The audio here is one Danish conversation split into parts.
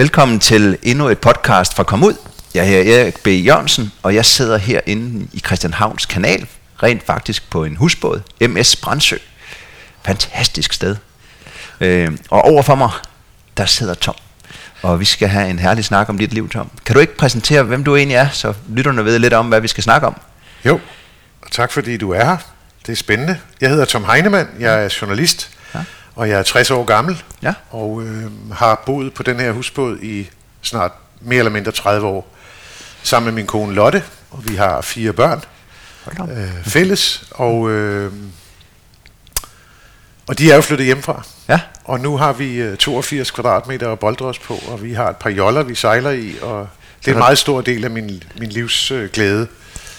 Velkommen til endnu et podcast fra Kom Ud. Jeg hedder Erik B. Jørgensen, og jeg sidder herinde i Christianhavns kanal, rent faktisk på en husbåd, MS Brandsø. Fantastisk sted. Øh, og overfor mig, der sidder Tom. Og vi skal have en herlig snak om dit liv, Tom. Kan du ikke præsentere, hvem du egentlig er, så lytterne ved lidt om, hvad vi skal snakke om? Jo, og tak fordi du er her. Det er spændende. Jeg hedder Tom Heinemann, jeg er journalist og jeg er 60 år gammel, Ja. og øh, har boet på den her husbåd i snart mere eller mindre 30 år, sammen med min kone Lotte, og vi har fire børn øh, fælles, og, øh, og de er jo flyttet hjemmefra. Ja, Og nu har vi øh, 82 kvadratmeter at boldre os på, og vi har et par joller, vi sejler i, og det er en meget stor del af min, min livs øh, glæde.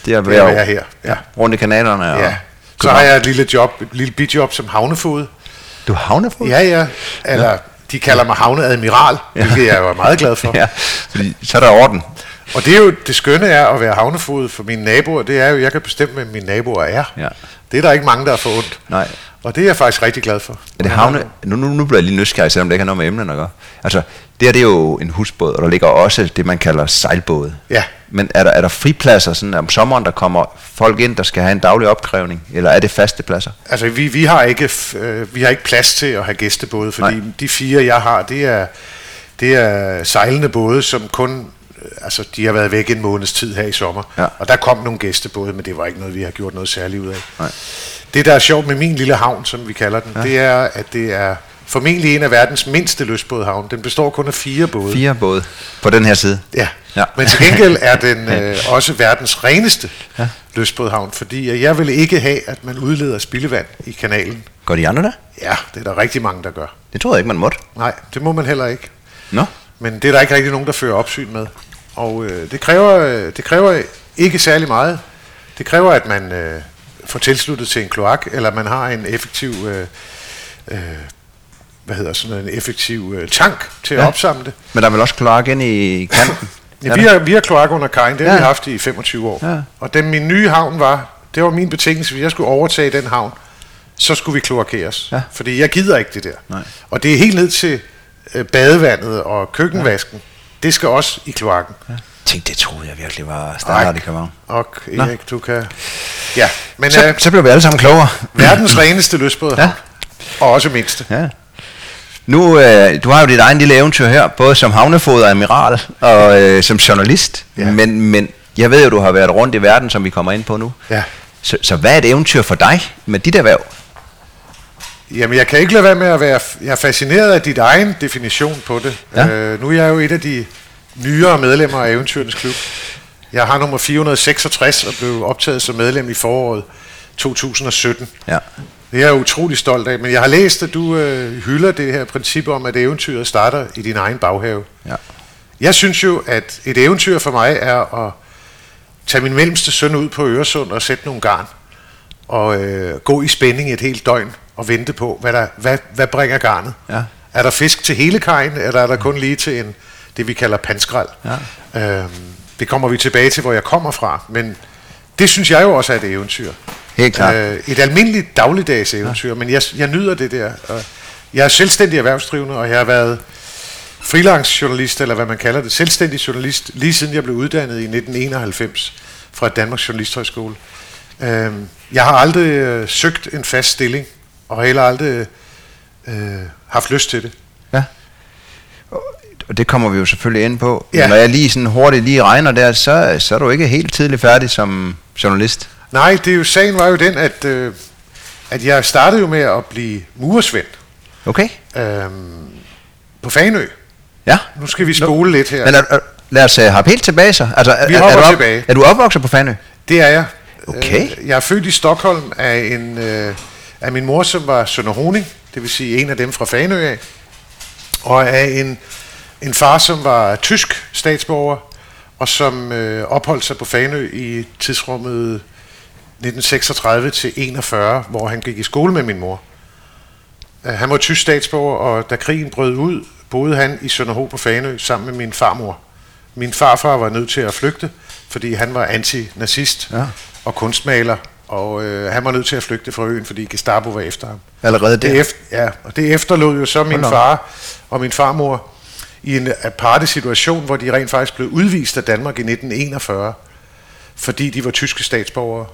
det er Det er at være her. Ja. Rundt i kanalerne. Og Ja. Så har jeg et lille job, et lille bidjob som havnefod. Du er havnefod? Ja, ja. Eller de kalder mig havneadmiral, ja. hvilket jeg er meget glad for. ja. Fordi så er der orden. Og det er jo det skønne er at være havnefod for mine naboer, det er jo, at jeg kan bestemme, hvem mine naboer er. Ja. Det er der ikke mange, der er for ondt. Nej. Og det er jeg faktisk rigtig glad for. Er det havne? Nu, nu, nu bliver jeg lige nysgerrig, selvom det ikke har noget med emnen at gøre. Altså, det her det er jo en husbåd, og der ligger også det, man kalder sejlbåde. Ja. Men er der, er der fripladser sådan om sommeren, der kommer folk ind, der skal have en daglig opkrævning? Eller er det faste pladser? Altså, vi, vi, har ikke, øh, vi har ikke plads til at have gæstebåde, fordi Nej. de fire, jeg har, det er, det er sejlende både, som kun... øh, Altså, de har været væk en måneds tid her i sommer, Ja. og der kom nogle gæstebåde, men det var ikke noget, vi har gjort noget særligt ud af. Nej. Det, der er sjovt med min lille havn, som vi kalder den, ja. det er, at det er formentlig en af verdens mindste lystbådhavn. Den består kun af fire både. Fire både på den her side. Ja. Ja. men til gengæld er den øh, også verdens reneste ja. lystbådhavn, fordi jeg vil ikke have, at man udleder spildevand i kanalen. Går de andre der? Ja, det er der rigtig mange, der gør. Det troede jeg ikke, man måtte. Nej, det må man heller ikke. Nå? Men det er der ikke rigtig nogen, der fører opsyn med. Og øh, det, kræver, øh, det kræver ikke særlig meget. Det kræver, at man øh, får tilsluttet til en kloak, eller man har en effektiv, øh, øh, hvad hedder sådan en effektiv øh, tank til Ja. at opsamle det. Men der er vel også kloak ind i kanten? Ja, vi, har, vi har kloak under kajen, det har Ja. vi haft i 25 år. Ja. Og den min nye havn var, det var min betingelse, hvis jeg skulle overtage den havn, så skulle vi kloakeres. Ja. Fordi jeg gider ikke det der. Nej. Og det er helt ned til øh, badevandet og køkkenvasken. Det skal også i kloakken. Ja. Tænk, det troede jeg virkelig var standard i København. Og Erik, du kan... Ja, men Så, øh, så blev vi alle sammen klogere. verdens reneste lystbåd. Ja. Og også mindste. Ja. Nu, øh, du har jo dit egen lille eventyr her, både som havnefod og admiral, og øh, som journalist. Ja. Men, men jeg ved jo, du har været rundt i verden, som vi kommer ind på nu. Ja. Så, så hvad er et eventyr for dig med dit erhverv? Jamen, jeg kan ikke lade være med at være... Jeg er fascineret af dit egen definition på det. Ja. Øh, nu er jeg jo et af de nyere medlemmer af Eventyrens Klub. Jeg har nummer 466 og blev optaget som medlem i foråret 2017. Ja. Det er jeg utrolig stolt af, men jeg har læst, at du øh, hylder det her princip om, at eventyret starter i din egen baghave. Ja. Jeg synes jo, at et eventyr for mig er at tage min mellemste søn ud på Øresund og sætte nogle garn. Og øh, gå i spænding et helt døgn og vente på, hvad, der, hvad, hvad bringer garnet. Ja. Er der fisk til hele kajen, eller er der kun lige til en, det, vi kalder panskrald? Ja. Øhm, det kommer vi tilbage til, hvor jeg kommer fra. Men det synes jeg jo også er et eventyr. Helt klart. Øh, et almindeligt dagligdags eventyr, ja. men jeg, jeg nyder det der. Og jeg er selvstændig erhvervsdrivende, og jeg har været freelance journalist, eller hvad man kalder det, selvstændig journalist, lige siden jeg blev uddannet i 1991 fra Danmarks Journalisthøjskole. Øhm, jeg har aldrig øh, søgt en fast stilling, og heller aldrig øh, haft lyst til det. ja. Og det kommer vi jo selvfølgelig ind på. Ja. Ja. Når jeg lige sådan hurtigt lige regner der, så, så er du ikke helt tidligt færdig som journalist. Nej, det er jo, sagen var jo den, at, øh, at jeg startede jo med at blive muresvend Okay? øhm, på Fanø. Ja. Nu skal vi spole lidt her. Men er, er, lad os uh, hoppe helt tilbage så. Altså, er, Vi er, er, du op, tilbage. er du opvokset på Fanø? Det er jeg. Okay. Øh, Jeg er født i Stockholm af, en, øh, af min mor, som var Sønder Honing, det vil sige en af dem fra Fanø af, og af en, en far, som var tysk statsborger, og som øh, opholdt sig på Fanø i tidsrummet 1936 til 41, hvor han gik i skole med min mor. Øh, Han var tysk statsborger, og da krigen brød ud, boede han i Sønderho på Fanø sammen med min farmor. Min farfar var nødt til at flygte, fordi han var antinazist Ja. og kunstmaler, og øh, han var nødt til at flygte fra øen, fordi Gestapo var efter ham. Allerede der? Det, efter, ja, og det efterlod jo så min far og min farmor i en aparte situation, hvor de rent faktisk blev udvist af Danmark i 1941, fordi de var tyske statsborgere.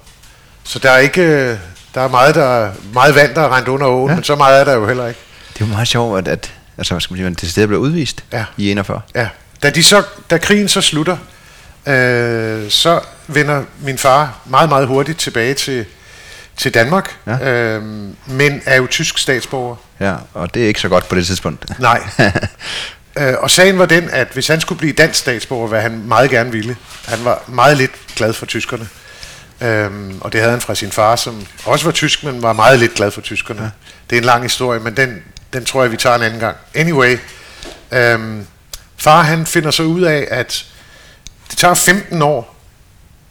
Så der er ikke der er meget, der, meget vand, der er rent under åen, ja. men så meget er der jo heller ikke. Det er jo meget sjovt, at, at altså, hvad skal man sige, det sted blev udvist Ja. i 41. Ja. Da, de så, da krigen så slutter, øh, så vender min far meget, meget hurtigt tilbage til, til Danmark, Ja. øh, men er jo tysk statsborger. Ja, og det er ikke så godt på det tidspunkt. Nej. Øh, og sagen var den, at hvis han skulle blive dansk statsborger, hvad han meget gerne ville, han var meget lidt glad for tyskerne. Øhm, og det havde han fra sin far, som også var tysk, men var meget lidt glad for tyskerne. Ja. Det er en lang historie, men den, den tror jeg, vi tager en anden gang. Anyway, øhm, far han finder så ud af, at det tager 15 år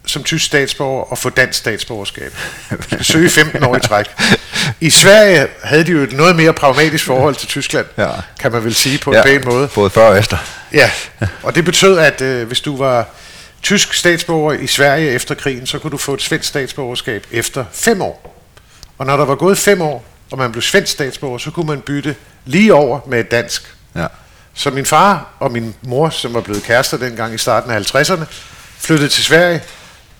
som tysk statsborger at få dansk statsborgerskab. Søge 15 år i træk. I Sverige havde de jo et noget mere pragmatisk forhold til Tyskland, Ja. kan man vel sige på en pæn måde. Både før og efter. Ja, og det betød, at øh, hvis du var tysk statsborger i Sverige efter krigen, så kunne du få et svensk statsborgerskab efter fem år. Og når der var gået fem år, og man blev svensk statsborger, så kunne man bytte lige over med et dansk. Ja. Så min far og min mor, som var blevet kærester dengang i starten af 50'erne, flyttede til Sverige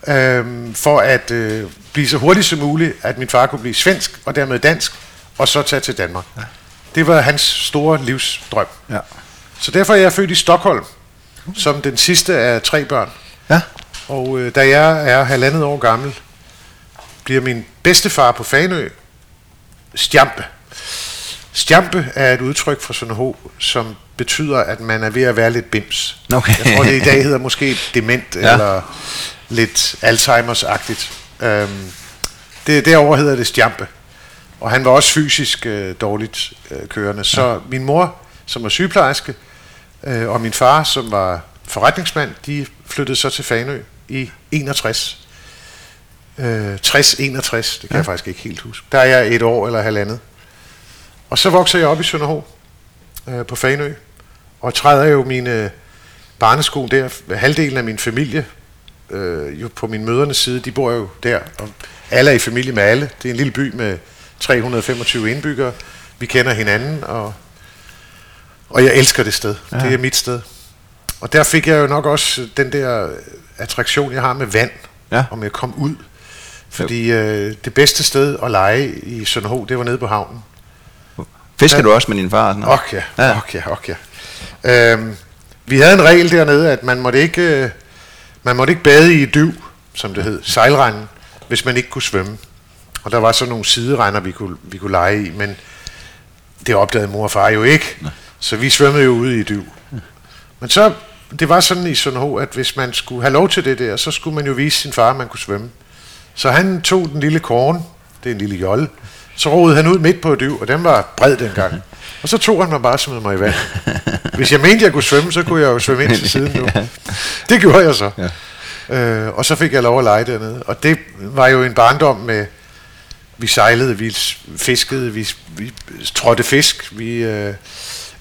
øhm, for at øh, blive så hurtigt som muligt, at min far kunne blive svensk og dermed dansk, og så tage til Danmark. Ja. Det var hans store livsdrøm. Ja. Så derfor er jeg født i Stockholm, som den sidste af tre børn. Ja. Og øh, da jeg er halvandet år gammel, bliver min bedstefar på Fanø Stjampe. Stjampe er et udtryk fra sådan H, som betyder, at man er ved at være lidt bims. Okay. Jeg tror, det i dag hedder måske dement ja. eller lidt Alzheimer's-agtigt. Øhm, det, derover hedder det Stjampe. Og han var også fysisk øh, dårligt øh, kørende. Så ja. min mor, som var sygeplejerske, øh, og min far, som var forretningsmand, de flyttede så til Fanø i 61. Øh, 60-61, det kan ja. jeg faktisk ikke helt huske. Der er jeg et år eller halvandet. Og så vokser jeg op i Sønderho øh, på Fanø, og træder jo mine barnesko der. Halvdelen af min familie, øh, jo på min mødernes side, de bor jo der, og alle er i familie med alle. Det er en lille by med 325 indbyggere. Vi kender hinanden, og, og jeg elsker det sted. Ja. Det er mit sted. Og der fik jeg jo nok også den der attraktion, jeg har med vand, Ja. om jeg kom ud. Fordi øh, det bedste sted at lege i Sønderho, det var nede på havnen. Fisker Ja. du også med din far? og sådan noget? Ok, ja, Ja. ok, ja, ok. ja. Øhm, vi havde en regel dernede, at man måtte ikke, øh, man måtte ikke bade i dyv, som det hed, sejlrenden, hvis man ikke kunne svømme. Og der var så nogle siderender, vi kunne, vi kunne lege i, men det opdagede mor og far jo ikke. Så vi svømmede jo ude i dyv. Men så, det var sådan i Sønderho, at hvis man skulle have lov til det der, så skulle man jo vise sin far, at man kunne svømme. Så han tog den lille korn, det er en lille jolle, så roede han ud midt på et dyv, og den var bred dengang. Og så tog han mig bare og smed mig i vand. Hvis jeg mente, jeg kunne svømme, så kunne jeg jo svømme ind til siden nu. Det gjorde jeg så. Ja. Øh, og så fik jeg lov at lege dernede. Og det var jo en barndom med, vi sejlede, vi fiskede, vi, vi trådte fisk, vi, øh,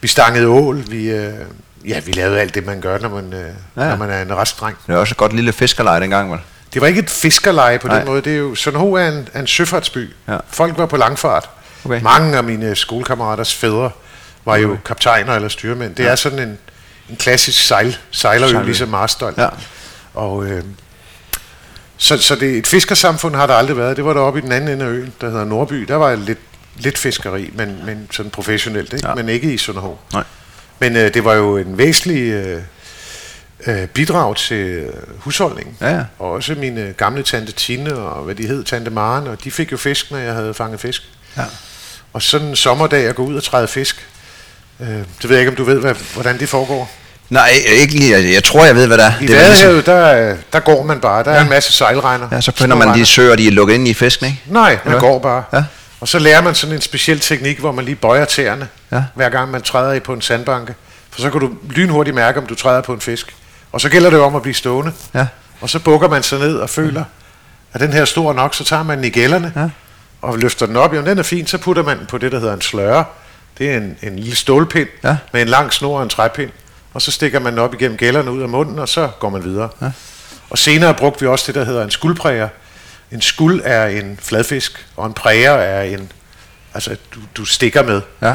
vi stangede ål, vi, øh, ja, vi lavede alt det, man gør, når man, øh, Ja. når man er en restdreng. Det er også et godt lille fiskerleje dengang, vel? Det var ikke et fiskerleje på Nej. den måde. Det er jo, Sønderho er en, er en søfartsby. Ja. Folk var på langfart. Okay. Mange af mine skolekammeraters fædre var jo kaptajner eller styrmænd. Det er sådan en, en klassisk sejl, sejlerø, Sejlerø. ligesom Marstal. Ja. Og, øh, så, så det, et fiskersamfund har der aldrig været. Det var der oppe i den anden ende af øen, der hedder Nordby. Der var lidt, lidt fiskeri, men, men sådan professionelt, ikke? Ja. men ikke i Sønderho. Nej. Men øh, det var jo en væsentlig øh, øh, bidrag til husholdningen. Ja, ja. Og også mine gamle tante Tine og hvad de hed, tante Maren, og de fik jo fisk, når jeg havde fanget fisk. Ja. Og sådan en sommerdag at gå ud og træde fisk, øh, det ved jeg ikke, om du ved, hvad, hvordan det foregår. Nej, ikke lige. Jeg, jeg tror, jeg ved, hvad det er. I det vel ligesom- Vadehavet, der, der går man bare. Der er en masse sejlregner. Ja, så finder man de søer, de er lukket ind i fisken, ikke? Nej, man Eller? går bare. Ja. Og så lærer man sådan en speciel teknik, hvor man lige bøjer tæerne, Ja. hver gang man træder i på en sandbanke. For så kan du lynhurtigt mærke, om du træder på en fisk. Og så gælder det jo om at blive stående. Ja. Og så bukker man sig ned og føler, at den her er stor nok, så tager man den i gælderne Ja. og løfter den op. Jamen, den er fin, så putter man den på det, der hedder en sløre. Det er en, en lille stålpind Ja. med en lang snor og en træpind. Og så stikker man den op igennem gælderne ud af munden, og så går man videre. Ja. Og senere brugte vi også det, der hedder en skuldpræger. En skuld er en fladfisk, og en præger er en, altså du, du stikker med. Ja.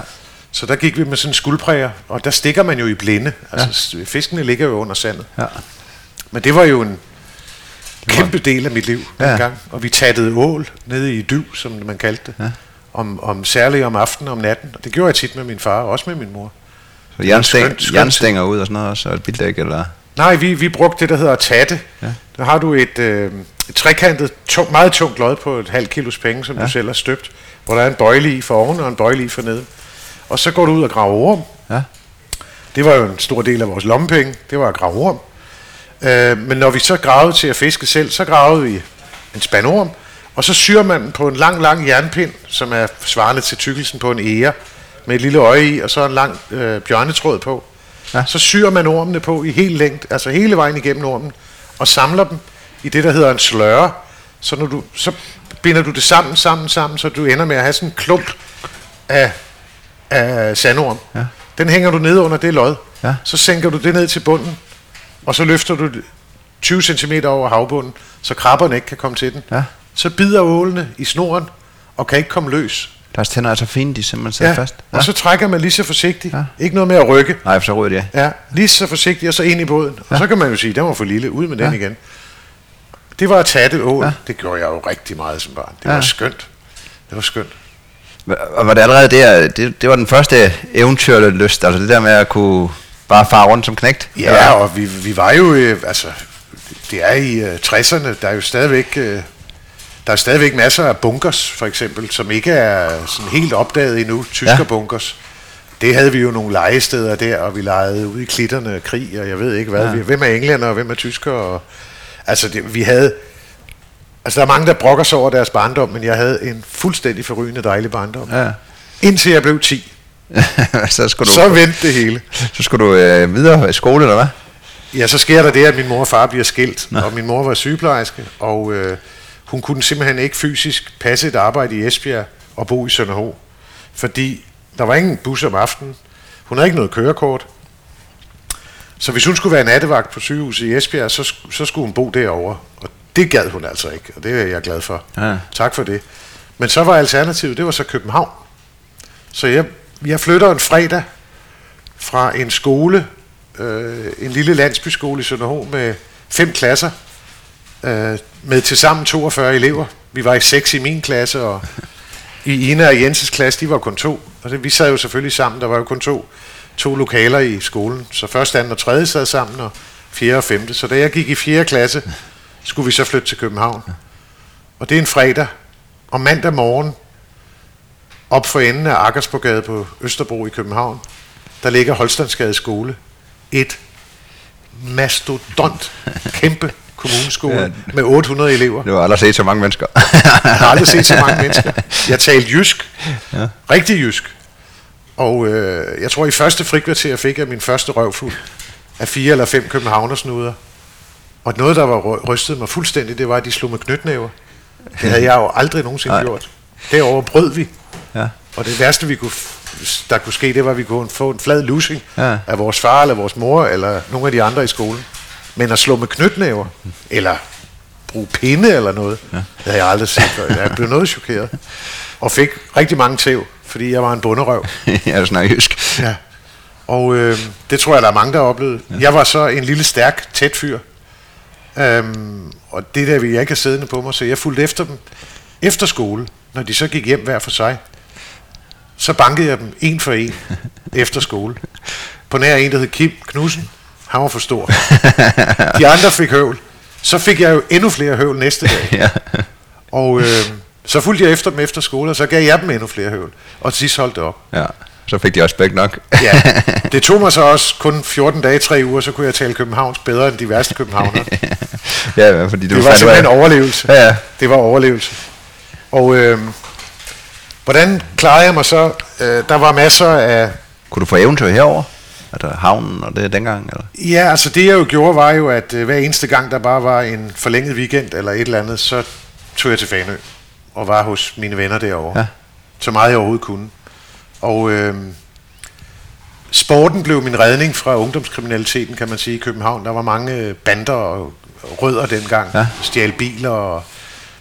Så der gik vi med sådan en skuldpræger, og der stikker man jo i blinde. Altså, ja. fiskene ligger jo under sandet. Ja. Men det var jo en kæmpe del af mit liv Ja. dengang. Og vi tattede ål nede i dyv, som man kaldte det. Ja. Om, om særligt om aftenen og om natten. Og det gjorde jeg tit med min far, og også med min mor. Så jernstæng, jernstænger ud og sådan noget også, og et bildæk, eller... Nej, vi, vi brugte det, der hedder tatte. Ja. Der har du et, øh, et trekantet, tung, meget tungt lod på et halvt kilos penge, som. Ja. du selv har støbt, hvor der er en bøjle i for oven og en bøjle i for neden. Og så går du ud og graver orm. Ja. Det var jo en stor del af vores lommepenge. Det var at grave orm. Øh, men når vi så gravede til at fiske selv, så gravede vi en spand orm, og så syr man den på en lang, lang jernpind, som er svarende til tykkelsen på en ære, med et lille øje i, og så en lang øh, bjørnetråd på. Ja. Så syr man ormene på i helt længt, altså hele vejen igennem ormen, og samler dem i det, der hedder en sløre. Så, når du, så binder du det sammen, sammen, sammen, så du ender med at have sådan en klump af, af sandorm. Ja. Den hænger du ned under det lod. Ja. Så sænker du det ned til bunden, og så løfter du det 20 cm over havbunden, så krabberne ikke kan komme til den. Ja. Så bider ålene i snoren, og kan ikke komme løs. Deres tænder er så fine, de simpelthen sidder fast. Ja. Og så trækker man lige så forsigtigt. Ja. Ikke noget med at rykke. Nej, for så ryger de af. Ja, lige så forsigtigt, og så ind i båden. Og Ja. så kan man jo sige, den var for lille, ud med den Ja. igen. Det var at tage det ål. Ja. Det gjorde jeg jo rigtig meget som barn. Det Ja. var skønt. Det var skønt. Og var det allerede der, det, det var den første eventyrlyst, altså det der med at kunne bare fare rundt som knægt? Ja, og vi, vi var jo, øh, altså, det er i øh, 60'erne, der er jo stadigvæk, øh, der er stadigvæk masser af bunkers, for eksempel, som ikke er sådan helt opdaget endnu, tysker Ja. bunkers. Det havde vi jo nogle legesteder der, og vi legede ude i klitterne krig, og jeg ved ikke hvad. Ja. Ja. Hvem er englænder, og hvem er tysker? Og, altså, det, vi havde... Altså, der er mange, der brokker sig over deres barndom, men jeg havde en fuldstændig forrygende dejlig barndom. Ja. Indtil jeg blev 10. så skulle du, Så vendte det hele. så skulle du øh, videre i skole, eller hvad? Ja, så sker der det, at min mor og far bliver skilt, Nå. og min mor var sygeplejerske, og øh, hun kunne simpelthen ikke fysisk passe et arbejde i Esbjerg og bo i Sønderho, fordi der var ingen bus om aftenen. Hun havde ikke noget kørekort. Så hvis hun skulle være nattevagt på sygehuset i Esbjerg, så, så skulle hun bo derovre. Og det gad hun altså ikke, og det er jeg glad for. Ja. Tak for det. Men så var alternativet, det var så København. Så jeg, jeg flytter en fredag fra en skole, øh, en lille landsbyskole i Sønderho med fem klasser, øh, med tilsammen 42 elever. Vi var i seks i min klasse, og i Ina og Jenses klasse, de var kun to. Og det, vi sad jo selvfølgelig sammen, der var jo kun to, to lokaler i skolen. Så første, anden og tredje sad sammen, og fjerde og femte. Så da jeg gik i fjerde klasse, skulle vi så flytte til København. Og det er en fredag. Og mandag morgen, op for enden af Akkersborgade på Østerbro i København, der ligger Holstandsgade skole. Et mastodont, kæmpe kommuneskole Ja. med 800 elever. Det var aldrig set så mange mennesker. Jeg har aldrig set så mange mennesker. Jeg talte jysk. Ja. Rigtig jysk. Og øh, jeg tror, i første frikvarter fik jeg min første røvfuld af fire eller fem københavnersnuder. Og noget, der var ry- rystet mig fuldstændig, det var, at de slog med knytnæver. Det havde jeg jo aldrig nogensinde Nej. gjort. Derover brød vi. ja. Og det værste, vi kunne, der kunne ske, det var, at vi kunne få en flad lussing Ja. af vores far, eller vores mor, eller nogle af de andre i skolen. Men at slå med knytnæver, eller bruge pinde eller noget, ja. det havde jeg aldrig set før. Jeg blev noget chokeret. Og fik rigtig mange tæv, fordi jeg var en bunderøv. jeg snakker jysk. Ja. Og øh, det tror jeg, der er mange, der har oplevet. Ja. Jeg var så en lille, stærk, tæt fyr. Øhm, og det der ville jeg ikke have siddende på mig, så jeg fulgte efter dem efter skole, når de så gik hjem hver for sig. Så bankede jeg dem en for en efter skole. På nær en, der hed Kim Knudsen. Han var for stor. De andre fik høvl. Så fik jeg jo endnu flere høvl næste dag. ja. Og øh, så fulgte jeg efter dem efter skole, og så gav jeg dem endnu flere høvl. Og til sidst holdt det op. ja. Så fik de også begge nok. Ja, det tog mig så også kun 14 dage, 3 uger, så kunne jeg tale københavns bedre end de værste københavnere. ja, fordi du Det var ud af- simpelthen overlevelse. Ja, ja. Det var overlevelse. Og øh, hvordan klarede jeg mig så? Øh, der var masser af... Kunne du få eventyr herover? Altså havnen og det dengang? Eller? Ja, altså det jeg jo gjorde, var jo, at øh, hver eneste gang, der bare var en forlænget weekend eller et eller andet, så tog jeg til Fanø og var hos mine venner derovre. Ja. Så meget jeg overhovedet kunne. Og øh, sporten blev min redning fra ungdomskriminaliteten, kan man sige, i København. Der var mange øh, bander og rødder dengang. Ja. Stjal biler, og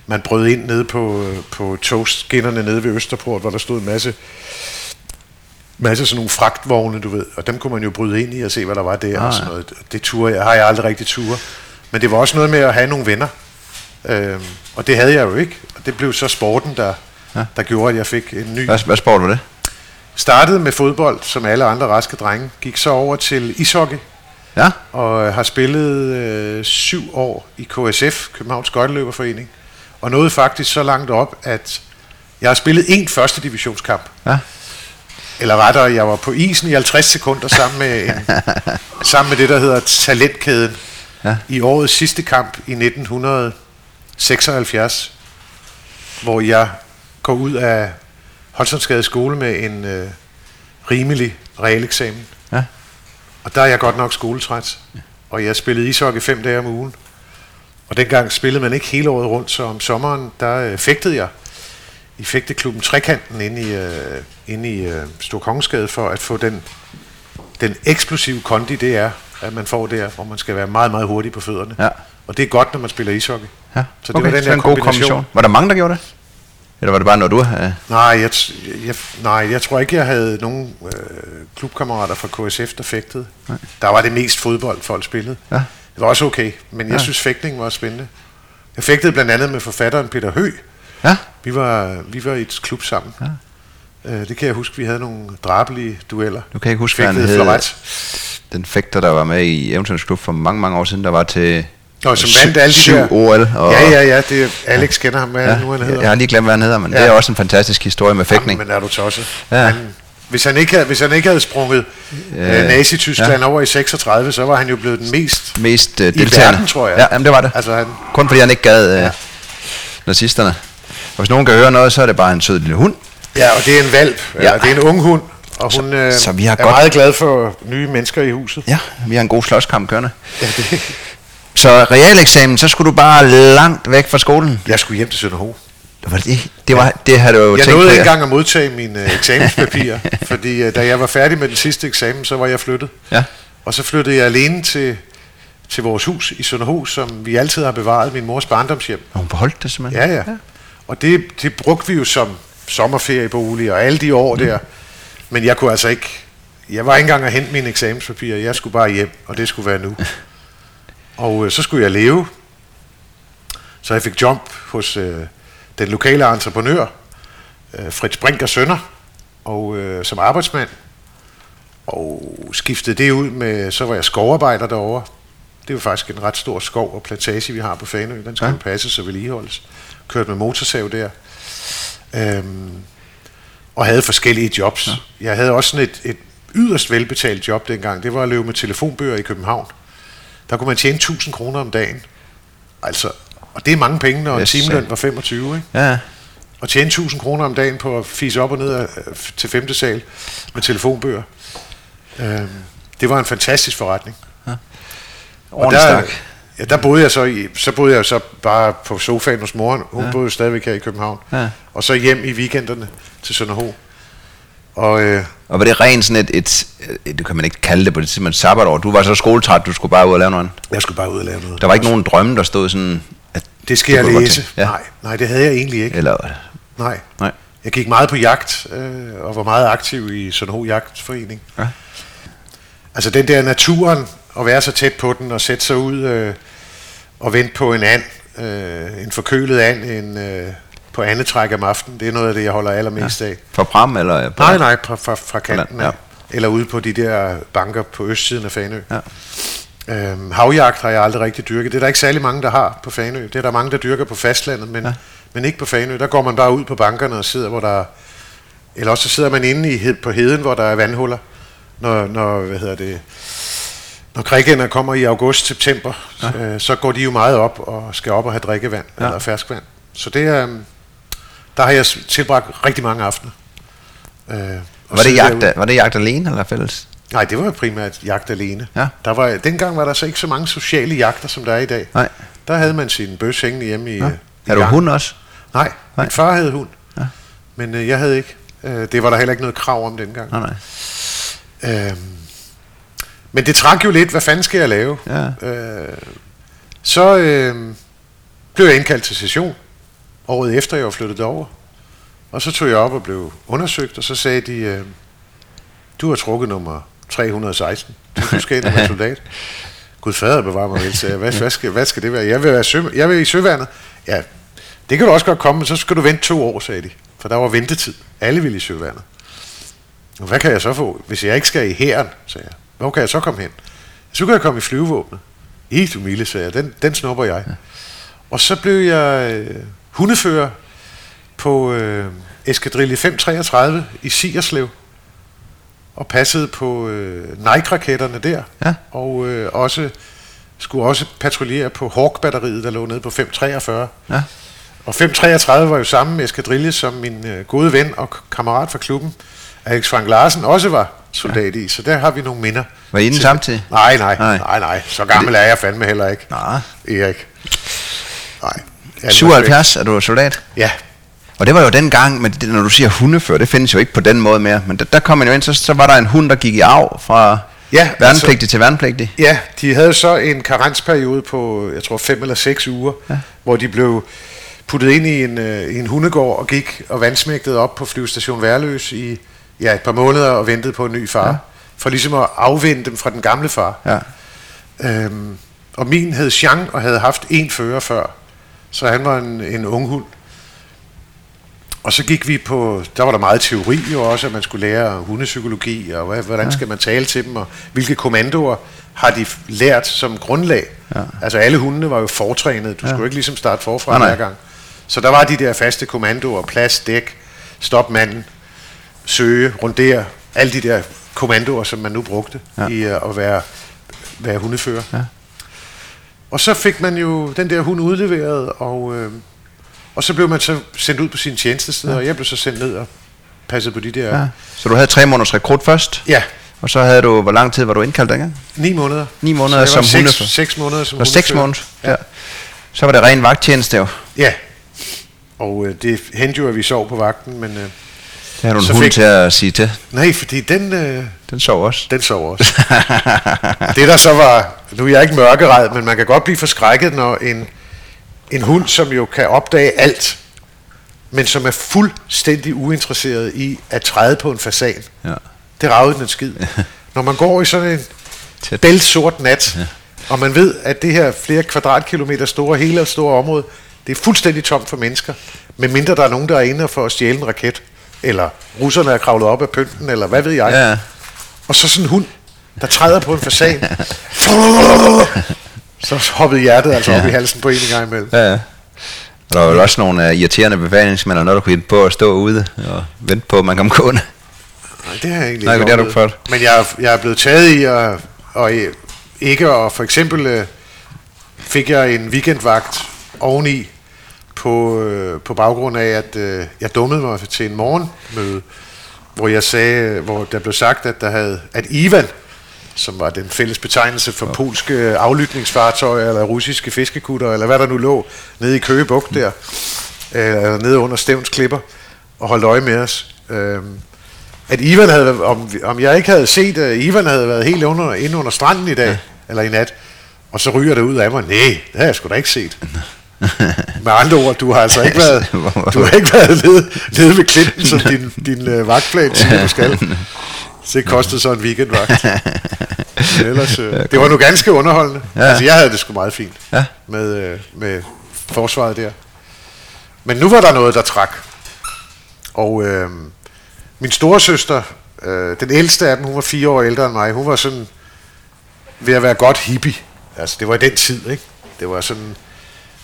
man brød ind nede på, øh, på togskinnerne nede ved Østerport, hvor der stod en masse masse sådan nogle fragtvogne, du ved, og dem kunne man jo bryde ind i og se, hvad der var der Ah, og sådan noget. Det turde jeg, har jeg aldrig rigtig ture. Men det var også noget med at have nogle venner. Øhm, og det havde jeg jo ikke. Og det blev så sporten, der, Ja. der gjorde, at jeg fik en ny... Hvad, hvad spår du det? Startede med fodbold, som alle andre raske drenge. Gik så over til ishockey, Ja? og øh, har spillet øh, syv år i KSF, Københavns Skøjteløberforening. Og nåede faktisk så langt op, at jeg har spillet en første divisionskamp. Ja. Eller rettere, jeg var på isen i 50 sekunder sammen med, en, sammen med det, der hedder Talentkæden. Ja. I årets sidste kamp i 1976, hvor jeg går ud af Holstensgade skole med en øh, rimelig realeksamen. Ja. Og der er jeg godt nok skoletræt. Og jeg spillede ishockey fem dage om ugen. Og dengang spillede man ikke hele året rundt, så om sommeren, der øh, fægtede jeg i fægteklubben Trekanten inde i, øh, inde i øh, Stor Kongensgade for at få den, den eksplosive kondi, det er, at man får der, hvor man skal være meget, meget hurtig på fødderne. Ja. Og det er godt, når man spiller ishockey. ja. Så det var den der god kombination. Var der mange, der gjorde det? Eller var det bare noget, du havde? Nej, jeg, jeg, nej, jeg tror ikke, jeg havde nogen øh, klubkammerater fra KSF, der fægtede. Nej. Der var det mest fodbold, folk spillede. Ja. Det var også okay, men jeg Ja. synes, fægtning var spændende. Jeg fægtede blandt andet med forfatteren Peter Hø. Ja? Vi var, vi var i et klub sammen. Ja. Øh, det kan jeg huske, vi havde nogle drabelige dueller. Du kan ikke huske, hvad han hed. Den fægter, der var med i Eventyrens Klub for mange, mange år siden, der var til Nå, som vandt alle de syv der- OL. Og, Ja, ja, ja, det er, Alex kender ham, hvad ja, nu han hedder. jeg har lige glemt, hvad han hedder, men ja. Ja. det er også en fantastisk historie med fægtning. Jamen, men er du tosset? Ja. Han, hvis, han ikke havde, hvis han ikke havde sprunget øh, Øh, Nazi-Tyskland ja. over i 36, så var han jo blevet den mest Mest uh, i deltagende. verden, tror jeg. Ja, jamen, det var det. Altså, han, Kun fordi han ikke gad uh, Ja. ja. nazisterne. Og hvis nogen kan høre noget, så er det bare en sød lille hund. ja, og det er en valp. Ja. Ja. Ja, det er en ung hund, og hun øh, så vi har er godt- meget glad for nye mennesker i huset. Ja, vi har en god slåskamp kørende. Ja, det, Så realeksamen, så skulle du bare langt væk fra skolen. jeg skulle hjem til Sønderho. Det var det, det, var, det havde du jo Jeg tænkt nåede ikke ja. engang at modtage mine øh, eksamenspapirer, fordi øh, da jeg var færdig med den sidste eksamen, så var jeg flyttet. Ja. Og så flyttede jeg alene til, til vores hus i Sønderho, som vi altid har bevaret, min mors barndomshjem. Og hun beholdt det simpelthen. Ja, ja. Og det, det brugte vi jo som sommerferiebolig og alle de år der. Men jeg kunne altså ikke... Jeg var ikke engang at hente mine eksamenspapirer. Jeg skulle bare hjem, og det skulle være nu. Og øh, så skulle jeg leve. Så jeg fik job hos øh, den lokale entreprenør, øh, Fritz Brink og Sønner, og øh, som arbejdsmand. Og skiftede det ud med, så var jeg skovarbejder derovre. Det er jo faktisk en ret stor skov og plantage, vi har på Fanø. Den skal Ja. passes og vedligeholdes. Kørte med motorsav der. Øhm, og havde forskellige jobs. Ja. Jeg havde også sådan et, et yderst velbetalt job dengang. Det var at løbe med telefonbøger i København. Der kunne man tjene 1000 kroner om dagen. Altså, og det er mange penge, når en timeløn ja. var 25, ikke? Ja, Og tjene 1000 kroner om dagen på at fise op og ned af, til femte sal med telefonbøger. Øhm, det var en fantastisk forretning. Og ordentlig der, ja, der boede jeg så i, så boede jeg så bare på sofaen hos moren. Hun ja. boede stadigvæk her i København. Ja. Og så hjem i weekenderne til Sønderho. Og øh, Og var det rent sådan et, et, et, det kan man ikke kalde det på det tidspunkt, sabbatår. Du var så skoletræt, du skulle bare ud og lave noget. jeg skulle bare ud og lave noget. Der var ikke nogen drømme, der stod sådan, at Det skal jeg læse. Ja. Nej, nej, det havde jeg egentlig ikke. Eller, Nej. nej. Jeg gik meget på jagt, øh, og var meget aktiv i Sønderho Jagtforening. Ja. Altså den der naturen, at være så tæt på den, og sætte sig ud øh, og vente på en and, øh, en forkølet and, en, øh, på andetræk om aftenen, det er noget af det, jeg holder allermest ja. af. For Pram, eller? På, Nej, nej, fra, fra, fra kanten Ja. Eller ude på de der banker på østsiden af Fanø. Ja. Øhm, havjagt har jeg aldrig rigtig dyrket. Det er der ikke særlig mange, der har på Fanø. Det er der mange, der dyrker på fastlandet, men, ja. Men ikke på Fanø. Der går man bare ud på bankerne og sidder, hvor der er- Eller også så sidder man inde i, på heden, hvor der er vandhuller. Når, når hvad hedder det... Når kriggerne kommer i august-september, ja. øh, så går de jo meget op og skal op og have drikkevand ja. Ja. eller ferskvand. Så det er, øhm, der har jeg tilbragt rigtig mange aftener. Øh, Var det, jagt, derude. var det jagt alene eller fælles? Nej, det var primært jagt alene. Ja. Der var, dengang var der så ikke så mange sociale jagter, som der er i dag. Nej. Der havde man sin bøs hængende hjemme i, Ja. ja. i Har du hund også? Nej, Nej. min far havde hund. Ja. Men øh, jeg havde ikke. Øh, det var der heller ikke noget krav om dengang. Nej, nej. Øhm, men det trak jo lidt, hvad fanden skal jeg lave? Ja. Øh, så øh, blev jeg indkaldt til session, året efter jeg var flyttet derover. Og så tog jeg op og blev undersøgt, og så sagde de, øh, du har trukket nummer 316. Du skal ind og være soldat. Gud fader bevarer mig vel, sagde jeg. Hvad, hvad, skal, hvad skal det være? Jeg vil, være sø, jeg vil i søværnet. Ja, det kan du også godt komme, men så skal du vente to år, sagde de. For der var ventetid. Alle ville i søværnet. Og hvad kan jeg så få, hvis jeg ikke skal i hæren, sagde jeg. Hvor kan jeg så komme hen? Så kan jeg komme i flyvevåbnet. I du milde, sagde jeg. Den, den snupper jeg. Ja. Og så blev jeg øh, hundefører på øh, Eskadrille 533 i Sierslev og passede på øh, Nike-raketterne der, Ja. og øh, også skulle også patruljere på Hawk-batteriet, der lå nede på 543. Ja. Og 533 var jo samme eskadrille, som min øh, gode ven og kammerat fra klubben, Alex Frank Larsen, også var soldat i, så der har vi nogle minder. Var I den samtidig? Nej, nej, Nej. nej, nej, nej. Så gammel er jeg fandme heller ikke, Nej. Erik. Nej. Al 77 er du soldat? Ja, Og det var jo den gang, men det, når du siger hundefører, det findes jo ikke på den måde mere. Men der, der kom man jo ind, så, så var der en hund, der gik i arv fra Ja, værnepligtig altså- til værnepligtig. Ja, de havde så en karensperiode på, jeg tror, fem eller seks uger, ja. hvor de blev puttet ind i en, øh, en hundegård og gik og vandsmægtede op på flyvestation Værløs i ja, et par måneder og ventede på en ny far. Ja. For ligesom at afvende dem fra den gamle far. Ja. Øhm, og min hed Jean og havde haft en fører før. Så han var en, en ung hund. Og så gik vi på, der var der meget teori jo også, at man skulle lære hundepsykologi, og hvad, hvordan skal man tale til dem, og hvilke kommandoer har de lært som grundlag. Ja. Altså alle hundene var jo fortrænet, du ja. skulle ikke ligesom starte forfra Nej, nej. hver gang. Så der var de der faste kommandoer, plads, dæk, stop manden, søge, rundere, alle de der kommandoer, som man nu brugte Ja. ja. i øh, at være, være hundefører. Ja. Og så fik man jo den der hund udleveret, og, øh, og så blev man så sendt ud på sin tjenestested, ja. og jeg blev så sendt ned og passet på de der... ja. Så du havde tre måneders rekrut først, ja og så havde du, hvor lang tid var du indkaldt dengang? ni måneder. Ni måneder som seks, hundefører. seks måneder som hundefører. måneder. Ja. Så var det ren vagttjeneste jo. Ja, og øh, det hentede jo, at vi sov på vagten, men øh, Det har du en Så hund fik- til at sige til. nej, fordi den, øh, Den sov også. den sov også. det der så var, nu er jeg ikke mørkeret, men man kan godt blive forskrækket, når en, en hund, som jo kan opdage alt, men som er fuldstændig uinteresseret i at træde på en fasan, Ja. det ragede den en skid. Når man går i sådan en Tæt. bælsort nat, ja. og man ved, at det her flere kvadratkilometer store, hele og store område, det er fuldstændig tomt for mennesker, medmindre der er nogen, der er inde for at stjæle en raket, eller russerne er kravlet op af pynten, eller hvad ved jeg. Ja. Og så sådan en hund, der træder på en fasan. så hoppede hjertet altså op Ja. i halsen på en gang imellem. Ja, ja. Og der var jo også nogle uh, irriterende befalingsmænd, og noget, der kunne hjælpe på at stå ude og vente på, at man kom gående. Nej, det har jeg egentlig Nej, ikke det har du oplevet. Men jeg, jeg er blevet taget i at, og ikke og for eksempel øh, fik jeg en weekendvagt oveni på, øh, på baggrund af, at øh, jeg dummede mig til en morgenmøde, hvor jeg sagde, hvor der blev sagt, at der havde, at Ivan, som var den fælles betegnelse for polske aflytningsfartøjer, eller russiske fiskekutter, eller hvad der nu lå, nede i Køge Bugt der, øh, nede under Stævns Klipper, og holdt øje med os. Øh, at Ivan havde, om, om jeg ikke havde set, at Ivan havde været helt under, inde under stranden i dag, ja. eller i nat, og så ryger det ud af mig, nej, det har jeg sgu da ikke set. Med andre ord, du har altså ikke været, du har ikke været nede, nede ved klinten, som din, din øh, vagtplan siger, du skal. Så det kostede så en weekendvagt. Men Ellers, øh, det var nu ganske underholdende. Ja. Altså, jeg havde det sgu meget fint Ja. med, øh, med forsvaret der. Men nu var der noget, der trak. Og øh, min storesøster, øh, den ældste af dem, hun var fire år ældre end mig, hun var sådan ved at være godt hippie. Altså, det var i den tid, ikke? Det var sådan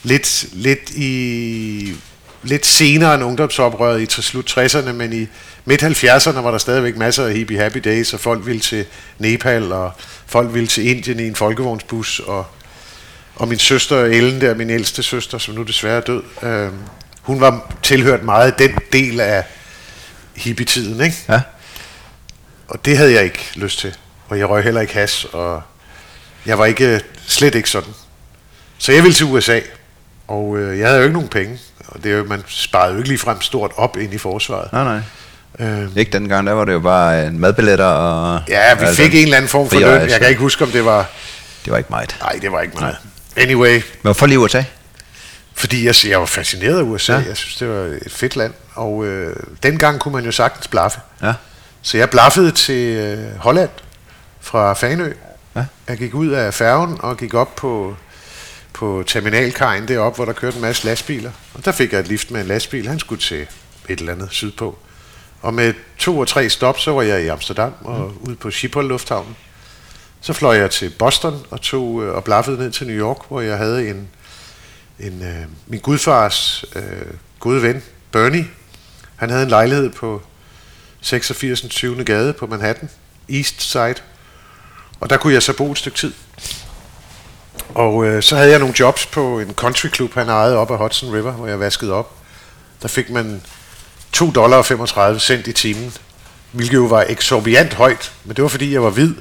lidt, lidt i lidt senere end ungdomsoprøret i slut 60'erne, men i midt 70'erne var der stadigvæk masser af hippie happy days, og folk ville til Nepal, og folk ville til Indien i en folkevognsbus, og, og min søster Ellen der, min ældste søster, som nu desværre er død, øh, hun var tilhørt meget den del af hippietiden, ikke? Ja. Og det havde jeg ikke lyst til. Og jeg røg heller ikke has, og jeg var ikke, slet ikke sådan. Så jeg ville til USA, og øh, jeg havde jo ikke nogen penge. Og det er jo, man sparede jo ikke ligefrem stort op ind i forsvaret. Nej, nej. Øh, Ikke dengang, der var det jo bare en madbilletter og... ja, vi altså, fik en eller anden form for løn. Jeg kan ikke huske, om det var... Det var ikke meget. Nej, det var ikke meget. Anyway, Men hvorfor lige USA? fordi jeg, jeg var fascineret af USA. Ja. Jeg synes, det var et fedt land. Og øh, dengang kunne man jo sagtens blaffe. Ja. Så jeg blaffede til øh, Holland fra Fanø. Ja. Jeg gik ud af færgen og gik op på, på terminalkajen deroppe, hvor der kørte en masse lastbiler. Og der fik jeg et lift med en lastbil. Han skulle til et eller andet sydpå. Og med to og tre stop, så var jeg i Amsterdam og mm. ude på Schiphol Lufthavnen. Så fløj jeg til Boston og tog øh, og blaffede ned til New York, hvor jeg havde en, en øh, min gudfars øh, gode ven, Bernie. Han havde en lejlighed på 86. 20. gade på Manhattan, East Side. Og der kunne jeg så bo et stykke tid. Og øh, så havde jeg nogle jobs på en country club, han ejede op af Hudson River, hvor jeg vaskede op. Der fik man 2 dollar og 35 cent i timen, hvilket jo var eksorbitant højt, men det var fordi, jeg var hvid.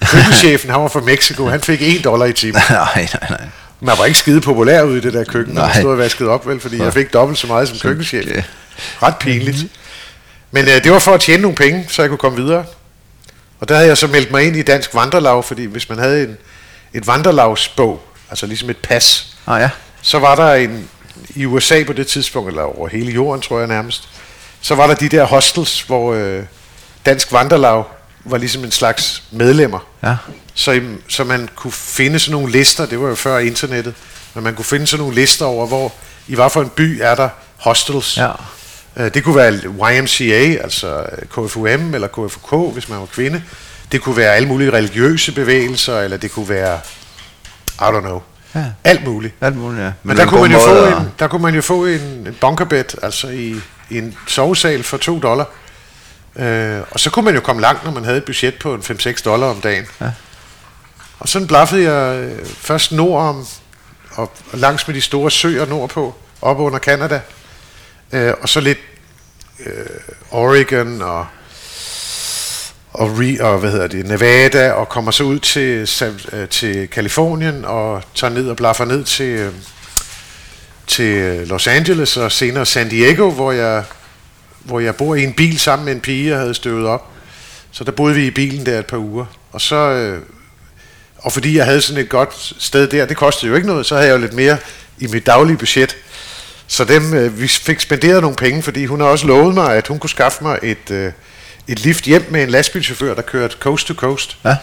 Køkkenchefen, han var fra Mexico, han fik 1 dollar i timen. nej, nej, nej. Man var ikke skide populær ude i det der køkken, når man stod og vaskede op, vel, fordi jeg fik dobbelt så meget som køkkenchef. Ret pinligt. Men øh, det var for at tjene nogle penge, så jeg kunne komme videre. Og der havde jeg så meldt mig ind i Dansk Vandrelag, fordi hvis man havde en, et vandrelagsbog, altså ligesom et pas, Ah, ja. så var der en, i USA på det tidspunkt, eller over hele jorden, tror jeg nærmest, så var der de der hostels, hvor øh, Dansk Vandrelag var ligesom en slags medlemmer. Ja. Så, så man kunne finde sådan nogle lister, det var jo før internettet, men man kunne finde sådan nogle lister over, hvor i hvad for en by er der hostels. Ja. Øh, Det kunne være YMCA, altså KFUM eller KFUK, hvis man var kvinde. Det kunne være alle mulige religiøse bevægelser, eller det kunne være, I don't know, Ja. alt muligt. Alt muligt, ja. Men, Men der, kunne man jo få at- en, der kunne man jo få en, en bunkerbed, altså i, i en sovesal for 2 dollar. Øh, og så kunne man jo komme langt, når man havde et budget på en 5-6 dollar om dagen. Ja. Og sådan blaffede jeg øh, først nord om, og, langs med de store søer nordpå, op under Canada. Øh, og så lidt øh, Oregon og og, re, og hvad hedder det, Nevada, og kommer så ud til, øh, til Kalifornien, og tager ned og blaffer ned til, øh, til øh, Los Angeles, og senere San Diego, hvor jeg, hvor jeg bor i en bil sammen med en pige, jeg havde støvet op. Så der boede vi i bilen der et par uger. Og så, og fordi jeg havde sådan et godt sted der, det kostede jo ikke noget, så havde jeg jo lidt mere i mit daglige budget. Så dem, vi fik spenderet nogle penge, fordi hun har også lovet mig, at hun kunne skaffe mig et, øh, et lift hjem med en lastbilchauffør, der kørte coast to coast. Ja.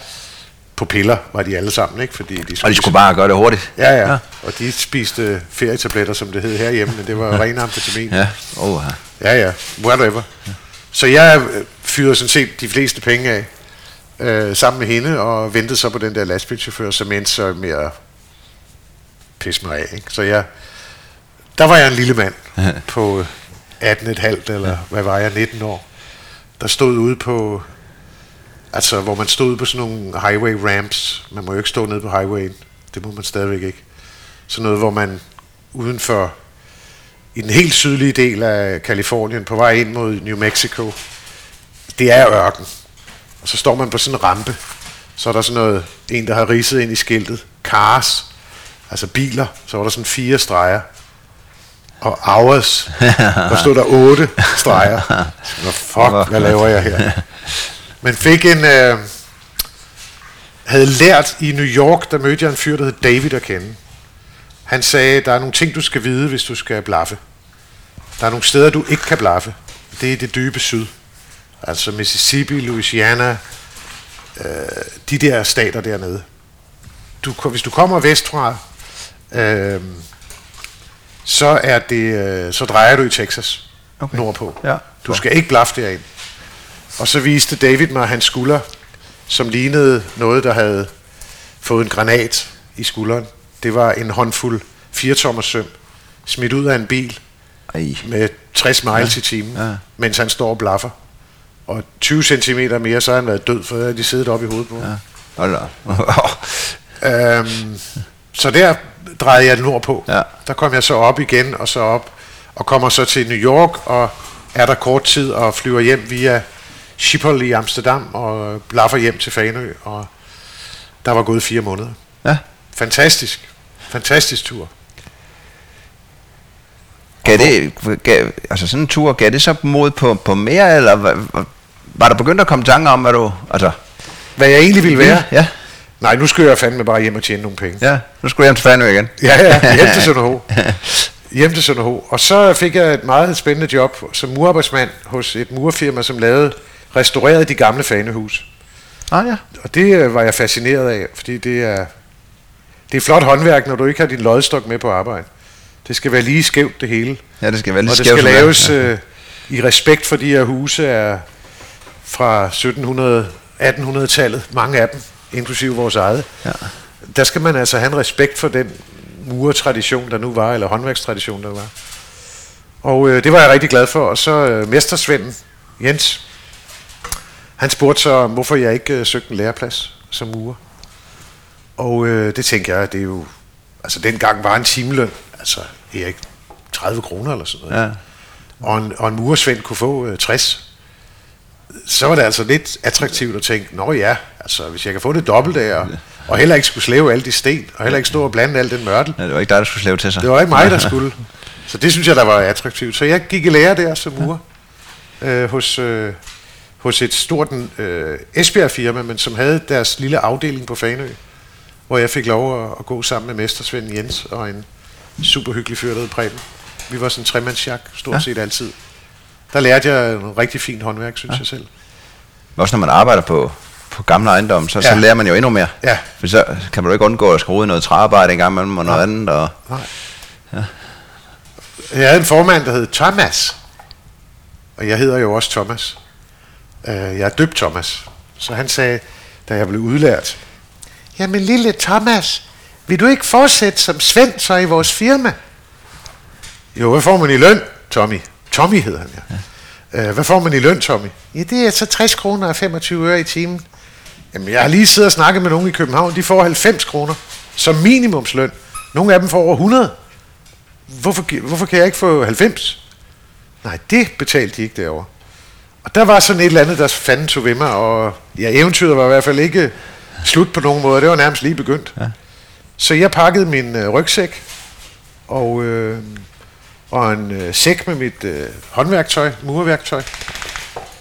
På piller var de alle sammen, ikke? Fordi de Og de skulle bare gøre det hurtigt. Ja, ja, Og de spiste ferietabletter, som det hed herhjemme, men det var ren amfetamin. Ja. Oh, ja. Ja, ja, whatever. Så jeg øh, fyrede sådan set de fleste penge af øh, sammen med hende, og ventede så på den der lastbilchauffør, som endte så med at pisse mig af. Ikke? Så jeg, der var jeg en lille mand på 18,5 eller hvad var jeg, 19 år, der stod ude på, altså hvor man stod ude på sådan nogle highway ramps. Man må jo ikke stå nede på highwayen, det må man stadigvæk ikke. Sådan noget, hvor man uden for i den helt sydlige del af Kalifornien på vej ind mod New Mexico. Det er ørken. Og så står man på sådan en rampe. Så er der sådan noget, en der har ridset ind i skiltet. Cars. Altså biler. Så var der sådan fire streger. Og hours. Der stod der otte streger. Så, fuck, hvad laver jeg her? Men fik en... Øh, havde lært i New York, der mødte jeg en fyr, der hed David at kende. Han sagde, der er nogle ting, du skal vide, hvis du skal blaffe. Der er nogle steder, du ikke kan blaffe. Det er det dybe syd. Altså Mississippi, Louisiana, øh, de der stater dernede. Du, hvis du kommer vestfra, øh, så er det, øh, så drejer du i Texas Okay. nordpå. Ja. Du skal ikke blaffe derind. Og så viste David mig hans skulder, som lignede noget, der havde fået en granat i skulderen. Det var en håndfuld 4 søm, smidt ud af en bil Ej. med 60 miles i timen, Ja. mens han står og blaffer. Og 20 cm mere, så har han været død, for de siddet oppe i hovedet på ham. Ja. Hold. Øhm, så der drejede jeg nordpå. Ja. Der kom jeg så op igen, og så op, og kommer så til New York, og er der kort tid, og flyver hjem via Schiphol i Amsterdam, og blaffer hjem til Fanø, og der var gået fire måneder. ja. Fantastisk. Fantastisk tur. Gav det, gav, altså sådan en tur, gav det så mod på, på mere, eller var, var- der begyndt at komme tanker om, hvad du, altså... Hvad jeg egentlig ville være? Ja, Nej, nu skal jeg fandme bare hjem og tjene nogle penge. ja. Nu skulle jeg hjem til Fanø igen. Ja, ja, hjem til Sønderho. Hjem til Sønderho. Og så fik jeg et meget spændende job som murarbejdsmand hos et murfirma, som lavede restaureret de gamle fanehus. Ah ja. Og det øh, var jeg fascineret af, fordi det er, det er flot håndværk, når du ikke har din loddstok med på arbejde. Det skal være lige skævt det hele. Ja, det skal være lidt Og det skævt, skal laves Ja. øh, i respekt for de her huse er fra 1700 1800-tallet, mange af dem, inklusive vores eget. Ja. Der skal man altså have en respekt for den murertradition, der nu var, eller håndværkstradition, der var. Og øh, det var jeg rigtig glad for. Og så øh, mestersvenden, Jens, han spurgte så, hvorfor jeg ikke øh, søgte en læreplads som murer. Og øh, det tænker jeg, det er jo... Altså dengang var en timeløn, altså Erik, 30 kroner eller sådan noget. Ja. Og en, og en murersvend kunne få øh, 60. Så var det altså lidt attraktivt at tænke, nå ja, altså hvis jeg kan få det dobbelt af, og, og heller ikke skulle slæve alle de sten, og heller ikke stå og blande al den mørtel, ja. det var ikke dig, der skulle slæve til sig. det var ikke mig, der skulle. Så det synes jeg, der var attraktivt. Så jeg gik i lære der som murer øh, hos, øh, hos et stort øh, Esbjerg-firma, men som havde deres lille afdeling på Fanø, hvor jeg fik lov at, at gå sammen med mestersvend Jens og en super hyggelig fyr, der hed Preben. Vi var sådan en tremandsjak, stort ja. set altid. Der lærte jeg en rigtig fint håndværk, synes ja. jeg selv. Også når man arbejder på, på gamle ejendomme, så, ja. så Ja. lærer man jo endnu mere. Ja. For så kan man jo ikke undgå at skrue noget træarbejde en gang imellem og noget Nej. andet. Og, Nej. Jeg havde en formand, der hed Thomas. Og jeg hedder jo også Thomas. Øh, Jeg er døbt Thomas. Så han sagde, da jeg blev udlært, Jamen lille Thomas, vil du ikke fortsætte som Svend så i vores firma? Jo, hvad får man i løn, Tommy? Tommy hedder han, ja. ja. Hvad får man i løn, Tommy? Ja, det er så 60 kroner og 25 øre i timen. Jamen, jeg har lige siddet og snakket med nogen i København, de får 90 kroner som minimumsløn. Nogle af dem får over 100. Hvorfor, hvorfor kan jeg ikke få 90? Nej, det betalte de ikke derovre. Og der var sådan et eller andet, der fanden tog ved mig, og ja, eventyret var i hvert fald ikke slut på nogen måde. Det var nærmest lige begyndt. Ja. Så jeg pakkede min øh, rygsæk og, øh, og en øh, sæk med mit øh, håndværktøj, murværktøj,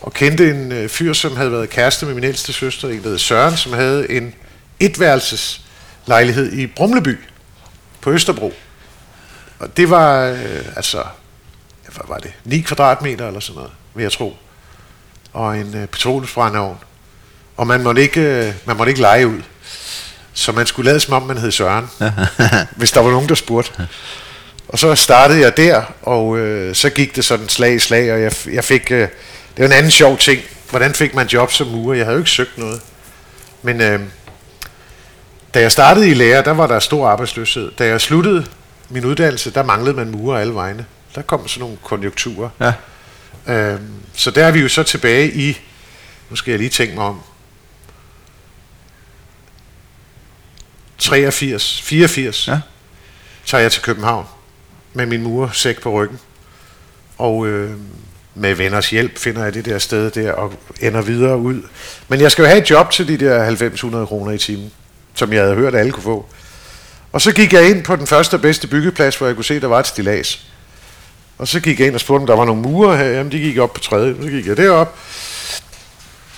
og kendte en øh, fyr, som havde været kæreste med min ældste søster, en der hed Søren, som havde en etværelses lejlighed i Brumleby på Østerbro. Og det var, øh, altså, hvad var det, 9 kvadratmeter eller sådan noget, vil jeg tro. Og en øh, petroleumsbrændeovn. Og man måtte, ikke, øh, man måtte ikke lege ud. Så man skulle lade som om, man hed Søren, hvis der var nogen, der spurgte. Og så startede jeg der, og øh, så gik det sådan slag i slag, og jeg, jeg fik, øh, det var en anden sjov ting. Hvordan fik man job som murer? Jeg havde jo ikke søgt noget. Men øh, da jeg startede i lære, der var der stor arbejdsløshed. Da jeg sluttede min uddannelse, der manglede man murer alle vegne. Der kom sådan nogle konjunkturer. ja. Øhm, så der er vi jo så tilbage i, nu skal jeg lige tænke mig om, 83, 84, Ja. tager jeg til København med min mursæk på ryggen. Og øh, med venners hjælp finder jeg det der sted der og ender videre ud. Men jeg skal jo have et job til de der 90-100 kroner i timen, som jeg havde hørt, at alle kunne få. Og så gik jeg ind på den første og bedste byggeplads, hvor jeg kunne se, at der var et stilas. Og så gik jeg ind og spurgte, om der var nogle murer her. Jamen, de gik op på tredje. Så gik jeg derop.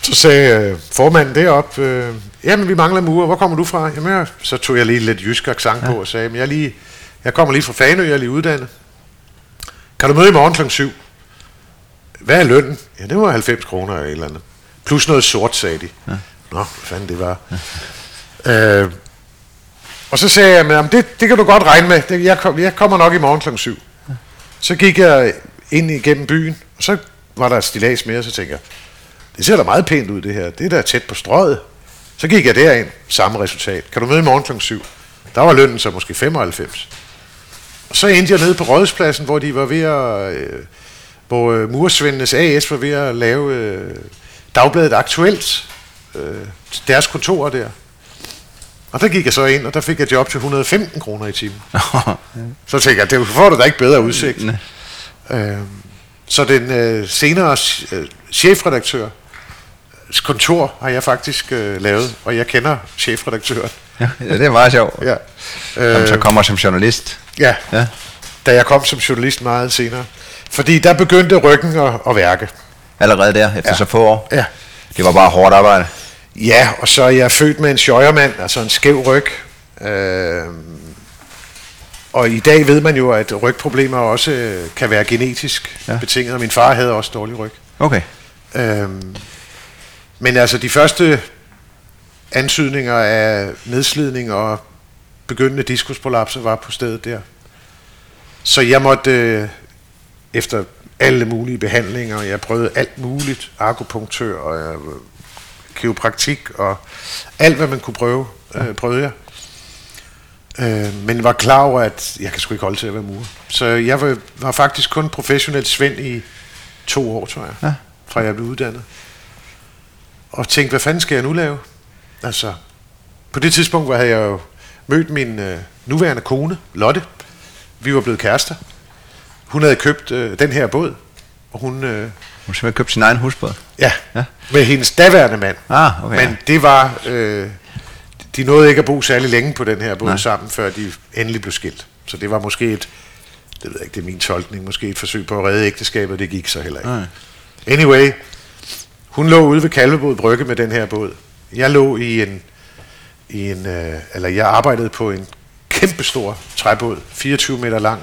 Så sagde øh, formanden derop, øh, jamen vi mangler murer, hvor kommer du fra? Jamen, jeg, så tog jeg lige lidt jysk accent på og sagde, jamen, jeg, er lige, jeg kommer lige fra Fanø, jeg er lige uddannet. Kan du møde i morgen kl. 7? Hvad er lønnen? Ja, det var 90 kroner eller et eller andet. Plus noget sort, sagde de. Ja. Nå, hvad fanden det var. Øh, og så sagde jeg, men det, det kan du godt regne med. Det, jeg, kom, jeg kommer nok i morgen kl. 7. Så gik jeg ind igennem byen, og så var der stilas mere, og så tænkte jeg, det ser da meget pænt ud det her. Det er da tæt på strøget. Så gik jeg derind, samme resultat. Kan du møde i morgen kl. 7? Der var lønnen så måske 95. Og så endte jeg nede på Rådhuspladsen, hvor de var ved at, øh, hvor øh, Mursvendenes AS var ved at lave øh, dagbladet Aktuelt, øh, deres kontor der. Og der gik jeg så ind, og der fik jeg job til 115 kroner i timen. Så tænkte jeg, det får du da ikke bedre udsigt. Øh, så den øh, senere øh, chefredaktør kontor har jeg faktisk øh, lavet, og jeg kender chefredaktøren. Ja, det er meget sjovt. Ja. Som så Øh, kommer som journalist. ja, Ja. da jeg kom som journalist meget senere. Fordi der begyndte ryggen at, at værke. Allerede der, efter Ja. så få år. Ja. Det var bare hårdt arbejde. Ja, og så er jeg født med en schøjermand, altså en skæv ryg. Øh, og i dag ved man jo, at rygproblemer også øh, kan være genetisk Ja. ja. betinget, og min far havde også dårlig ryg. Okay. Øhm, Men altså de første ansøgninger af nedslidning og begyndende diskusprolapse var på stedet der. Så jeg måtte øh, efter alle mulige behandlinger, jeg prøvede alt muligt, akupunktør og jeg, kiropraktik og alt hvad man kunne prøve, øh, prøvede jeg. Øh, men var klar over, at jeg kan sgu ikke holde til at være mur. Så jeg var, var faktisk kun professionel svend i to år, tror jeg, ja. fra jeg blev uddannet. Og tænkte, hvad fanden skal jeg nu lave? Altså, på det tidspunkt var jeg jo mødt min øh, nuværende kone, Lotte. Vi var blevet kærester. Hun havde købt øh, den her båd, og hun... Øh, hun simpelthen købt sin egen husbåd? Ja, ja, med hendes daværende mand. Ah, okay. Men det var... Øh, de nåede ikke at bo særlig længe på den her båd Nej. sammen, før de endelig blev skilt. Så det var måske et, det ved jeg ikke, det er min tolkning, måske et forsøg på at redde ægteskabet, det gik så heller ikke. Nej. Anyway, hun lå ude ved Kalvebod Brygge med den her båd. Jeg lå i en, i en øh, eller jeg arbejdede på en kæmpestor træbåd, 24 meter lang,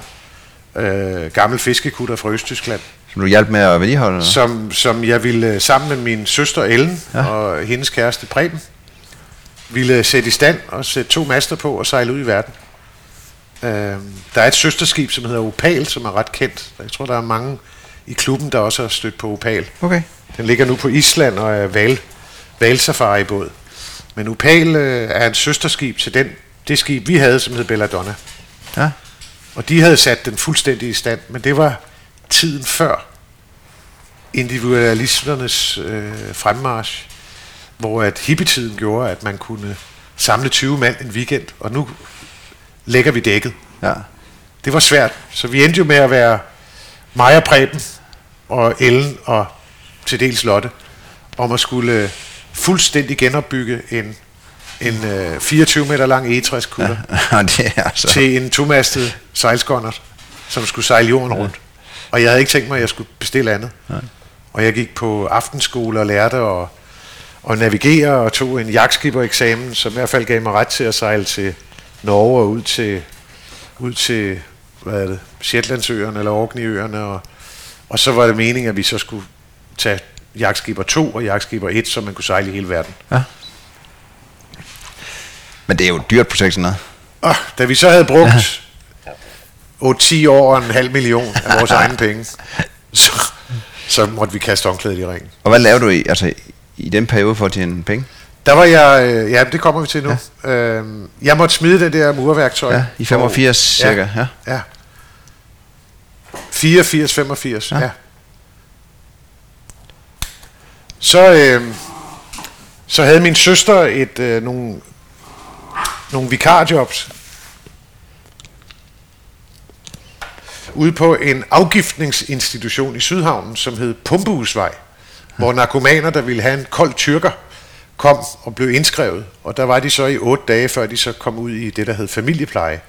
øh, gammel fiskekutter fra Østtyskland. Som du hjalp med at vedligeholde? Som, som jeg ville øh, sammen med min søster Ellen ja. og hendes kæreste Preben, ville sætte i stand og sætte to master på og sejle ud i verden. Øh, der er et søsterskib, som hedder Opal, som er ret kendt. Jeg tror, der er mange i klubben, der også har stødt på Opal. Okay. Den ligger nu på Island og er val, valsafari-båd. Men Opal øh, er en søsterskib til den, det skib, vi havde, som hed Belladonna. Ja. Og de havde sat den fuldstændig i stand, men det var tiden før individualisternes øh, fremmarsch hvor at hippietiden gjorde, at man kunne samle 20 mand en weekend, og nu lægger vi dækket. Ja. Det var svært, så vi endte jo med at være mig og Preben, og Ellen og til dels Lotte, om at skulle fuldstændig genopbygge en, en øh, 24 meter lang egetræskutter ja, det er altså. til en tomastet sejlskåndert, som skulle sejle jorden rundt. Ja. Og jeg havde ikke tænkt mig, at jeg skulle bestille andet. Nej. Og jeg gik på aftenskole og lærte at og navigere og tog en jagtskipper-eksamen, som i hvert fald gav mig ret til at sejle til Norge og ud til, ud til hvad er det, Shetlandsøerne eller Orkneyøerne, og, og så var det meningen, at vi så skulle tage jagtskipper 2 og jagtskipper 1, så man kunne sejle i hele verden. Ja. Men det er jo et dyrt projekt sådan noget. Og, da vi så havde brugt ja. 8-10 år og en halv million af vores egne penge, så, så måtte vi kaste omklædet i ringen. Og hvad lavede du i, altså i den periode for at tjene penge? Der var jeg, øh, ja, det kommer vi til nu. Ja. Øhm, jeg måtte smide det der murværktøj. Ja, i 85 og, cirka, ja. ja. 84, 85, ja. ja. Så, øh, så havde min søster et øh, nogle, nogle vikarjobs ude på en afgiftningsinstitution i Sydhavnen, som hed Pumpehusvej hvor narkomaner, der ville have en kold tyrker, kom og blev indskrevet. Og der var de så i otte dage, før de så kom ud i det, der hed familiepleje,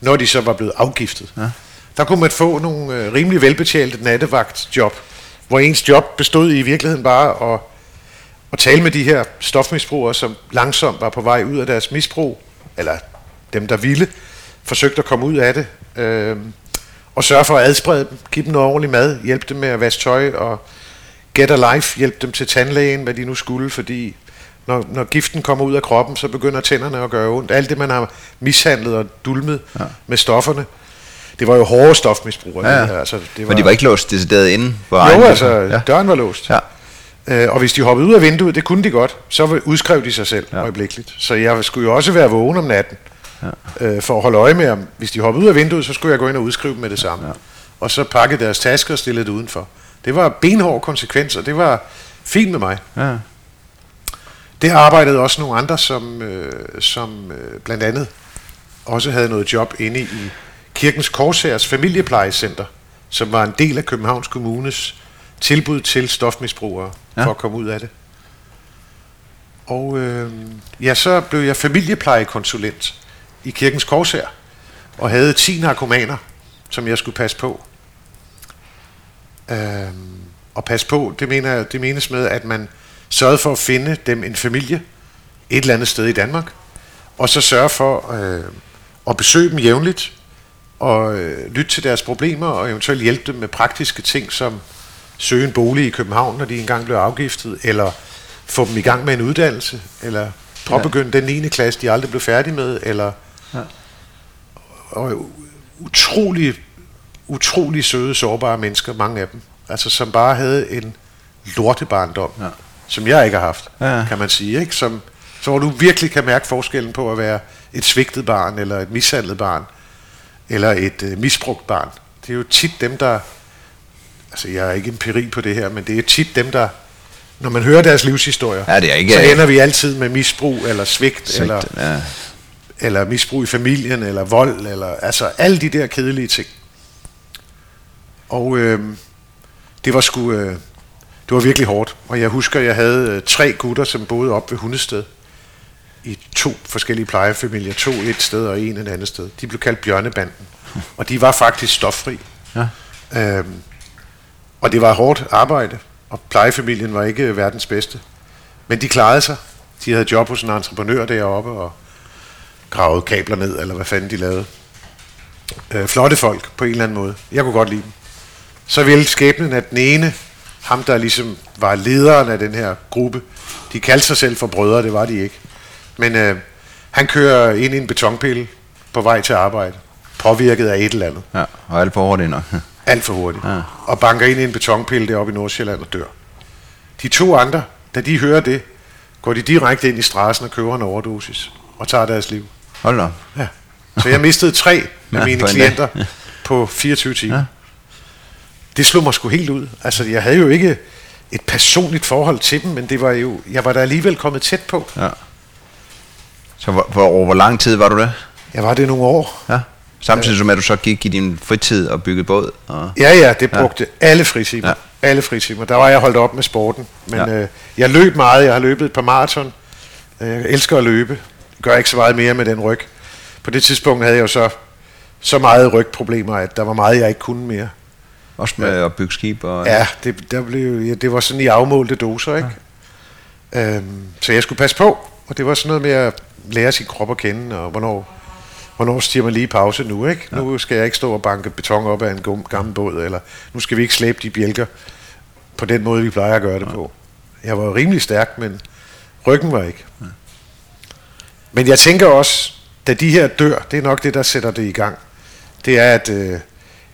når de så var blevet afgiftet. Ja. Der kunne man få nogle øh, rimelig velbetalte nattevagtjob, hvor ens job bestod i virkeligheden bare at, at tale med de her stofmisbrugere, som langsomt var på vej ud af deres misbrug, eller dem, der ville, forsøgte at komme ud af det, øh, og sørge for at adsprede dem, give dem noget ordentligt mad, hjælpe dem med at vaske tøj og Get a Life, hjælp dem til tandlægen, hvad de nu skulle, fordi når, når giften kommer ud af kroppen, så begynder tænderne at gøre ondt. Alt det, man har mishandlet og dulmet ja. med stofferne, det var jo hårde stofmisbrug. Ja, ja. Det Altså, det var, Men de var ikke låst decideret inden? jo, altså, ja. døren var låst. Ja. Øh, og hvis de hoppede ud af vinduet, det kunne de godt, så udskrev de sig selv ja. øjeblikkeligt. Så jeg skulle jo også være vågen om natten, ja. øh, for at holde øje med, om hvis de hoppede ud af vinduet, så skulle jeg gå ind og udskrive dem med det samme. Ja. Og så pakke deres tasker og stille det udenfor. Det var benhårde konsekvenser. Det var fint med mig. Ja. Det arbejdede også nogle andre, som, øh, som øh, blandt andet også havde noget job inde i Kirkens Korsærs familieplejecenter, som var en del af Københavns Kommunes tilbud til stofmisbrugere ja. for at komme ud af det. Og øh, ja, så blev jeg familieplejekonsulent i Kirkens Korsær, og havde 10 narkomaner, som jeg skulle passe på. Øh, og passe på, det, mener, det menes med, at man sørgede for at finde dem en familie et eller andet sted i Danmark, og så sørge for øh, at besøge dem jævnligt, og øh, lytte til deres problemer, og eventuelt hjælpe dem med praktiske ting, som søge en bolig i København, når de engang blev afgiftet, eller få dem i gang med en uddannelse, eller påbegynde ja. den 9. klasse, de aldrig blev færdige med, eller ja. og utrolig, utrolig søde, sårbare mennesker, mange af dem, altså som bare havde en lortebarndom, ja. som jeg ikke har haft, ja. kan man sige, ikke? Som, så hvor du virkelig kan mærke forskellen på at være et svigtet barn, eller et mishandlet barn, eller et øh, misbrugt barn. Det er jo tit dem, der... Altså, jeg er ikke empiri på det her, men det er tit dem, der... Når man hører deres livshistorier, ja, det er ikke, så ender vi altid med misbrug, eller svigt, svigt eller, ja. eller misbrug i familien, eller vold, eller altså alle de der kedelige ting. Og øh, det var sgu... Øh, det var virkelig hårdt. Og jeg husker, jeg havde øh, tre gutter, som boede op ved Hundested i to forskellige plejefamilier. To et sted og en et andet sted. De blev kaldt Bjørnebanden. Og de var faktisk stoffri. Ja. Øhm, og det var hårdt arbejde, og plejefamilien var ikke verdens bedste. Men de klarede sig. De havde job hos en entreprenør deroppe, og gravede kabler ned, eller hvad fanden de lavede. Øh, flotte folk, på en eller anden måde. Jeg kunne godt lide dem. Så ville skæbnen, at den ene, ham der ligesom var lederen af den her gruppe, de kaldte sig selv for brødre, det var de ikke. Men øh, han kører ind i en betonpille på vej til arbejde, påvirket af et eller andet. Ja, og alt for hurtigt nok. alt for hurtigt. Ja. Og banker ind i en betonpille deroppe i Nordsjælland og dør. De to andre, da de hører det, går de direkte ind i strassen og køber en overdosis og tager deres liv. Hold da. Ja. Så jeg mistede tre af ja, mine klienter ja. på 24 timer. Ja. Det slog mig sgu helt ud. Altså, jeg havde jo ikke et personligt forhold til dem, men det var jo, jeg var da alligevel kommet tæt på. Ja. Så hvor, hvor, hvor lang tid var du der? Jeg var det nogle år. Ja. Samtidig som at du så gik i din fritid og byggede båd? Og... Ja, ja, det brugte ja. alle fritimer. Ja. Alle fritimer. Der var jeg holdt op med sporten. Men ja. øh, jeg løb meget. Jeg har løbet et par maraton. Øh, jeg elsker at løbe. Gør ikke så meget mere med den ryg. På det tidspunkt havde jeg jo så, så meget rygproblemer, at der var meget, jeg ikke kunne mere. Også med ja. at bygge skib? Og... Ja, det, der blev, ja, det var sådan i afmålte doser, ikke? Ja. Øhm, så jeg skulle passe på, og det var sådan noget med at lære sin krop at kende, og hvornår, hvornår stiger man lige pause nu, ikke? Ja. Nu skal jeg ikke stå og banke beton op af en gammel båd, eller nu skal vi ikke slæbe de bjælker på den måde, vi plejer at gøre det ja. på. Jeg var rimelig stærk, men ryggen var ikke. Ja. Men jeg tænker også, da de her dør, det er nok det, der sætter det i gang. Det er, at øh,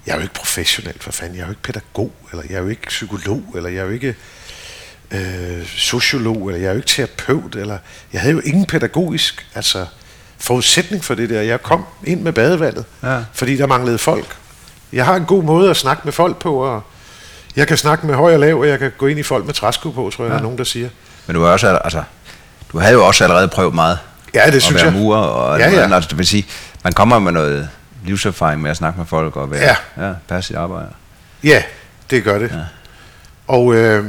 jeg er jo ikke professionel, for fanden. Jeg er jo ikke pædagog, eller jeg er jo ikke psykolog, eller jeg er jo ikke øh, sociolog, eller jeg er jo ikke terapeut, eller jeg havde jo ingen pædagogisk altså, forudsætning for det der. Jeg kom ind med badevandet, ja. fordi der manglede folk. Jeg har en god måde at snakke med folk på, og jeg kan snakke med høj og lav, og jeg kan gå ind i folk med træsko på, tror jeg, ja. der er nogen, der siger. Men du har også, altså, du havde jo også allerede prøvet meget. Ja, det synes at være jeg. murer, og ja, ja. Altså, det vil sige, man kommer med noget livserfaring med at snakke med folk og være, ja. Ja, passe sit arbejde. Ja, det gør det. Ja. Og øh,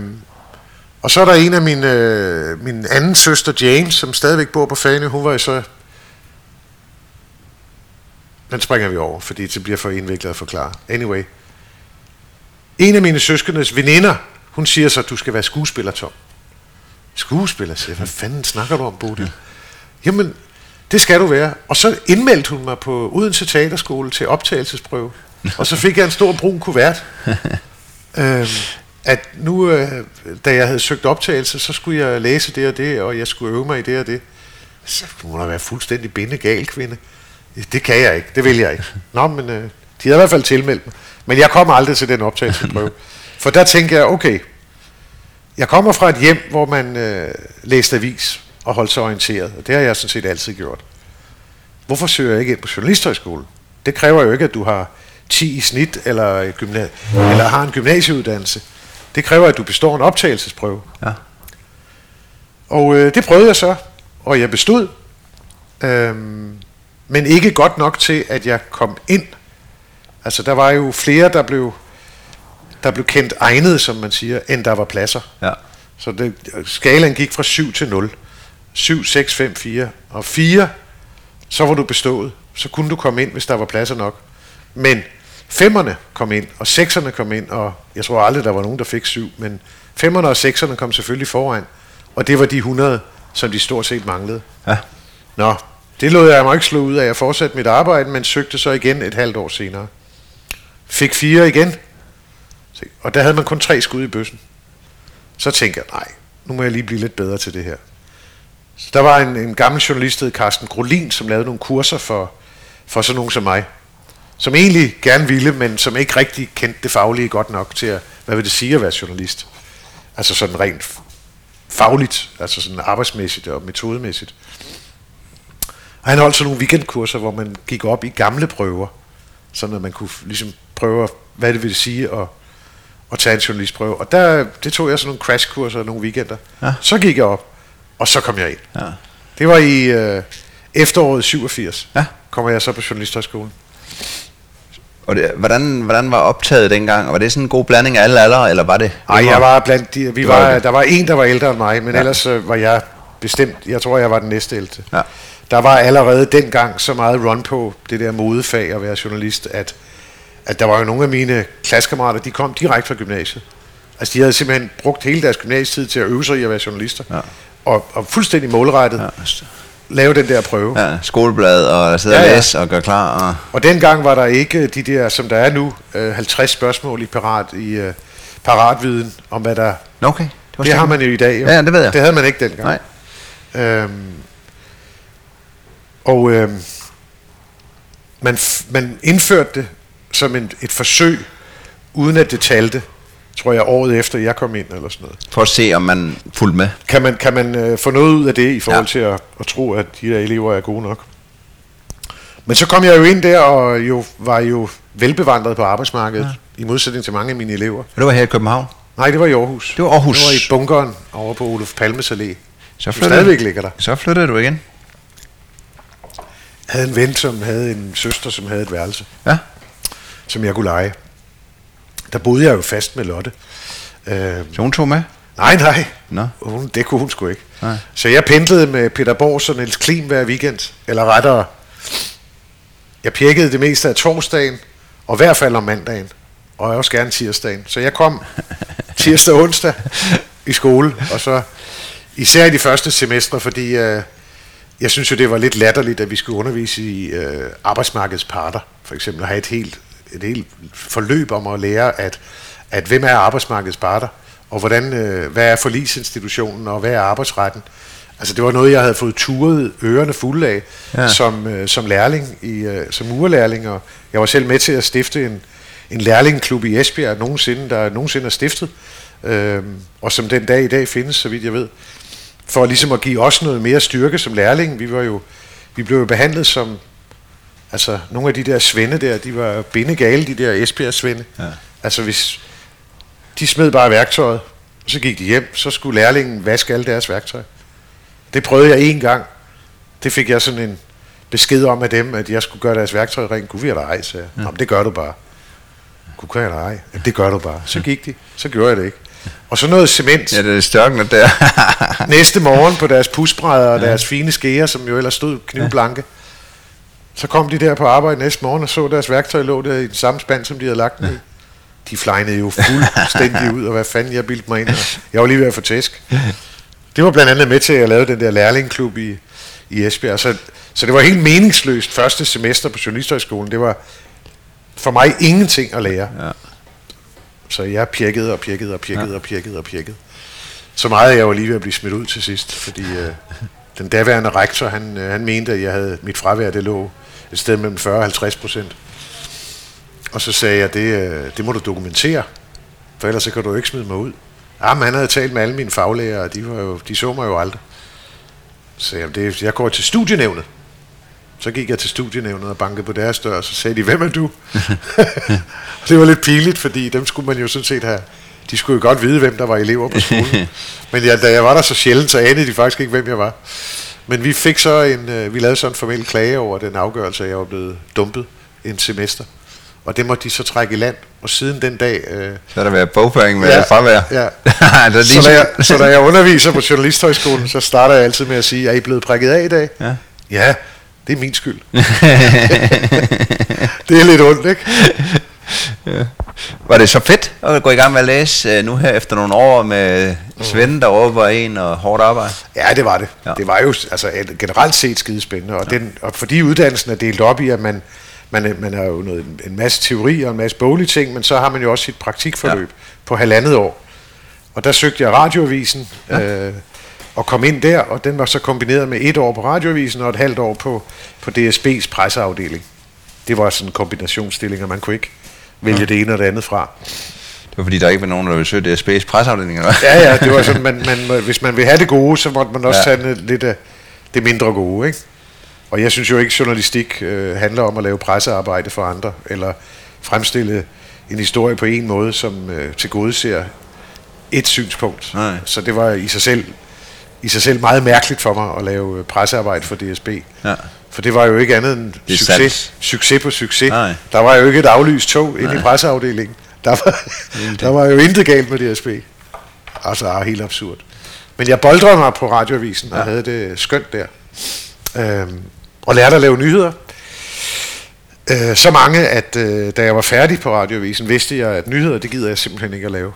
og så er der en af mine, øh, min anden søster, James, som stadigvæk bor på Fanø. Hun var jo så... Den springer vi over, fordi det bliver for indviklet at forklare. Anyway. En af mine søskendes veninder, hun siger så, at du skal være skuespiller, Tom. Skuespiller, siger Hvad fanden snakker du om, Bodil? Jamen, det skal du være. Og så indmeldte hun mig på Odense Teaterskole til optagelsesprøve. Og så fik jeg en stor brun kuvert. øhm, at nu, øh, da jeg havde søgt optagelse, så skulle jeg læse det og det, og jeg skulle øve mig i det og det. Så må der være fuldstændig bindegal kvinde. Det kan jeg ikke, det vil jeg ikke. Nå, men øh, de havde i hvert fald tilmeldt mig. Men jeg kom aldrig til den optagelsesprøve. For der tænker jeg, okay, jeg kommer fra et hjem, hvor man øh, læste avis og holdt sig orienteret, og det har jeg sådan set altid gjort. Hvorfor søger jeg ikke ind på journalisthøjskole? Det kræver jo ikke, at du har 10 i snit, eller, eller har en gymnasieuddannelse. Det kræver, at du består en optagelsesprøve. Ja. Og øh, det prøvede jeg så, og jeg bestod. Øhm, men ikke godt nok til, at jeg kom ind. Altså, der var jo flere, der blev, der blev kendt egnet, som man siger, end der var pladser. Ja. Så det, skalaen gik fra 7 til 0. 7, 6, 5, 4. Og 4, så var du bestået. Så kunne du komme ind, hvis der var pladser nok. Men Femmerne kom ind, og sekserne kom ind, og jeg tror aldrig, der var nogen, der fik syv, men femmerne og sekserne kom selvfølgelig foran, og det var de 100, som de stort set manglede. Ja. Nå, det lod jeg mig ikke slå ud af. Jeg fortsatte mit arbejde, men søgte så igen et halvt år senere. Fik fire igen, og der havde man kun tre skud i bøssen. Så tænkte jeg, nej, nu må jeg lige blive lidt bedre til det her. Så der var en, en gammel journalist, Carsten Grolin, som lavede nogle kurser for, for sådan nogen som mig. Som egentlig gerne ville, men som ikke rigtig kendte det faglige godt nok til at, hvad vil det sige at være journalist? Altså sådan rent fagligt, altså sådan arbejdsmæssigt og metodemæssigt. Og han holdt sådan nogle weekendkurser, hvor man gik op i gamle prøver, sådan at man kunne ligesom prøve, hvad det ville sige at, at tage en journalistprøve. Og der, det tog jeg sådan nogle crashkurser nogle weekender. Ja. Så gik jeg op, og så kom jeg ind. Ja. Det var i øh, efteråret 87, ja. kommer jeg så på Journalisthøjskolen. Og det, hvordan, hvordan var optaget dengang? Var det sådan en god blanding af alle aldre, eller var det? Nej, jeg var blandt de, vi var, der var en, der var ældre end mig, men ja. ellers øh, var jeg bestemt, jeg tror, jeg var den næste ældste. Ja. Der var allerede dengang så meget run på det der modefag at være journalist, at, at der var jo nogle af mine klassekammerater, de kom direkte fra gymnasiet. Altså de havde simpelthen brugt hele deres gymnasietid til at øve sig i at være journalister. Ja. Og, og fuldstændig målrettet. Ja lave den der prøve. Ja, skoleblad og sidde ja, ja. og læse og gøre klar. Og... og dengang var der ikke de der, som der er nu, 50 øh, spørgsmål i parat i uh, paratviden om hvad der... Okay. Det, var det har man jo i dag. Jo. Ja, det ved jeg. Det havde man ikke dengang. Nej. Øhm, og øhm, man, man indførte det som en, et forsøg, uden at det talte tror jeg, året efter jeg kom ind, eller sådan noget. For at se, om man fulgte med. Kan man, kan man øh, få noget ud af det, i forhold ja. til at, at tro, at de der elever er gode nok? Men så kom jeg jo ind der, og jo, var jo velbevandret på arbejdsmarkedet, ja. i modsætning til mange af mine elever. Og det var her i København? Nej, det var i Aarhus. Det var Aarhus? Det var i bunkeren over på Olof Palmes Allé. Så flyttede, stadigvæk ligger der. Så flyttede du igen? Jeg havde en ven, som havde en søster, som havde et værelse. Ja. Som jeg kunne lege der boede jeg jo fast med Lotte. Øh, så hun tog med? Nej, nej. No. Hun, det kunne hun sgu ikke. Nej. Så jeg pendlede med Peter Bors og Niels Klim hver weekend. Eller rettere, jeg pjekkede det meste af torsdagen, og i hvert fald om mandagen. Og også gerne tirsdagen. Så jeg kom tirsdag og onsdag i skole, og så især i de første semestre, fordi øh, jeg synes jo, det var lidt latterligt, at vi skulle undervise i øh, arbejdsmarkedets parter, for eksempel, at have et helt et helt forløb om at lære, at, at hvem er arbejdsmarkedets parter, og hvordan, øh, hvad er forlisinstitutionen, og hvad er arbejdsretten. Altså det var noget, jeg havde fået turet ørerne fulde af ja. som, øh, som lærling, i, øh, som urlærling, og jeg var selv med til at stifte en, en lærlingklub i Esbjerg, nogensinde, der nogensinde er stiftet, øh, og som den dag i dag findes, så vidt jeg ved, for ligesom at give os noget mere styrke som lærling. Vi var jo vi blev jo behandlet som Altså, nogle af de der svende der, de var bindegale, de der Esbjerg-svende. Ja. Altså, hvis de smed bare værktøjet, og så gik de hjem, så skulle lærlingen vaske alle deres værktøj. Det prøvede jeg en gang. Det fik jeg sådan en besked om af dem, at jeg skulle gøre deres værktøj rent. Kunne vi have ej, sagde jeg. Ja. det gør du bare. Kunne jeg ej? Det gør du bare. Så gik de. Så gjorde jeg det ikke. Og så noget cement. Ja, det er størkende der. Næste morgen på deres pusbrædder og ja. deres fine skeer, som jo ellers stod knivblanke. Ja så kom de der på arbejde næste morgen og så deres værktøj lå der i den samme spand, som de havde lagt den i. De flegnede jo fuldstændig ud, og hvad fanden jeg bildte mig ind. Jeg var lige ved at få tæsk. Det var blandt andet med til, at jeg lavede den der lærlingklub i, i Esbjerg. Så, så det var helt meningsløst første semester på Journalisthøjskolen. Det var for mig ingenting at lære. Ja. Så jeg pjekkede og pjekkede og pjekkede ja. og pjekkede og pjekkede. Så meget, at jeg var lige ved at blive smidt ud til sidst, fordi øh, den daværende rektor, han, øh, han mente, at jeg havde mit fravær, det lå et sted mellem 40 og 50 procent. Og så sagde jeg, det, øh, det må du dokumentere, for ellers så kan du ikke smide mig ud. Jamen, han havde talt med alle mine faglæger, og de, var jo, de så mig jo aldrig. Så sagde jeg, det, jeg går til studienævnet. Så gik jeg til studienævnet og bankede på deres dør, og så sagde de, hvem er du? det var lidt pinligt, fordi dem skulle man jo sådan set have... De skulle jo godt vide, hvem der var elever på skolen. Men ja, da jeg var der så sjældent, så anede de faktisk ikke, hvem jeg var. Men vi fik så en, øh, vi lavede så en formel klage over den afgørelse, at jeg var blevet dumpet en semester. Og det måtte de så trække i land. Og siden den dag... Øh, så har der været bogføring med ja, fravær. Ja. der så, da jeg, så da jeg underviser på Journalisthøjskolen, så starter jeg altid med at sige, er I blevet prikket af i dag? Ja. Ja, det er min skyld. det er lidt ondt, ikke? Ja. Var det så fedt at gå i gang med at læse uh, nu her efter nogle år med mm. Svend, der over en og hårdt arbejde? Ja, det var det. Ja. Det var jo altså, generelt set skidespændende, og, ja. den, og fordi uddannelsen er delt op i, at man, man, man har jo noget, en masse teori og en masse boglige ting, men så har man jo også sit praktikforløb ja. på halvandet år. Og der søgte jeg radioavisen, ja. øh, og kom ind der, og den var så kombineret med et år på radioavisen og et halvt år på, på DSB's presseafdeling. Det var sådan en kombinationsstilling, og man kunne ikke vælge ja. det ene og det andet fra. Det var fordi, der ikke var nogen, der ville søge DSB's presseafdeling, eller Ja, ja, det var sådan, man, man, hvis man vil have det gode, så måtte man også ja. tage lidt af det mindre gode, ikke? Og jeg synes jo ikke, journalistik øh, handler om at lave pressearbejde for andre, eller fremstille en historie på en måde, som øh, til gode ser et synspunkt. Nej. Så det var i sig selv i sig selv meget mærkeligt for mig at lave pressearbejde for DSB. Ja. For det var jo ikke andet end succes, sandt. succes på succes. Nej. Der var jo ikke et aflyst tog ind i presseafdelingen. Der var, der var jo intet galt med DSB. Altså, helt absurd. Men jeg boldrede mig på radioavisen ja. og havde det skønt der. Øhm, og lærte at lave nyheder. Øh, så mange, at øh, da jeg var færdig på radioavisen, vidste jeg, at nyheder, det gider jeg simpelthen ikke at lave.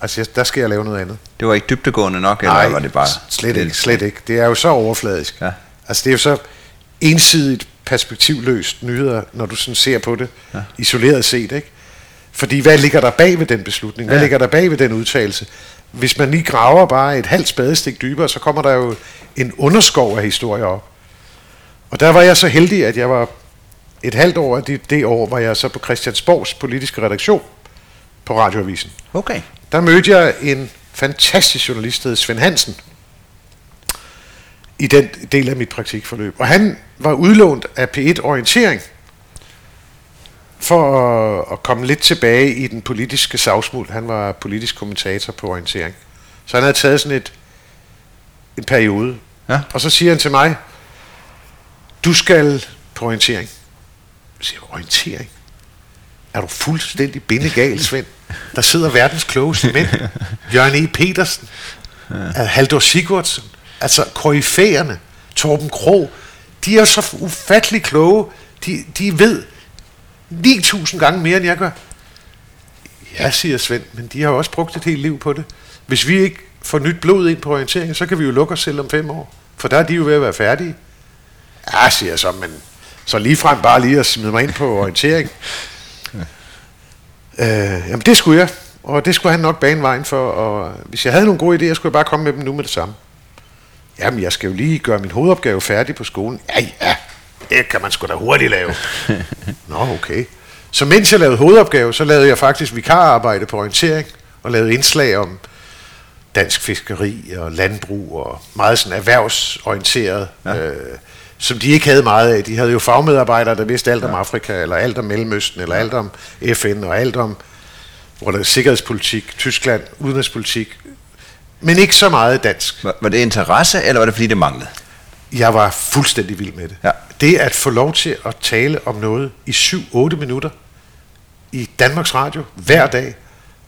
Altså, jeg, der skal jeg lave noget andet. Det var ikke dybtegående nok, Nej, eller var det bare... slet ikke, slet ikke. Det er jo så overfladisk. Ja. Altså, det er jo så ensidigt perspektivløst nyheder, når du sådan ser på det, ja. isoleret set, ikke? Fordi hvad ligger der bag ved den beslutning? Hvad ja. ligger der bag ved den udtalelse? Hvis man lige graver bare et halvt spadestik dybere, så kommer der jo en underskov af historier op. Og der var jeg så heldig, at jeg var et halvt år af det, det år, var jeg så på Christiansborgs politiske redaktion på Radioavisen. Okay. Der mødte jeg en fantastisk journalist, der Svend Hansen, i den del af mit praktikforløb. Og han var udlånt af P1 Orientering, for at, komme lidt tilbage i den politiske savsmuld. Han var politisk kommentator på Orientering. Så han havde taget sådan et, en periode. Ja. Og så siger han til mig, du skal på orientering. Jeg siger, orientering? Er du fuldstændig bindegal, Svend? Der sidder verdens klogeste mænd. Jørgen E. Petersen, ja. Haldor Sigurdsson, altså koryfæerne, Torben Krog, de er så ufattelig kloge. De, de ved 9.000 gange mere, end jeg gør. Ja, siger Svend, men de har også brugt et helt liv på det. Hvis vi ikke får nyt blod ind på orienteringen, så kan vi jo lukke os selv om fem år. For der er de jo ved at være færdige. Ja, siger jeg så, men så lige frem bare lige at smide mig ind på orientering. Øh, jamen det skulle jeg, og det skulle han nok bane vejen for, og hvis jeg havde nogle gode idéer, skulle jeg bare komme med dem nu med det samme. Jamen, jeg skal jo lige gøre min hovedopgave færdig på skolen. Ja, ja, det kan man sgu da hurtigt lave. Nå, okay. Så mens jeg lavede hovedopgave, så lavede jeg faktisk vikararbejde på orientering, og lavede indslag om dansk fiskeri og landbrug, og meget sådan erhvervsorienteret, ja. øh, som de ikke havde meget af. De havde jo fagmedarbejdere, der vidste alt ja. om Afrika, eller alt om Mellemøsten, eller alt om FN, og alt om hvor der er sikkerhedspolitik, Tyskland, udenrigspolitik, men ikke så meget dansk. Var, var det interesse, eller var det fordi, det manglede? Jeg var fuldstændig vild med det. Ja. Det at få lov til at tale om noget i 7-8 minutter i Danmarks Radio hver dag,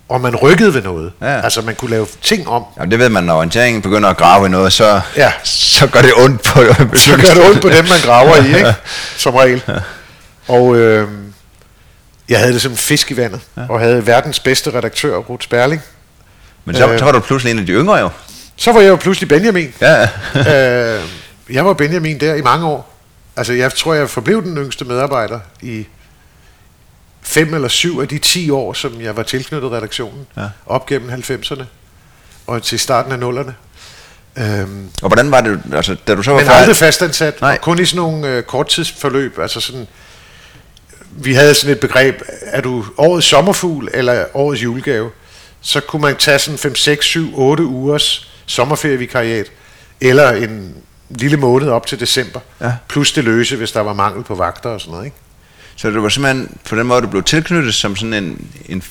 og man rykkede ved noget. Ja. Altså man kunne lave ting om. Jamen det ved man, når orienteringen begynder at grave i noget, så, ja. så gør det ondt på Så gør det ondt på dem, man graver i, ikke? Som regel. Ja. Og øh, jeg havde det som fisk i vandet, ja. og havde verdens bedste redaktør, Ruth Sperling. Men så, øh, så var du pludselig en af de yngre jo. Så var jeg jo pludselig Benjamin. Ja. øh, jeg var Benjamin der i mange år. Altså jeg tror, jeg forblev den yngste medarbejder i fem eller syv af de 10 år, som jeg var tilknyttet redaktionen, ja. op gennem 90'erne og til starten af nullerne. Øhm, og hvordan var det, altså, da du så var Men aldrig fastansat, Nej. kun i sådan nogle øh, korttidsforløb, altså sådan, vi havde sådan et begreb, er du årets sommerfugl eller årets julegave, så kunne man tage sådan 5, 6, 7, 8 ugers sommerferievikariat, eller en lille måned op til december, ja. plus det løse, hvis der var mangel på vagter og sådan noget, ikke? Så det var simpelthen på den måde, du blev tilknyttet som sådan en, en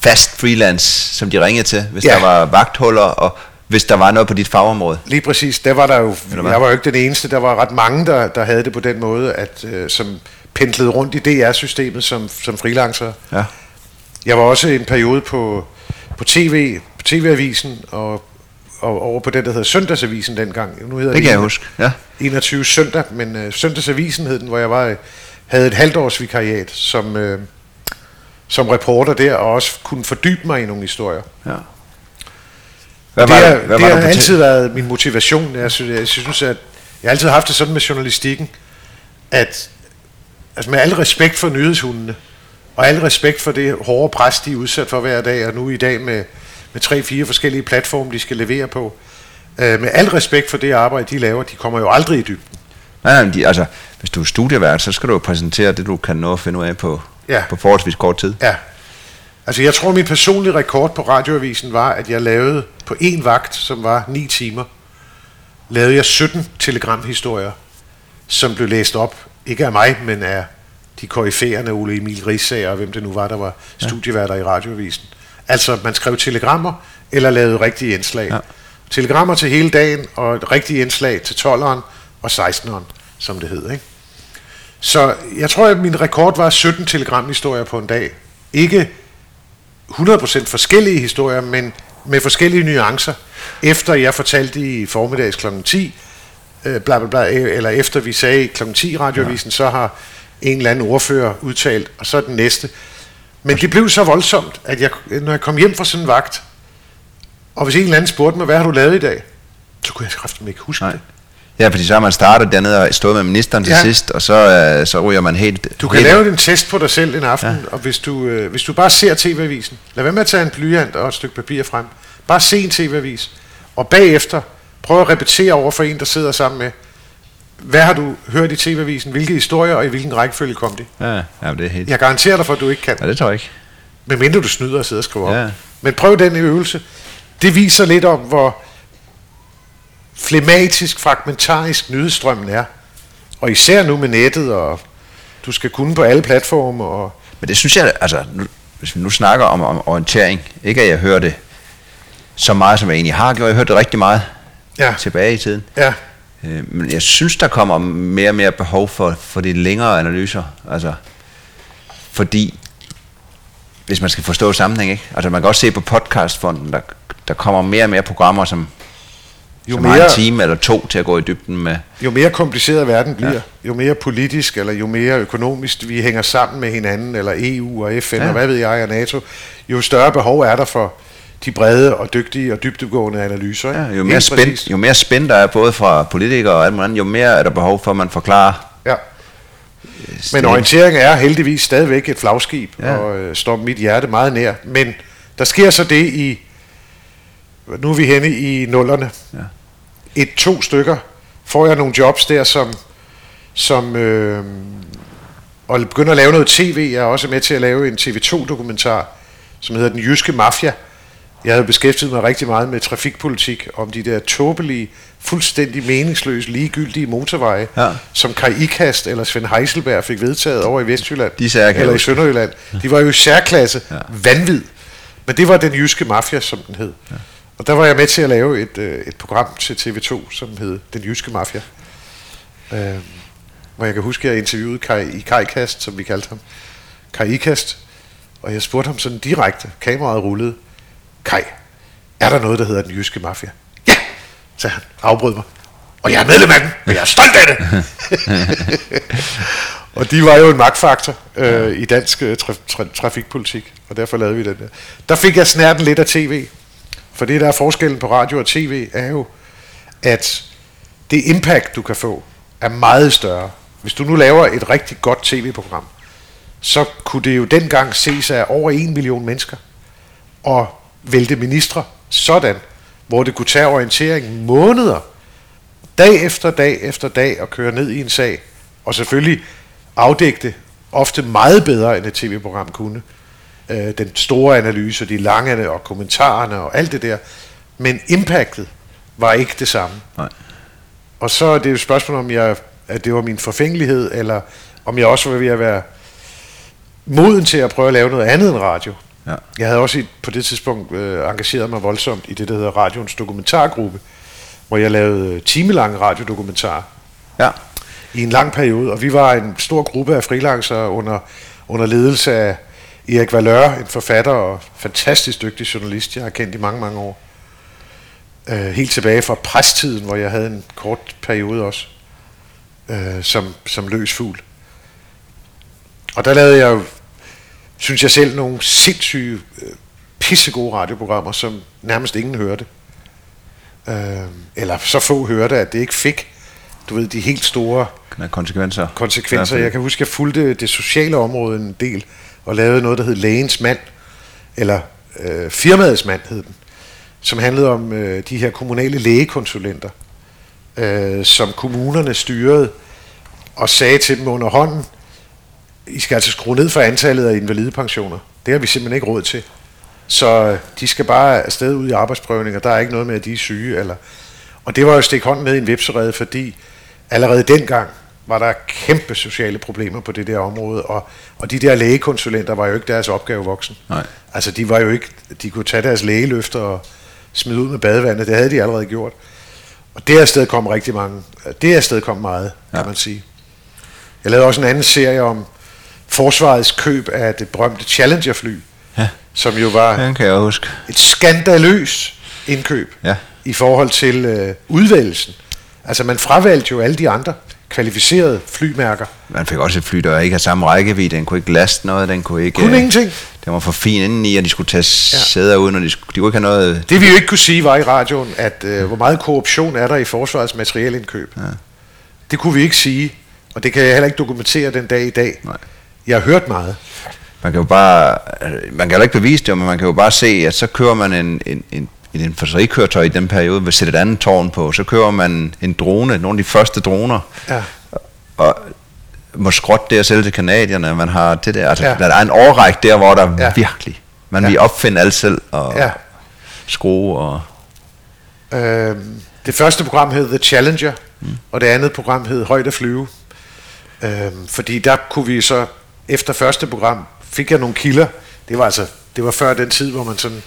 fast freelance, som de ringede til, hvis ja. der var vagthuller, og hvis der var noget på dit fagområde. Lige præcis, der var der jo, jeg var jo ikke den eneste, der var ret mange, der, der havde det på den måde, at øh, som pendlede rundt i DR-systemet som, som freelancer. Ja. Jeg var også en periode på, på tv, på tv-avisen, og, og over på den, der hedder Søndagsavisen dengang. Nu hedder det, det kan jeg huske, ja. 21 søndag, men øh, Søndagsavisen hed den, hvor jeg var havde et halvt års vikariat som, øh, som reporter der, og også kunne fordybe mig i nogle historier. Ja. Hvad det, er, hvad det har altid været min motivation. Jeg synes, jeg synes, at jeg har altid haft det sådan med journalistikken, at altså med al respekt for nyhedshundene, og al respekt for det hårde pres, de er udsat for hver dag, og nu i dag med, med tre-fire forskellige platforme, de skal levere på. Øh, med al respekt for det arbejde, de laver, de kommer jo aldrig i dybden. Nej, nej, men de, altså, hvis du er studievært, så skal du jo præsentere det, du kan nå at finde ud af på, Ja. på forholdsvis kort tid. Ja. Altså jeg tror, min personlige rekord på radioavisen var, at jeg lavede på en vagt, som var 9 timer, lavede jeg 17 telegramhistorier, som blev læst op, ikke af mig, men af de koryfærende Ole Emil Rigsager og hvem det nu var, der var studieværter i radioavisen. Altså, man skrev telegrammer, eller lavede rigtige indslag. Ja. Ja. Telegrammer til hele dagen, og et rigtigt indslag til 12'eren og 16'eren, som det hed. Ikke? Så jeg tror, at min rekord var 17 telegramhistorier på en dag. Ikke 100% forskellige historier, men med forskellige nuancer. Efter jeg fortalte i formiddags kl. 10, øh, bla bla bla, eller efter vi sagde kl. 10 i radioavisen, ja. så har en eller anden ordfører udtalt, og så den næste. Men det blev så voldsomt, at jeg, når jeg kom hjem fra sådan en vagt, og hvis en eller anden spurgte mig, hvad har du lavet i dag? Så kunne jeg kraftigt ikke huske Nej. det. Ja, fordi så har man startet dernede og stået med ministeren til Ja. sidst, og så, øh, så ryger man helt... Du kan helt, lave en test på dig selv en aften, ja. og hvis du, øh, hvis du bare ser TV-avisen, lad være med at tage en blyant og et stykke papir frem. Bare se en TV-avis, og bagefter prøv at repetere over for en, der sidder sammen med, hvad har du hørt i TV-avisen, hvilke historier og i hvilken rækkefølge kom de? Ja, ja, det er helt... Jeg garanterer dig for, at du ikke kan, Ja, det tror jeg ikke. medmindre du snyder og sidder og skriver Ja. op. Men prøv den øvelse. Det viser lidt om, hvor flematisk, fragmentarisk nyhedsstrømmen er. Og især nu med nettet, og du skal kunne på alle platforme, og Men det synes jeg, altså, nu, hvis vi nu snakker om, om orientering, ikke at jeg hører det så meget, som jeg egentlig har gjort. Jeg har hørt det rigtig meget ja, tilbage i tiden. ja, Øh, Men jeg synes, der kommer mere og mere behov for, for de længere analyser. Altså, fordi, hvis man skal forstå sammenhæng, ikke? Altså, man kan også se på podcastfonden, der, der kommer mere og mere programmer, som, jo som mere, en time eller to til at gå i dybden med. jo mere kompliceret verden bliver, Ja. jo mere politisk eller jo mere økonomisk vi hænger sammen med hinanden, eller EU og FN ja. og hvad ved jeg, og NATO, jo større behov er der for de brede og dygtige og dybdegående analyser. ikke? Ja, jo, mere spændt, jo mere spændt der er både fra politikere og alt muligt andet, jo mere er der behov for, at man forklarer. Ja. øh, Men orientering er heldigvis stadigvæk et flagskib, ja. og øh, står mit hjerte meget nær. Men der sker så det i, nu er vi henne i nullerne, Ja. et, to stykker, får jeg nogle jobs der, som, som øh, og begynder at lave noget tv. Jeg er også med til at lave en TV2-dokumentar, som hedder Den Jyske Mafia. Jeg havde beskæftiget mig rigtig meget med trafikpolitik, om de der tåbelige, fuldstændig meningsløse, ligegyldige motorveje, Ja. som Kai Ikast eller Svend Heiselberg fik vedtaget over i Vestjylland, De jeg eller i. Sønderjylland. De var jo i særklasse ja. vanvid. Men det var den jyske mafia, som den hed. Ja. Og der var jeg med til at lave et, øh, et program til TV2, som hed Den Jyske Mafia. Øh, hvor jeg kan huske, at jeg interviewede Kai, i Kai Kast, som vi kaldte ham. Kai Ikast. Og jeg spurgte ham sådan direkte, kameraet rullede. Kai, er der noget, der hedder Den Jyske Mafia? Ja, sagde han, afbrød mig. Og jeg er medlem af den, og jeg er stolt af det. og de var jo en magtfaktor øh, i dansk øh, tra- tra- trafikpolitik, og derfor lavede vi den der. Der fik jeg snærten lidt af tv, for det der er forskellen på radio og tv, er jo, at det impact, du kan få, er meget større. Hvis du nu laver et rigtig godt tv-program, så kunne det jo dengang ses af over en million mennesker og vælte ministre sådan, hvor det kunne tage orientering måneder, dag efter dag efter dag og køre ned i en sag, og selvfølgelig afdække det ofte meget bedre, end et tv-program kunne. Øh, den store analyse, de lange og kommentarerne og alt det der. Men impactet var ikke det samme. Nej. Og så er det jo et spørgsmål, om jeg, at det var min forfængelighed, eller om jeg også var ved at være moden til at prøve at lave noget andet end radio. Ja. Jeg havde også på det tidspunkt øh, engageret mig voldsomt i det, der hedder Radions dokumentargruppe, hvor jeg lavede øh, timelange radiodokumentarer Ja. i en lang periode, og vi var en stor gruppe af freelancere under, under ledelse af Erik Valør, en forfatter og fantastisk dygtig journalist, jeg har kendt i mange, mange år. Øh, helt tilbage fra presstiden, hvor jeg havde en kort periode også, øh, som, som løs fugl. Og der lavede jeg jo, synes jeg selv, nogle sindssyge, øh, pissegode radioprogrammer, som nærmest ingen hørte. Øh, eller så få hørte, at det ikke fik, du ved, de helt store konsekvenser. konsekvenser. Jeg kan huske, at jeg fulgte det sociale område en del, og lavede noget, der hed Lægens Mand, eller øh, Firmaets Mand hed den, som handlede om øh, de her kommunale lægekonsulenter, øh, som kommunerne styrede og sagde til dem under hånden, I skal altså skrue ned for antallet af invalidepensioner. Det har vi simpelthen ikke råd til. Så øh, de skal bare afsted ud i arbejdsprøvninger. Der er ikke noget med, at de er syge. Eller... Og det var jo stik hånden ned i en vipserede, fordi allerede dengang var der kæmpe sociale problemer på det der område, og, og de der lægekonsulenter var jo ikke deres opgave voksen. Nej. Altså de var jo ikke, de kunne tage deres lægeløfter og smide ud med badevandet, det havde de allerede gjort. Og det er sted kom rigtig mange, det er sted kom meget, ja. kan man sige. Jeg lavede også en anden serie om forsvarets køb af det berømte Challenger-fly, Ja, som jo var den kan jeg huske. et skandaløst indkøb Ja. i forhold til øh, udvælgelsen. Altså man fravalgte jo alle de andre kvalificerede flymærker. Man fik også et fly, der ikke havde samme rækkevidde. Den kunne ikke laste noget, den kunne ikke... Kun øh, ingenting. Den var for fin indeni, og de skulle tage sæder ud, når de, skulle, de kunne ikke have noget... Det vi jo ikke kunne sige var i radioen, at øh, hvor meget korruption er der i forsvarets materielindkøb. Ja. Det kunne vi ikke sige, og det kan jeg heller ikke dokumentere den dag i dag. Nej. Jeg har hørt meget. Man kan jo bare... Man kan jo ikke bevise det, men man kan jo bare se, at så kører man en, en, en et infanterikøretøj i den periode, vil sætte et andet tårn på, så kører man en drone, nogle af de første droner, Ja. og må skrotte det og sælge til kanadierne. Man har det der, altså, Ja. der er en årrække der, hvor der Ja. virkelig, man Ja. vil opfinde alt selv, og Ja. skrue, og Øh, det første program hed The Challenger, mm. og det andet program hed Højt at flyve. Øh, fordi der kunne vi så, efter første program, fik jeg nogle kilder. Det var altså, det var før den tid, hvor man sådan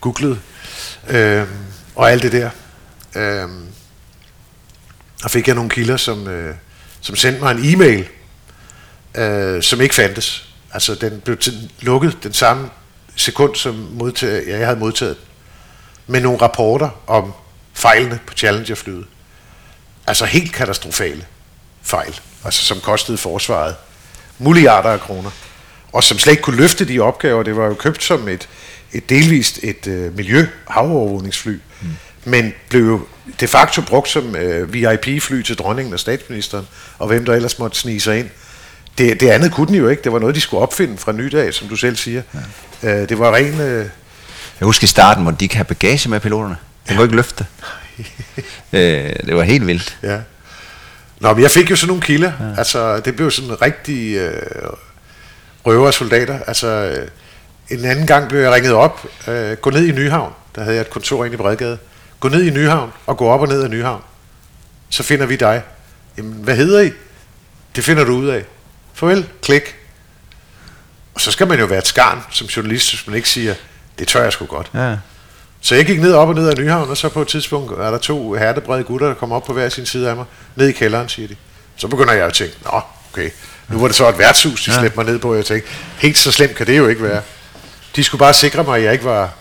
googlede, øh, og alt det der. Øh, og fik jeg nogle kilder, som, øh, som sendte mig en e-mail, øh, som ikke fandtes. Altså, den blev t- lukket den samme sekund, som modtaget, ja, jeg havde modtaget med nogle rapporter om fejlene på Challenger-flyet. Altså helt katastrofale fejl, altså som kostede forsvaret milliarder af kroner, og som slet ikke kunne løfte de opgaver. Det var jo købt som et, et delvist et øh, miljø-havovervågningsfly, mm. men blev jo de facto brugt som øh, VIP-fly til dronningen og statsministeren, og hvem der ellers måtte snige sig ind. Det, det andet kunne den jo ikke. Det var noget, de skulle opfinde fra nydag, som du selv siger. Ja. Øh, det var ren... Øh, jeg husker i starten, hvor de ikke have bagage med piloterne. Den kunne ikke løfte det. øh, det var helt vildt. Ja. Nå, men jeg fik jo sådan nogle kilder. Ja. Altså, det blev sådan rigtig øh, røver soldater. Altså, øh, en anden gang blev jeg ringet op. Øh, gå ned i Nyhavn. Der havde jeg et kontor inde i Bredgade. Gå ned i Nyhavn og gå op og ned af Nyhavn. Så finder vi dig. Jamen, hvad hedder I? Det finder du ud af. Farvel, klik. Og så skal man jo være et skarn som journalist, hvis man ikke siger, det tør jeg sgu godt. Ja. Så jeg gik ned op og ned af Nyhavn, og så på et tidspunkt er der to hertebrede gutter, der kommer op på hver sin side af mig. Ned i kælderen, siger de. Så begynder jeg at tænke, nå, okay, nu var det så et værtshus, de ja. slæbte mig ned på, og jeg tænkte, helt så slemt kan det jo ikke være. De skulle bare sikre mig, at jeg ikke var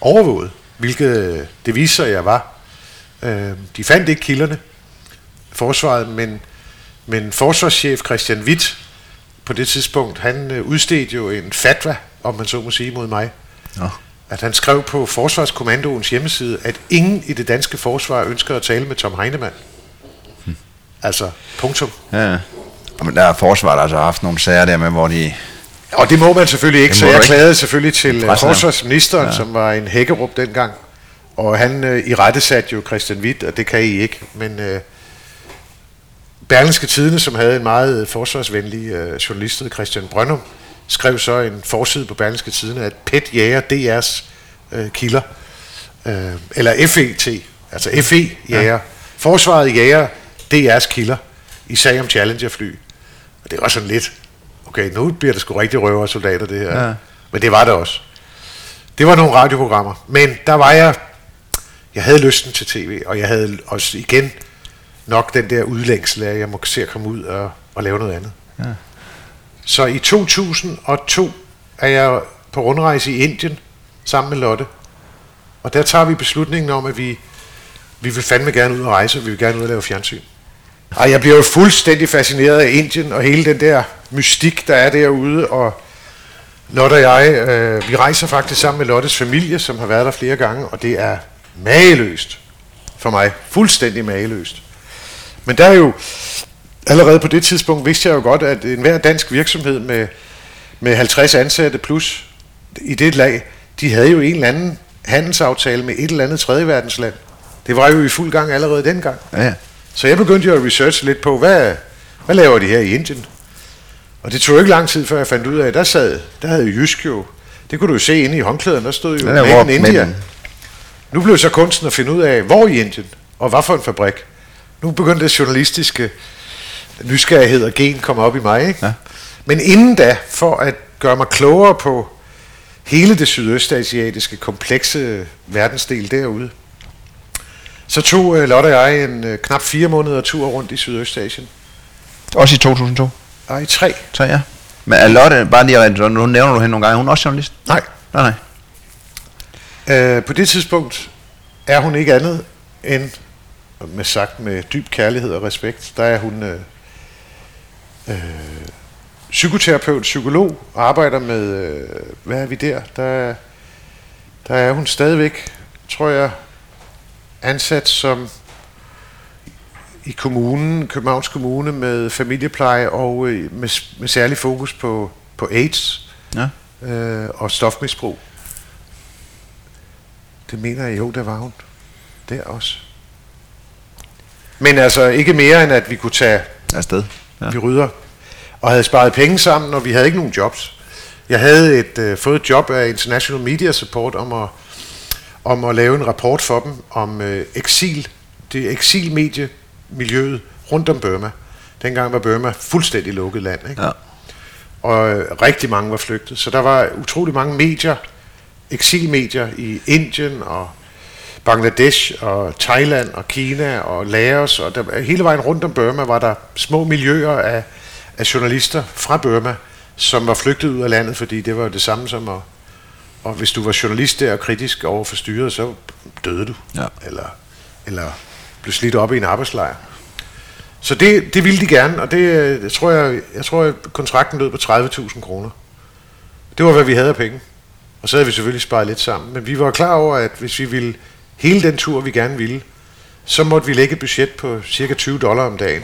overvåget, hvilket det viste sig, at jeg var. Øh, de fandt ikke kilderne, forsvaret, men, men forsvarschef Christian Witt, på det tidspunkt, han øh, udstedte jo en fatwa, om man så må sige, mod mig Nå. At han skrev på Forsvarskommandoens hjemmeside, at ingen i det danske forsvar ønsker at tale med Tom Heinemann. Hmm. Altså, punktum. Ja. Men der er forsvaret altså haft nogle sager der med, hvor de... Og det må man selvfølgelig ikke, så jeg klagede selvfølgelig til øh, forsvarsministeren, ja. Som var en hækkerup dengang. Og han øh, i rette satte jo Christian Witt, og det kan I ikke. Men øh, Berlingske Tidene, som havde en meget forsvarsvenlig øh, journalist, Christian Brøndum, skrev så en forside på Berlingske Tidene, at PET jager DR's øh, kilder. Øh, eller FET, altså FE jager. Ja. Forsvaret jager DR's kilder i sag om Challenger-fly. Og det var sådan lidt, okay, nu bliver det sgu rigtig røver soldater, det her. Ja. Men det var det også. Det var nogle radioprogrammer. Men der var jeg, jeg havde lysten til tv, og jeg havde også igen nok den der udlængsel af, at jeg må se at komme ud og, og lave noget andet. Ja. Så i 2002 er jeg på rundrejse i Indien sammen med Lotte. Og der tager vi beslutningen om, at vi, vi vil fandme gerne ud og rejse, og vi vil gerne ud og lave fjernsyn. Og jeg bliver jo fuldstændig fascineret af Indien og hele den der mystik, der er derude. Og Lotte og jeg, øh, vi rejser faktisk sammen med Lottes familie, som har været der flere gange, og det er mageløst for mig. Fuldstændig mageløst. Men der er jo, allerede på det tidspunkt vidste jeg jo godt, at enhver dansk virksomhed med, med 50 ansatte plus i det lag, de havde jo en eller anden handelsaftale med et eller andet tredje verdensland. Det var jo i fuld gang allerede dengang. Ja, ja. Så jeg begyndte jo at researche lidt på, hvad, hvad laver de her i Indien? Og det tog ikke lang tid, før jeg fandt ud af, at der sad, der havde Jysk jo, det kunne du jo se inde i håndklæderne, der stod jo Ja, Made in India. men- Nu blev så kunsten at finde ud af, hvor i Indien, og hvad for en fabrik. Nu begyndte det journalistiske nysgerrighed og gen komme op i mig. Ikke? Ja. Men inden da, for at gøre mig klogere på hele det sydøstasiatiske komplekse verdensdel derude, så tog uh, Lotte og jeg en uh, knap fire måneder tur rundt i Sydøstasien. Også i 2002. Nej, tre. Så ja. Men er Lotte, bare lige, at nu nævner du hende nogle gange, hun er også journalist? Nej. Nej, nej. Øh, på det tidspunkt er hun ikke andet end, med sagt med dyb kærlighed og respekt, der er hun øh, øh, psykoterapeut, psykolog, og arbejder med, øh, hvad er vi der? Der, er- der er hun stadigvæk, tror jeg, ansat som i kommunen, Københavns Kommune, med familiepleje og øh, med, med særlig fokus på, på AIDS Ja. øh, og stofmisbrug. Det mener jeg jo, der var hun. Der også. Men altså ikke mere end at vi kunne tage Afsted. Ja. Vi rydder og havde sparet penge sammen, og vi havde ikke nogen jobs. Jeg havde et, øh, fået et job af International Media Support om at, om at lave en rapport for dem om øh, eksil, det eksilmediemiljøet rundt om Burma. Dengang var Burma fuldstændig lukket land. Ikke? Ja. og øh, rigtig mange var flygtet. Så der var utrolig mange medier, eksilmedier i Indien og Bangladesh og Thailand og Kina og Laos og der, hele vejen rundt om Burma var der små miljøer af, af journalister fra Burma, som var flygtet ud af landet, fordi det var det samme som at, og hvis du var journalist der og kritisk over for styret, så døde du. Ja. Eller, eller blev slidt op i en arbejdslejr. Så det, det ville de gerne, og det, det tror jeg, jeg tror, at kontrakten lød på 30.000 kroner. Det var, hvad vi havde af penge. Og så havde vi selvfølgelig sparet lidt sammen. Men vi var klar over, at hvis vi ville hele den tur, vi gerne ville, så måtte vi lægge et budget på cirka 20 dollar om dagen.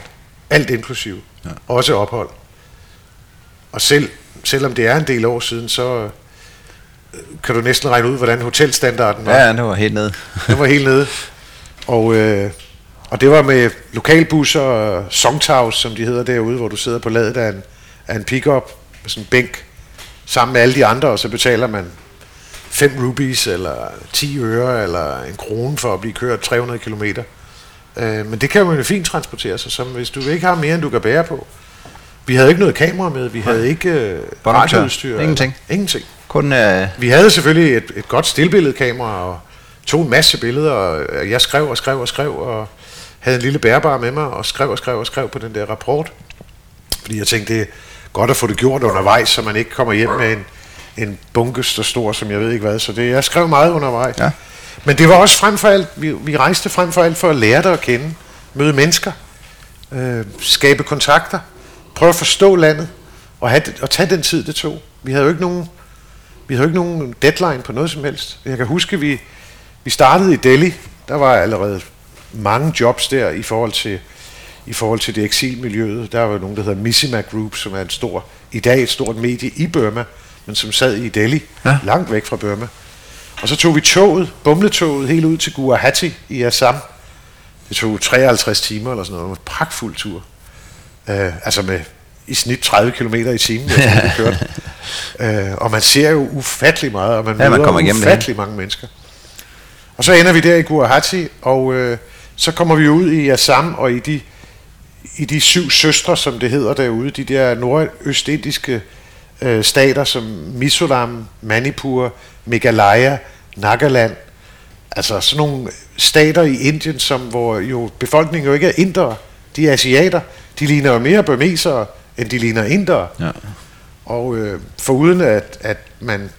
Alt inklusiv. Ja. Også ophold. Og selv, selvom det er en del år siden, så øh, kan du næsten regne ud, hvordan hotelstandarden var. Ja, det var helt nede. Den var helt nede. Og, øh, og det var med lokalbusser og songtaus, som de hedder derude, hvor du sidder på ladet af en, af en pickup med sådan en bænk sammen med alle de andre, og så betaler man 5 rupees eller 10 øre eller en krone for at blive kørt 300 km. Øh, men det kan jo fint transportere sig, som hvis du ikke har mere, end du kan bære på. Vi havde ikke noget kamera med, vi havde ikke øh, radioudstyr. Ingenting. Eller, ingenting. Kun, øh, Vi havde selvfølgelig et, et godt stillbilledkamera og tog en masse billeder, og jeg skrev og skrev og skrev, og havde en lille bærbar med mig, og skrev og skrev og skrev på den der rapport. Fordi jeg tænkte, det er godt at få det gjort undervejs, så man ikke kommer hjem med en, en bunke så stor, som jeg ved ikke hvad. Så det, jeg skrev meget undervejs. Ja. Men det var også frem for alt, vi, vi rejste frem for alt for at lære dig at kende, møde mennesker, øh, skabe kontakter, prøve at forstå landet, og, have, og tage den tid, det tog. Vi havde jo ikke nogen vi havde jo ikke nogen deadline på noget som helst. Jeg kan huske, vi, vi startede i Delhi. Der var allerede mange jobs der i forhold til, i forhold til det eksilmiljøet. Der var nogen, der hedder Missima Group, som er en stor, i dag et stort medie i Burma, men som sad i Delhi, Ja. langt væk fra Burma. Og så tog vi toget, bumletoget, helt ud til Guwahati i Assam. Det tog 53 timer eller sådan noget. Det var en pragtfuld tur. Øh, altså med i snit 30 km i timen, jeg kørte. Øh, og man ser jo ufattelig meget, og man Ja, man møder kommer igennem det ufattelig mange mennesker. Og så ender vi der i Guwahati, og øh, så kommer vi ud i Assam og i de, i de syv søstre, som det hedder derude, de der nordøstindiske øh, stater som Mizoram, Manipur, Meghalaya, Nagaland, altså sådan nogle stater i Indien, som hvor jo befolkningen jo ikke er indere, de er asiater, de ligner jo mere burmesere, end de ligner indere. ja. Og øh, foruden at, at man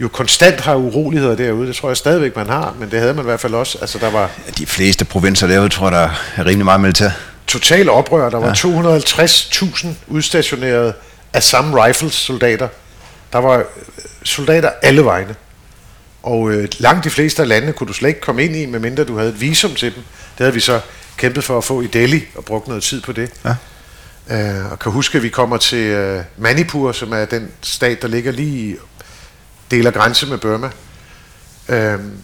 jo konstant har uroligheder derude, det tror jeg stadigvæk, man har, men det havde man i hvert fald også. Altså der var De fleste provinser derude, tror jeg, der er rimelig meget militær. total oprør. Der var ja. 250.000 udstationerede Assam Rifles soldater. Der var øh, soldater alle vegne. Og øh, langt de fleste af landene kunne du slet ikke komme ind i, medmindre du havde et visum til dem. Det havde vi så kæmpet for at få i Delhi og brugt noget tid på det. Ja. Øh, og kan huske, at vi kommer til øh, Manipur, som er den stat, der ligger lige i deler grænse med Burma. Øhm,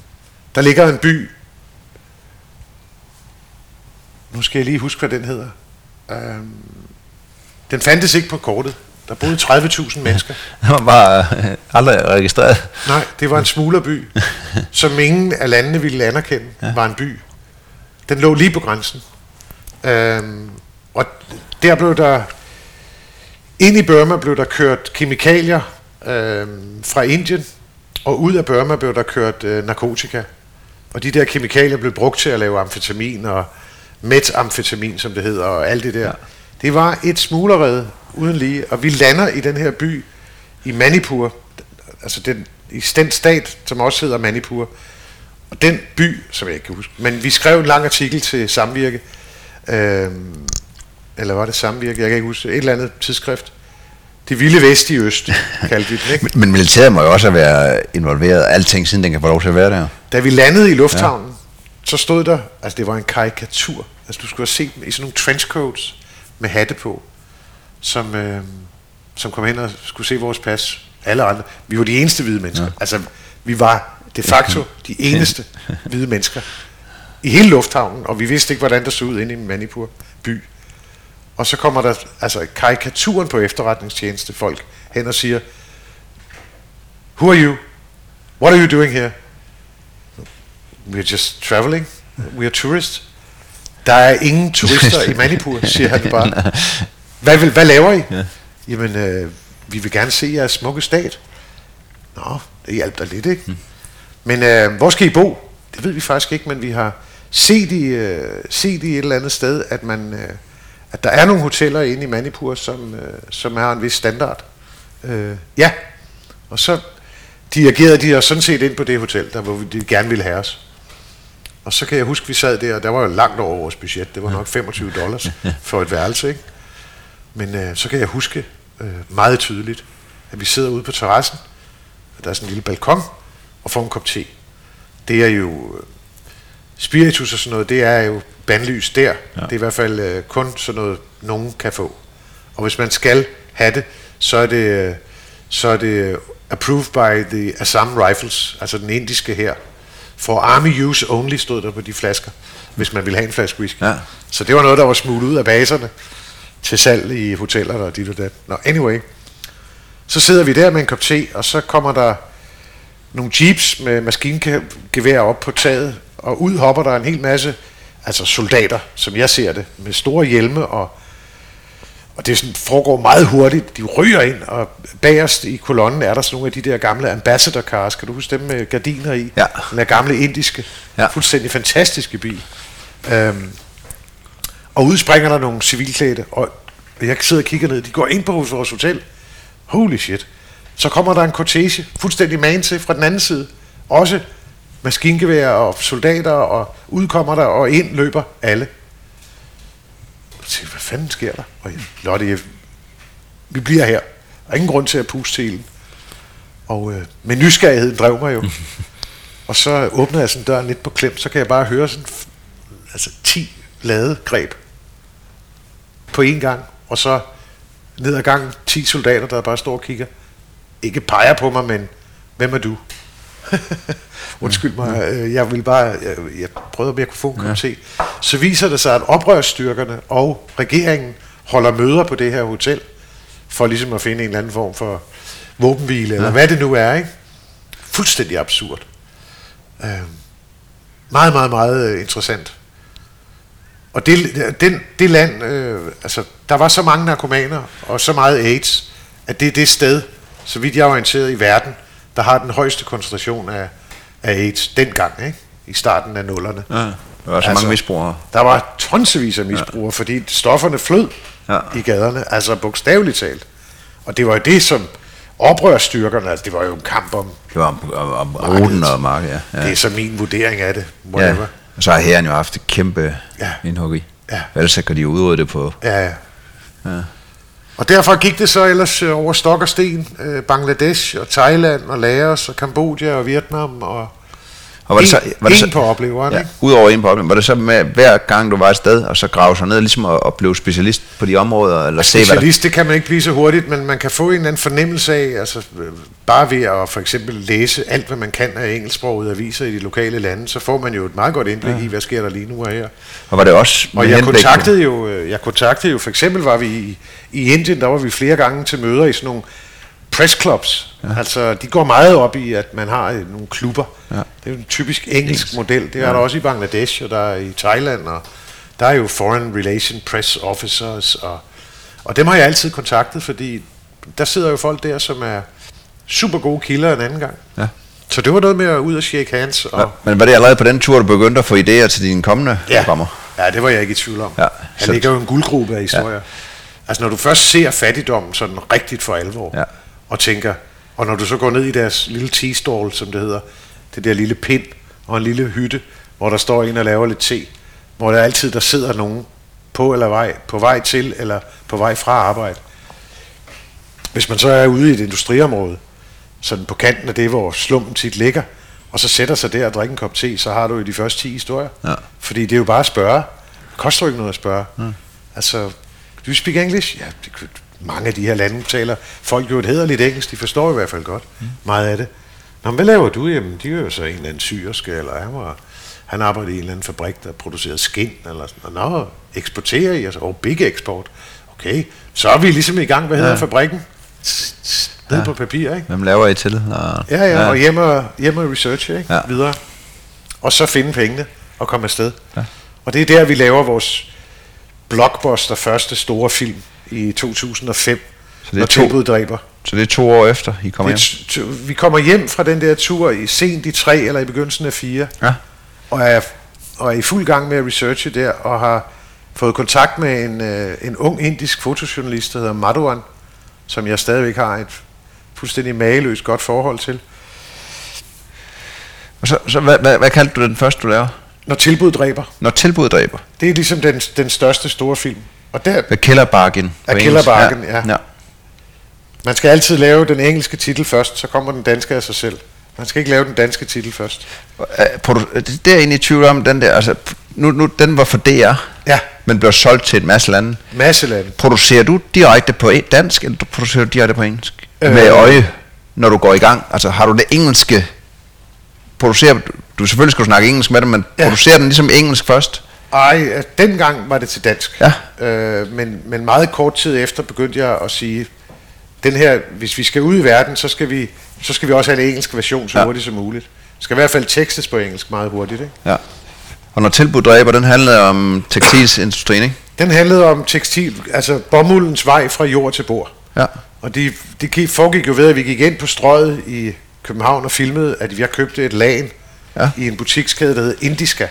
der ligger en by, nu skal jeg lige huske, hvad den hedder. Øhm, den fandtes ikke på kortet. Der boede 30.000 mennesker. Det var bare øh, aldrig registreret. Nej, det var en smuglerby, som ingen af landene ville anerkende, ja. var en by. Den lå lige på grænsen. Øhm, og der blev der, ind i Burma blev der kørt kemikalier øhm, fra Indien, og ud af Burma blev der kørt øh, narkotika. Og de der kemikalier blev brugt til at lave amfetamin og metamfetamin, som det hedder, og alt det der. Ja. Det var et smuglerred uden lige, og vi lander i den her by i Manipur, altså den, i den stat, som også hedder Manipur, og den by, som jeg ikke kan huske, men vi skrev en lang artikel til Samvirke, øh, eller var det Samvirke, jeg kan ikke huske, et eller andet tidsskrift, det vilde vest i øst, kaldte vi det, ikke? Men, men militæret må jo også have været involveret. Alting, siden den kan få lov til at være der. Da vi landede i lufthavnen, ja. så stod der, altså det var en karikatur, altså du skulle have set dem i sådan nogle trenchcoats med hatte på, som, øh, som kom hen og skulle se vores pas. Alle andre. Vi var de eneste hvide mennesker. Ja. Altså, vi var de facto de eneste hvide mennesker i hele lufthavnen, og vi vidste ikke, hvordan der så ud inde i Manipur by. Og så kommer der altså karikaturen på efterretningstjeneste folk hen og siger, Who are you? What are you doing here? We're just traveling. We are tourists. Der er ingen turister i Manipur, siger han bare. Hvad, vil, hvad laver I? Ja. Jamen, øh, vi vil gerne se jeres smukke stat. Nå, det hjalp da lidt, ikke? Hmm. Men øh, hvor skal I bo? Det ved vi faktisk ikke, men vi har set i, øh, set i et eller andet sted, at man... Øh, at der er nogle hoteller inde i Manipur, som, øh, som har en vis standard. Øh, ja, og så dirigerede de os sådan set ind på det hotel, der hvor de gerne ville have os. Og så kan jeg huske, vi sad der, og der var jo langt over vores budget. Det var nok 25 dollars for et værelse, ikke? Men øh, så kan jeg huske øh, meget tydeligt, at vi sidder ude på terrassen, og der er sådan en lille balkon, og får en kop te. Det er jo øh, spiritus og sådan noget, det er jo bandlys der. Ja. Det er i hvert fald øh, kun sådan noget, nogen kan få. Og hvis man skal have det, så er det, øh, så er det approved by the Assam Rifles, altså den indiske her. For army use only stod der på de flasker, hvis man ville have en flaske whisky. Ja. Så det var noget, der var smuglet ud af baserne til salg i hoteller og dit og dat. Nå, anyway. Så sidder vi der med en kop te, og så kommer der nogle jeeps med maskingevær op på taget, og ud hopper der en hel masse altså soldater, som jeg ser det, med store hjelme, og, og det sådan, foregår meget hurtigt. De ryger ind, og bagerst i kolonnen er der sådan nogle af de der gamle ambassador cars, kan du huske dem med gardiner i? Ja. Den gamle indiske, ja. fuldstændig fantastiske bil. Øhm, og udspringer der nogle civilklædte, og jeg sidder og kigger ned, de går ind på vores hotel. Holy shit. Så kommer der en cortege, fuldstændig man til fra den anden side. Også maskingevær og soldater, og udkommer der, og ind løber alle tænkte, hvad fanden sker der? Og jeg, Lotte, jeg, vi bliver her. Der er ingen grund til at puste til Og øh, med nysgerrigheden drev mig jo. og så åbner jeg sådan døren lidt på klem, så kan jeg bare høre sådan altså 10 lade greb på én gang, og så ned ad gangen 10 soldater, der bare står og kigger. Ikke peger på mig, men hvem er du? Undskyld mig, øh, jeg vil bare, jeg, jeg prøvede, om jeg kunne få en ja. Så viser det sig, at oprørsstyrkerne og regeringen holder møder på det her hotel, for ligesom at finde en eller anden form for våbenhvile, ja. eller hvad det nu er, ikke? Fuldstændig absurd. Øh, meget, meget, meget øh, interessant. Og det, den, det land, øh, altså, der var så mange narkomaner og så meget AIDS, at det er det sted, så vidt jeg er orienteret i verden, der har den højeste koncentration af, af AIDS dengang, ikke? i starten af nullerne. Ja, der var så altså, mange misbrugere. Der var tonsevis af misbrugere, ja. fordi stofferne flød ja. i gaderne, altså bogstaveligt talt. Og det var jo det, som oprørsstyrkerne, altså det var jo en kamp om... Det var om, om, om ruten og markedet, ja. ja. Det er så min vurdering af det, whatever. Ja. Og så har herren jo haft et kæmpe ja. indhug i. Ja. Ellers så kan de udrydde det på... Ja, ja. ja. Og derfor gik det så ellers øh, over stok og sten, øh, Bangladesh og Thailand og Laos og Kambodja og Vietnam og og var det så, var det en på opleveren, ja, ikke? Udover en på opleveren, var det så med hver gang du var et sted, og så grave sig ned ligesom og, og blive specialist på de områder, eller se hvad der... Specialist, det kan man ikke blive så hurtigt, men man kan få en eller anden fornemmelse af, altså øh, bare ved at for eksempel læse alt, hvad man kan af engelsksprogede aviser i de lokale lande, så får man jo et meget godt indblik ja. i, hvad sker der lige nu og her. Og var det også Og jeg kontaktede jo, øh, jeg kontaktede jo, for eksempel var vi i, i Indien, der var vi flere gange til møder i sådan nogle press clubs. Ja. Altså, de går meget op i, at man har øh, nogle klubber. Ja. Det er jo en typisk engelsk model. Det er der også i Bangladesh, og der er i Thailand, og der er jo Foreign Relation Press Officers, og, og dem har jeg altid kontaktet, fordi der sidder jo folk der, som er super gode kilder en anden gang. Ja. Så det var noget med at ud og shake hands. Og, Ja, men var det allerede på den tur, du begyndte at få idéer til dine kommende Ja, programmer? ja det var jeg ikke i tvivl om. Ja, Ja, Han ligger jo en guldgruppe af historier. Ja. Altså når du først ser fattigdommen sådan rigtigt for alvor, Ja. Og tænker, og når du så går ned i deres lille tea-stall, som det hedder, det der lille pind og en lille hytte, hvor der står en og laver lidt te, hvor der altid der sidder nogen på eller vej, på vej til eller på vej fra arbejde. Hvis man så er ude i et industriområde, sådan på kanten af det, hvor slummen tit ligger, og så sætter sig der og drikker en kop te, så har du jo de første 10 historier. Ja. Fordi det er jo bare at spørge. Det koster jo ikke noget at spørge. Mm. Altså, do you speak English? Ja, det, mange af de her lande taler folk jo et hederligt engelsk, de forstår i hvert fald godt mm. meget af det. Nå, men hvad laver du? Jamen, de er jo så en eller anden syrske, eller han, var, han arbejder i en eller anden fabrik, der producerede skin, eller sådan noget. Nå, eksporterer I? Altså, oh, big export. Okay, så er vi ligesom i gang. Hvad hedder Ja. fabrikken? Ned på papir, ikke? Hvem laver I til? Og, Ja, ja, og hjemme og, hjemme og research, ikke? Ja. Videre. Og så finde pengene og komme afsted. Ja. Og det er der, vi laver vores blockbuster første store film i 2005, Så det er når to- dræber. Så det er to år efter, I kommer Det hjem? er t- t- vi kommer hjem fra den der tur i sent i tre eller i begyndelsen af fire, Ja. og er, og er i fuld gang med at researche der, og har fået kontakt med en, øh, en ung indisk fotojournalist, der hedder Madhuan, som jeg stadigvæk har et fuldstændig mageløst godt forhold til. Og så, så hvad, hvad, hvad kaldte du den første, du laver? Når tilbud dræber, Når tilbud dræber. det er ligesom den, den største store film. Og der, The Killer Bargain. på A engelsk. Killer Bargain, ja. ja. man skal altid lave den engelske titel først, så kommer den danske af sig selv. Man skal ikke lave den danske titel først. Øh, det er egentlig i tvivl om, den der, altså, nu, nu, den var for DR, Ja, men blev solgt til en masse lande. masse lande. Producerer du direkte på dansk, eller producerer du direkte på engelsk? Øh. Med øje, når du går i gang. Altså har du det engelske, producerer, du selvfølgelig skal du snakke engelsk med dem, men Ja. ja. producerer den ligesom engelsk først? Ej, dengang var det til dansk. Ja. Øh, men, men meget kort tid efter begyndte jeg at sige, den her, hvis vi skal ud i verden, så skal vi, så skal vi også have en engelsk version så ja. Hurtigt som muligt. Det skal i hvert fald tekstes på engelsk meget hurtigt. Ikke? Ja. Og når tilbud dræber, den handler om tekstilsindustrien, ikke? Den handlede om tekstil, altså bomuldens vej fra jord til bord. Ja. Og det, det gik- foregik jo ved, at vi gik ind på strøget i København og filmede, at jeg købte et lagen Ja. i en butikskæde, der hed Indiska.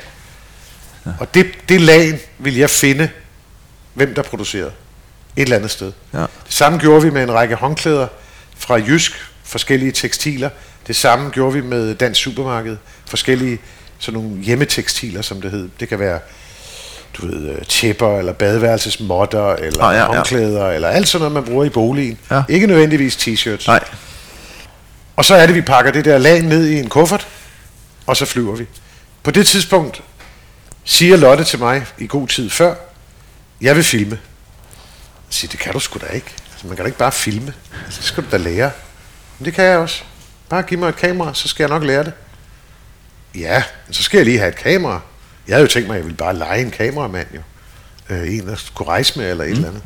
Ja. Og det, det lagen ville jeg finde, hvem der producerede. Et eller andet sted. Ja. Det samme gjorde vi med en række håndklæder fra Jysk, forskellige tekstiler. Det samme gjorde vi med Dansk Supermarked, forskellige sådan nogle hjemmetekstiler, som det hed. Det kan være du ved, øh, tæpper, eller badeværelsesmotter, eller Ah, ja, ja. håndklæder, eller alt sådan noget, man bruger i boligen. Ja. Ikke nødvendigvis t-shirts. Nej. Og så er det, vi pakker det der lag ned i en kuffert, og så flyver vi. På det tidspunkt siger Lotte til mig i god tid før, jeg vil filme. Jeg siger, det kan du sgu da ikke. Altså, man kan da ikke bare filme. Altså, det skal du da lære. Men det kan jeg også. Bare giv mig et kamera, så skal jeg nok lære det. Ja, men så skal jeg lige have et kamera. Jeg havde jo tænkt mig, at jeg ville bare lege en kameramand jo. Øh, en, der skulle rejse med, eller et mm. eller andet.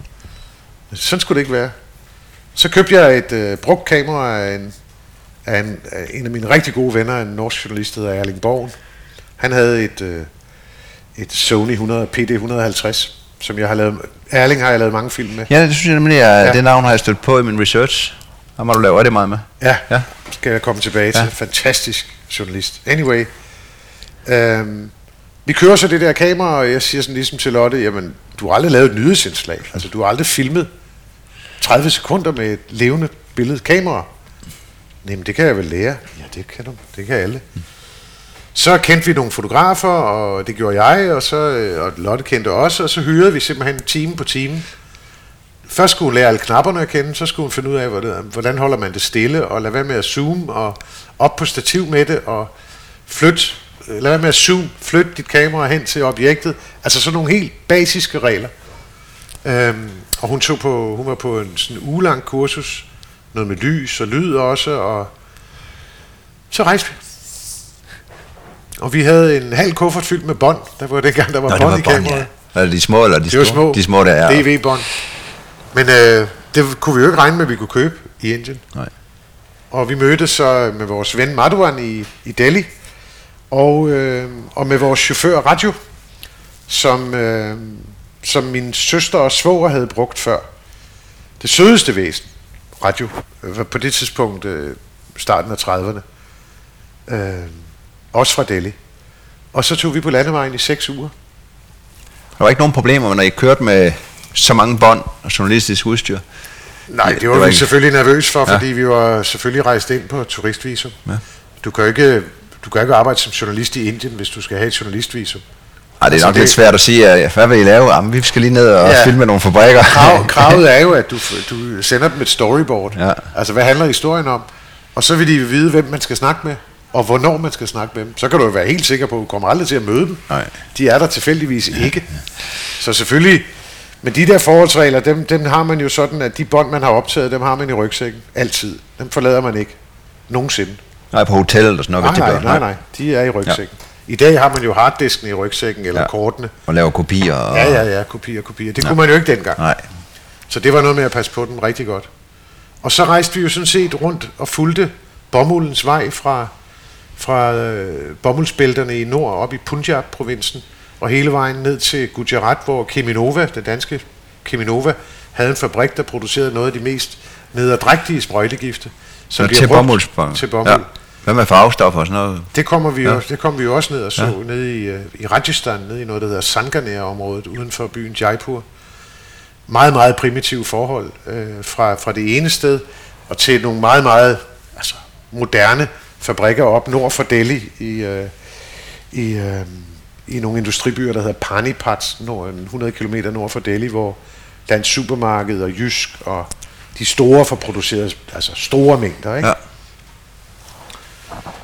Men sådan skulle det ikke være. Så købte jeg et øh, brugt kamera af en, af, en, af en af mine rigtig gode venner, en norsk journalist, der hedder Erling Borgen. Han havde et, øh, et Sony 100 PD 150, som jeg har lavet. Erling har jeg lavet mange film med. Ja, det synes jeg nemlig, at Ja. det navn har jeg stødt på i min research. Ham har du lavet rigtig meget med. Ja, ja. Skal jeg komme tilbage til. Ja. Fantastisk journalist. Anyway, øhm, vi kører så det der kamera, og jeg siger sådan ligesom til Lotte, jamen, du har aldrig lavet et nyhedsindslag. Altså, du har aldrig filmet 30 sekunder med et levende billede kamera. Jamen, det kan jeg vel lære. Ja, det kan du. Det kan alle. Så kendte vi nogle fotografer, og det gjorde jeg, og, så, øh, og Lotte kendte også, og så hyrede vi simpelthen time på time. Først skulle hun lære alle knapperne at kende, så skulle hun finde ud af, hvordan- holder man det stille, og lade være med at zoome, og op på stativ med det, og flyt, øh, lad være med at zoom, flyt dit kamera hen til objektet. Altså sådan nogle helt basiske regler. Øhm, og hun, tog på, hun var på en sådan ugelang kursus, noget med lys og lyd også, og så rejste vi. Og vi havde en halv kuffert fyldt med bånd. Der var dengang, der var Nå, bånd var i kameraet. ja. Det de små eller de Det var store? små, De små der er. DV-bånd. Men øh, det kunne vi jo ikke regne med, at vi kunne købe i Indien. Nej. Og vi mødtes så med vores ven Madhuan i, i Delhi, og, øh, og med vores chauffør Radio, som, øh, som min søster og svoger havde brugt før. Det sødeste væsen, Radio, øh, var på det tidspunkt øh, starten af 30'erne. Øh, også fra Delhi. Og så tog vi på landevejen i seks uger. Der var ikke nogen problemer, når I kørte med så mange bånd og journalistisk udstyr. Nej, Det- det det var, var vi ikke- selvfølgelig nervøs for, Ja. fordi vi var selvfølgelig rejst ind på turistvisum. Ja. Du kan ikke, du kan ikke arbejde som journalist i Indien, hvis du skal have et journalistvisum. Ej, det er Altså, nok det- lidt svært at sige, at, hvad vil I lave? Jamen, vi skal lige ned og Ja. filme nogle fabrikker. Krav, kravet er jo, at du, du sender dem et storyboard. Ja. Altså, hvad handler historien om? Og så vil de vide, hvem man skal snakke med, og hvornår man skal snakke med dem. Så kan du jo være helt sikker på, at du kommer aldrig til at møde dem. Nej. De er der tilfældigvis ikke. Så selvfølgelig, men de der forholdsregler, dem, dem har man jo sådan, at de bånd, man har optaget, dem har man i rygsækken. Altid. Dem forlader man ikke. Nogensinde. Nej, på hotellet og sådan noget. Nej, nej, nej, nej. De er i rygsækken. I dag har man jo harddisken i rygsækken, eller Ja. kortene. Og lave kopier. Og... Ja, ja, ja, kopier, kopier. Det kunne man jo ikke dengang. Nej. Så det var noget med at passe på dem rigtig godt. Og så rejste vi jo sådan set rundt og fulgte bomuldens vej fra, fra øh, bomuldsbælterne i nord op i Punjab-provinsen og hele vejen ned til Gujarat, hvor Keminova, den danske Keminova, havde en fabrik, der producerede noget af de mest nederdrægtige sprøjtegifte. Så bliver til brugt bomuldsbånd. Til bomuld. Ja. Hvad med farvestoffer og sådan noget? Det kommer vi, Ja. jo, det kom vi jo også ned og så ja. nede i, øh, i Rajasthan, nede i noget, der hedder Sanganer-området, uden for byen Jaipur. Meget, meget primitive forhold øh, fra, fra det ene sted, og til nogle meget, meget altså, moderne fabrikker op nord for Delhi i, øh, i, øh, i nogle industribyer, der hedder Panipat, nord, 100 km nord for Delhi, hvor Dansk Supermarked og Jysk og de store får produceret altså store mængder. Ikke? Ja.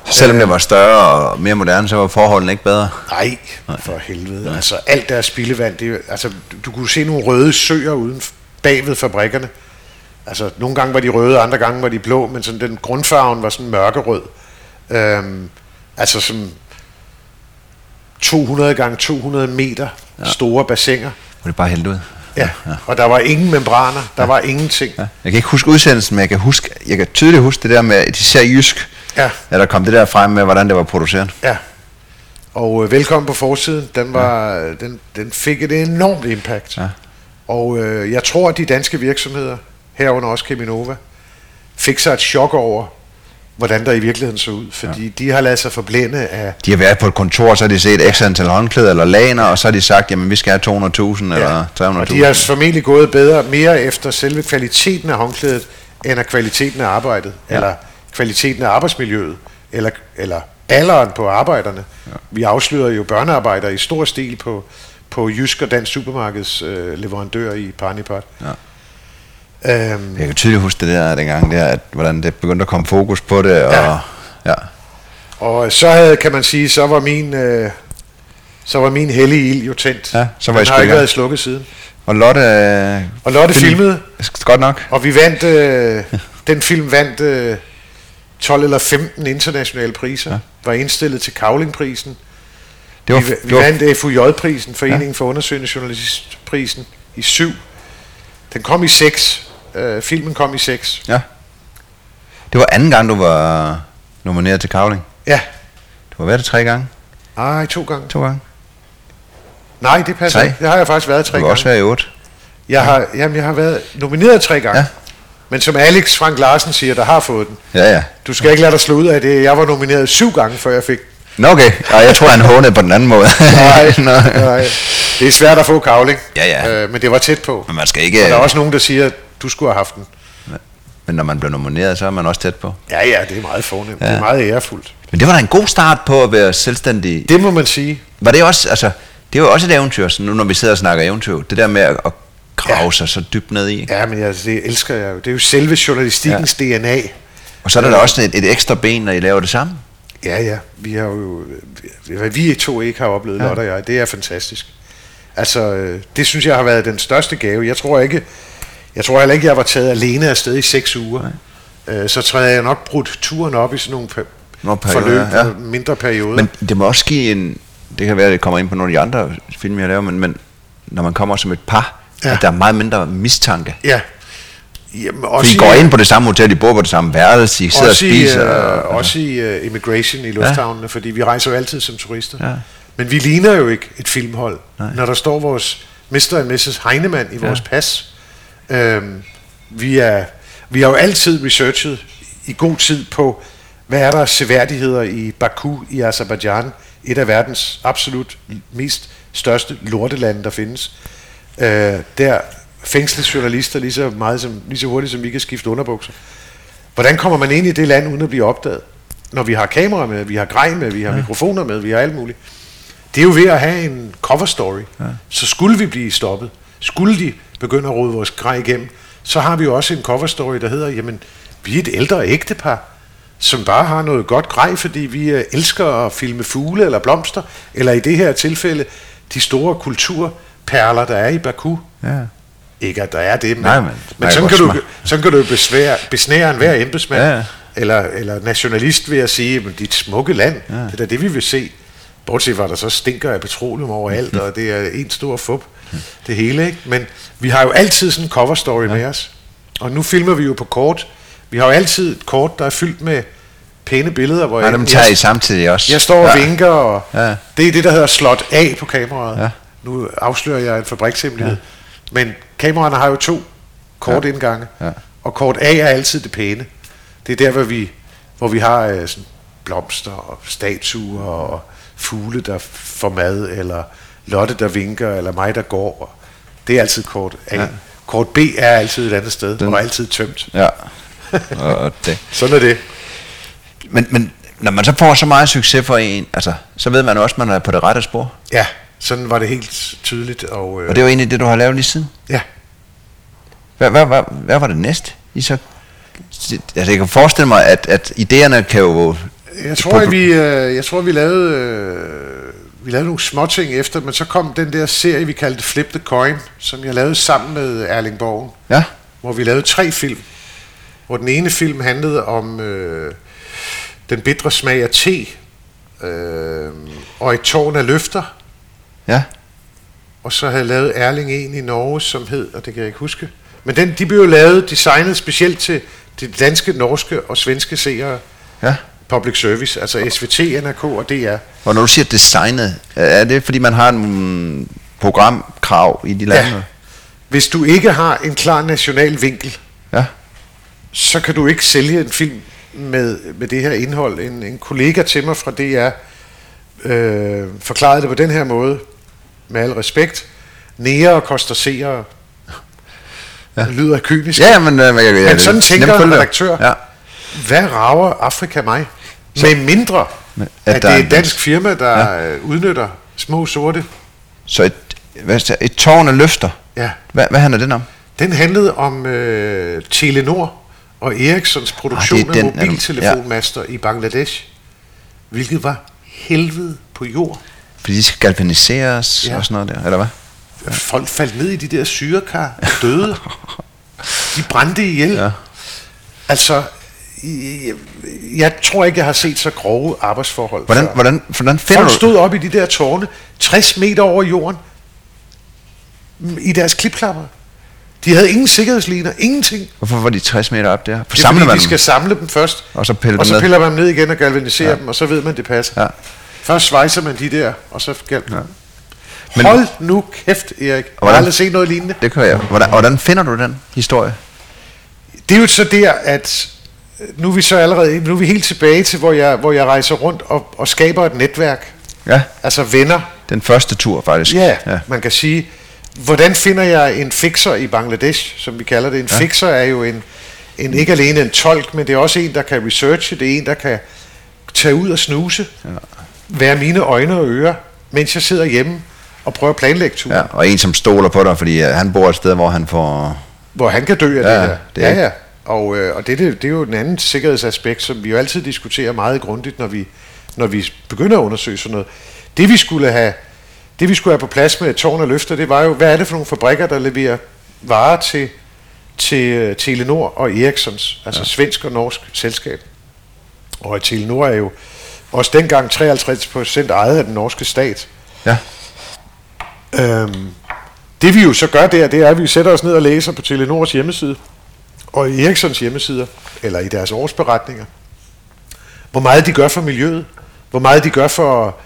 Så selvom det var større og mere moderne, så var forholdene ikke bedre. Nej, for helvede. Nej. Altså alt deres spildevand, det, altså, du, kunne se nogle røde søer uden bagved fabrikkerne. Altså nogle gange var de røde, andre gange var de blå, men sådan, den grundfarven var sådan mørkerød. Øhm, altså sådan 200 gange 200 meter ja. store bassiner. Hvor det bare hældt ud. Ja. ja. Og der var ingen membraner, der ja. var ingenting. Ja. Jeg kan ikke huske udsendelsen, men jeg kan, huske, jeg kan tydeligt huske det der med, især Jysk, Ja. at der kom det der frem med, hvordan det var produceret. Ja. Og øh, velkommen på forsiden. Den, var, ja. den, den fik et enormt impact. Ja. Og øh, jeg tror, at de danske virksomheder, herunder også Keminova, fik sig et chok over, hvordan der i virkeligheden så ud. Fordi ja. de har ladet sig forblænde af... De har været på et kontor, så har de set x antal håndklæder eller laner, og så har de sagt, jamen vi skal have 200.000 eller 300.000. og de har formentlig gået bedre mere efter selve kvaliteten af håndklædet, end af kvaliteten af arbejdet, Ja. ja. eller kvaliteten af arbejdsmiljøet, eller, eller alderen på arbejderne. Ja. Vi afslører jo børnearbejdere i stor stil på, på Jysk og Dansk Supermarkeds øh, leverandør i Panipat. Ja. Øhm, Jeg kan tydeligt huske det der dengang, der, at, hvordan det begyndte at komme fokus på det. Og, Ja. ja. Og så havde, kan man sige, så var min, øh, så var min hellige ild jo tændt. Ja, så var Den sgu har i ikke været slukket siden. Og Lotte... øh, Og Lotte film- filmede, Godt nok. og vi vandt, øh, den film vandt øh, 12 eller 15 internationale priser. Ja. Ja. Var indstillet til Kavlingprisen. Det var, vi, vi det var, vandt FUJ-prisen, Foreningen ja. for Undersøgende Journalistprisen, i syv. Den kom i seks. Øh, filmen kom i seks. ja. det var anden gang, du var nomineret til Kavling. Ja. Du har været det tre gange. Nej, to gange. To gange. Nej, det passer ikke. Det har jeg faktisk været tre Du har gange. også været i otte. Jeg har, jamen, jeg har været nomineret tre gange. Ja. Men som Alex Frank Larsen siger, der har fået den. Ja, ja. Du skal ikke lade dig slå ud af det. Jeg var nomineret syv gange, før jeg fik. Nå okay, Ej, jeg tror han hånede på den anden måde. Nej, nej. Det er svært at få kavling. Ja, ja. Øh, men det var tæt på. Men man skal ikke... Og der er også nogen, der siger, du skulle have haft den. Men når man bliver nomineret, så er man også tæt på. Ja, ja, det er meget fornemt. Ja. Ja. Det er meget ærefuldt. Men det var da en god start på at være selvstændig. Det må man sige. Var det også, altså, det var også et eventyr, så nu når vi sidder og snakker eventyr, det der med at, at grave ja. Ja. sig så dybt ned i. Ja, men jeg, det elsker jeg jo. Det er jo selve journalistikkens ja. DNA. Og så er der da også et, et ekstra ben, når I laver det sammen. Ja, ja. Vi har jo, hvad vi to ikke har oplevet, Ja. ja. Lotte og jeg, det er fantastisk. Altså, øh, det synes jeg har været den største gave. Jeg tror ikke, jeg tror heller ikke, jeg var taget alene afsted i seks uger. Øh, Så træder jeg nok brudt turen op i sådan nogle Nogle perioder, forløb, ja. ja. mindre perioder. Men det må også give en, det kan være, at det kommer ind på nogle af de andre film, jeg laver, men, men når man kommer som et par, ja. Ja. at der er meget mindre mistanke. ja. Jamen, For også I går ind på det samme hotel, I bor på det samme værelse, I sidder og også i, spiser. øh, og, også i uh, immigration i lufthavnene, ja. fordi vi rejser jo altid som turister. Ja. Men vi ligner jo ikke et filmhold, Nej. Nej. når der står vores Mr. og Mrs. Heinemann i vores Ja. pas. Øhm, vi, er, vi har jo altid researchet i god tid på, hvad er der seværdigheder i Baku i Azerbaijan, et af verdens absolut mest største lortelande, der findes. Øh, der fængsles journalister lige så, meget som, lige så hurtigt, som vi kan skifte underbukser. Hvordan kommer man ind i det land uden at blive opdaget? Når vi har kamera med, vi har grej med, vi har ja. mikrofoner med, vi har alt muligt. Det er jo ved at have en cover story. Ja. Så skulle vi blive stoppet, skulle de begynde at rode vores grej igennem, så har vi jo også en cover story, der hedder, jamen, vi er et ældre ægtepar, som bare har noget godt grej, fordi vi øh, elsker at filme fugle eller blomster, eller i det her tilfælde, de store kulturperler, der er i Baku. ja. Ikke at der er det, men, Nej, men- men, men sådan, kan du, sådan kan du besvære, besnære en hver embedsmand, Ja, eller, eller nationalist ved at sige, at dit smukke land, ja. det er da det, vi vil se. Bortset fra, at der så stinker af petroleum overalt, og det er en stor fup, det hele. Ikke? Men vi har jo altid sådan en cover story ja. med os. Og nu filmer vi jo på kort. Vi har jo altid et kort, der er fyldt med pæne billeder, hvor Og dem jeg, tager I jeg, samtidig også. jeg står og ja. vinker, og Ja. det er det, der hedder slot A på kameraet. Ja. Nu afslører jeg en fabrikshemmelighed. Ja. Men kameraerne har jo to kortindgange, Ja. og kort A er altid det pæne. Det er der, hvor vi, hvor vi har øh, sådan blomster og statuer og fugle, der får mad, eller Lotte, der vinker, eller mig, der går. Det er altid kort A. Ja. Kort B er altid et andet sted, Den- og er altid tømt. Ja. og det. Sådan er det. Men, men når man så får så meget succes for en, altså, så ved man også, at man er på det rette spor. Ja, sådan var det helt tydeligt. Og, øh, Og det jo egentlig det, du har lavet lige siden. ja, Hvad, hvad, hvad, hvad var det næste? I så, altså, jeg kan forestille mig, at, at idéerne kan jo... Jeg tror, at vi, øh, jeg tror, vi lavede, øh, vi lavede nogle småting efter, men så kom den der serie, vi kaldte Flip the Coin, som jeg lavede sammen med Erling Borgen, Ja, hvor vi lavede tre film. Hvor den ene film handlede om øh, den bitre smag af te, øh, og et tårn af løfter, ja, og så havde jeg lavet Erling en i Norge, som hed, og det kan jeg ikke huske, men den, de blev jo lavet, designet specielt til de danske, norske og svenske seere, ja. Public service, altså SVT, NRK og DR. Og når du siger designet, er det fordi man har en programkrav i de lande? Ja. Hvis du ikke har en klar national vinkel, ja. så kan du ikke sælge en film med, med det her indhold. En, en kollega til mig fra DR øh, forklarede det på den her måde, med al respekt. Nære koster seere. Ja. Det lyder kynisk. Ja, men, øh, jeg, jeg, Men sådan tænker en redaktør. Ja. Hvad rager Afrika mig? Med mindre, at, at det er et dansk firma, der ja. udnytter små sorte. Så et, hvad, siger- et tårn af løfter. Ja. Hvad, hvad handler den om? Den handlede om øh, Telenor og Ericssons produktion Ah, det er af den, du- mobiltelefonmaster i Bangladesh, hvilket var helvede på jord. Fordi de skal galvaniseres ja. Ja. og sådan noget der, eller hvad? Folk faldt ned i de der syrekar og døde. De brændte ihjel. Ja. Ja. Altså, jeg, jeg tror ikke, jeg har set så grove arbejdsforhold Hvordan, før. hvordan, hvordan finder Folk du... stod op i de der tårne, 60 meter over jorden, i deres klipklapper. De havde ingen sikkerhedsliner, ingenting. Hvorfor var de 60 meter op der? For Det er fordi, man de dem? skal samle dem først, Og så pille og dem så piller man dem ned igen og galvaniserer ja. dem, og så ved man, det passer. Ja. Først svejser man de der, og så gal... ja. Men- Hold nu kæft, Erik. Jeg har hvordan- aldrig set noget lignende. Det kan jeg. Hvordan, hvordan finder du den historie? Det er jo så der, at nu er vi så allerede nu er vi helt tilbage til, hvor jeg, hvor jeg rejser rundt og, og skaber et netværk. Ja, Altså venner. den første tur faktisk. Ja, ja. man kan sige, hvordan finder jeg en fixer i Bangladesh, som vi kalder det? En ja. fixer er jo en, en, ikke alene en tolk, men det er også en, der kan researche, det er en, der kan tage ud og snuse, ja. være mine øjne og ører, mens jeg sidder hjemme og prøver at planlægge turen, ja. Og en, som stoler på dig, fordi uh, han bor et sted, hvor han får... hvor han kan dø af Ja, det her. det er ja, ja. Og, øh, og det, det, det er jo en anden sikkerhedsaspekt, som vi jo altid diskuterer meget grundigt, når vi, når vi begynder at undersøge sådan noget. Det vi skulle have, det vi skulle have på plads med tårn og løfter, det var jo, hvad er det for nogle fabrikker, der leverer varer til, til uh, Telenor og Ericssons, altså ja. svensk og norsk selskab. Og Telenor er jo også dengang 53% ejet af den norske stat. Ja. Øhm, det vi jo så gør der, det er, at vi sætter os ned og læser på Telenors hjemmeside, og i Erikssons hjemmesider, eller i deres årsberetninger, hvor meget de gør for miljøet, hvor meget de gør for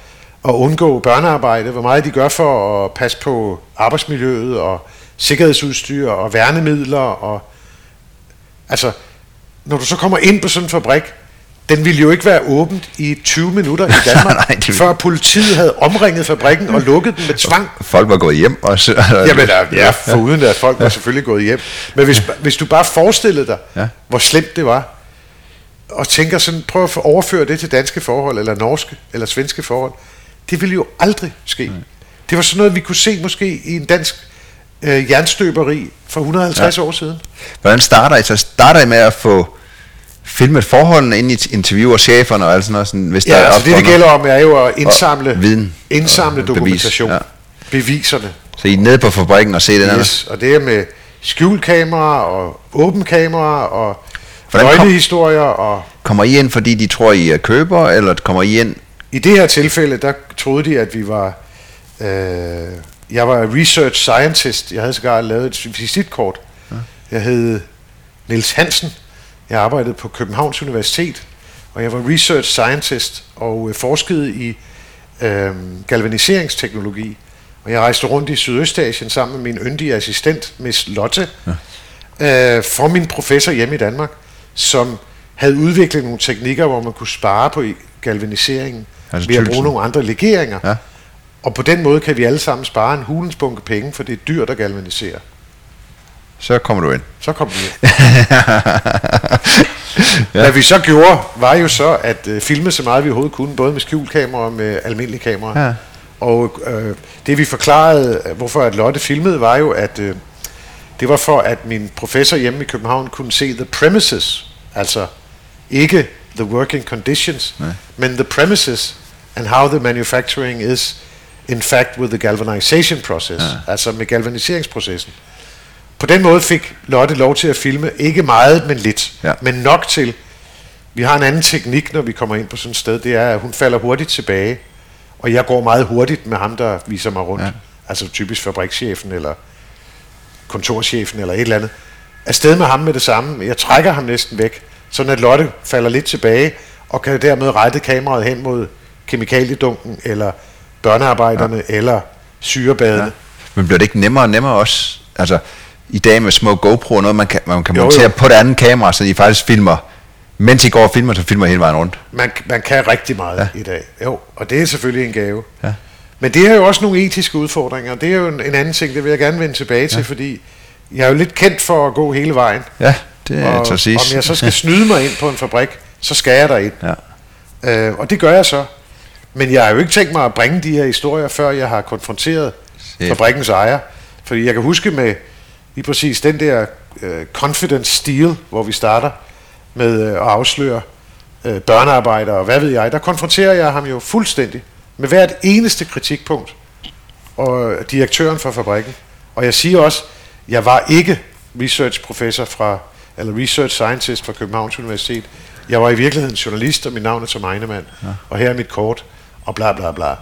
at undgå børnearbejde, hvor meget de gør for at passe på arbejdsmiljøet og sikkerhedsudstyr og værnemidler. Og, altså, når du så kommer ind på sådan en fabrik, den ville jo ikke være åbent i 20 minutter i Danmark, Nej, det... før politiet havde omringet fabrikken og lukket den med tvang. Folk var gået hjem også. Jamen, der, ja, for uden at folk var selvfølgelig gået hjem. Men hvis, hvis du bare forestillede dig, ja. hvor slemt det var, og tænker sådan, prøv at overføre det til danske forhold, eller norske, eller svenske forhold, det ville jo aldrig ske. Nej. Det var sådan noget, vi kunne se måske i en dansk øh, jernstøberi for 150 ja. år siden. Hvordan starter I? Så starter I med at få filmet forholdene ind i interviewer cheferne og alt sådan noget? Sådan, hvis ja, der er altså det det gælder om er jo at indsamle, viden indsamle dokumentation, bevis. Ja. beviserne. Så I er nede på fabrikken og se den yes, og det er med skjulkamera og åben kamera og løgnehistorier. Og kommer I ind, fordi de tror, I er køber, eller kommer I ind? I det her tilfælde, der troede de, at vi var... Øh, jeg var research scientist. Jeg havde sågar lavet et visitkort. Ja. Jeg hed Niels Hansen. Jeg arbejdede på Københavns Universitet, og jeg var research scientist og øh, forskede i øh, galvaniseringsteknologi. Og jeg rejste rundt i Sydøstasien sammen med min yndige assistent, Miss Lotte, ja. øh, for min professor hjemme i Danmark, som havde udviklet nogle teknikker, hvor man kunne spare på galvaniseringen altså ved at bruge nogle andre legeringer. Ja. Og på den måde kan vi alle sammen spare en hulens bunke penge, for det er dyrt at galvanisere. Så kommer du ind. Så kommer du ind. ja. Hvad vi så gjorde, var jo så at uh, filme så meget vi overhovedet kunne, både med skjulkamera og med almindelige kamera. Ja. Og øh, det vi forklarede, hvorfor at Lotte filmede, var jo, at øh, det var for, at min professor hjemme i København kunne se the premises, altså ikke the working conditions, Nej. men the premises and how the manufacturing is in fact with the galvanization process, ja. altså med galvaniseringsprocessen. På den måde fik Lotte lov til at filme, ikke meget, men lidt, ja. men nok til. Vi har en anden teknik, når vi kommer ind på sådan et sted, det er, at hun falder hurtigt tilbage, og jeg går meget hurtigt med ham, der viser mig rundt. Ja. Altså typisk fabrikschefen, eller kontorchefen, eller et eller andet. Afsted med ham med det samme. Jeg trækker ham næsten væk, sådan at Lotte falder lidt tilbage, og kan dermed rette kameraet hen mod kemikaliedunken, eller børnearbejderne, ja. eller syrebadene. Ja. Men bliver det ikke nemmere og nemmere også? Altså, i dag med små GoPro og noget, man kan, man kan jo, montere jo. på det andet kamera, så I faktisk filmer, mens I går og filmer, så filmer I hele vejen rundt. Man, man kan rigtig meget ja. i dag, jo, og det er selvfølgelig en gave. Ja. Men det er jo også nogle etiske udfordringer, det er jo en, en anden ting, det vil jeg gerne vende tilbage til, ja. fordi jeg er jo lidt kendt for at gå hele vejen. Ja, det er og, Om jeg så skal snyde mig ind på en fabrik, så skal jeg derind. Ja. Øh, og det gør jeg så. Men jeg har jo ikke tænkt mig at bringe de her historier, før jeg har konfronteret Chef. fabrikkens ejer. Fordi jeg kan huske med lige præcis den der uh, confidence steal, hvor vi starter med uh, at afsløre uh, børnearbejder og hvad ved jeg, der konfronterer jeg ham jo fuldstændig med hvert eneste kritikpunkt og direktøren for fabrikken. Og jeg siger også, jeg var ikke research professor fra, eller research scientist fra Københavns Universitet. Jeg var i virkeligheden journalist, og mit navn er Tom Einemann. Ja. Og her er mit kort, og bla bla bla.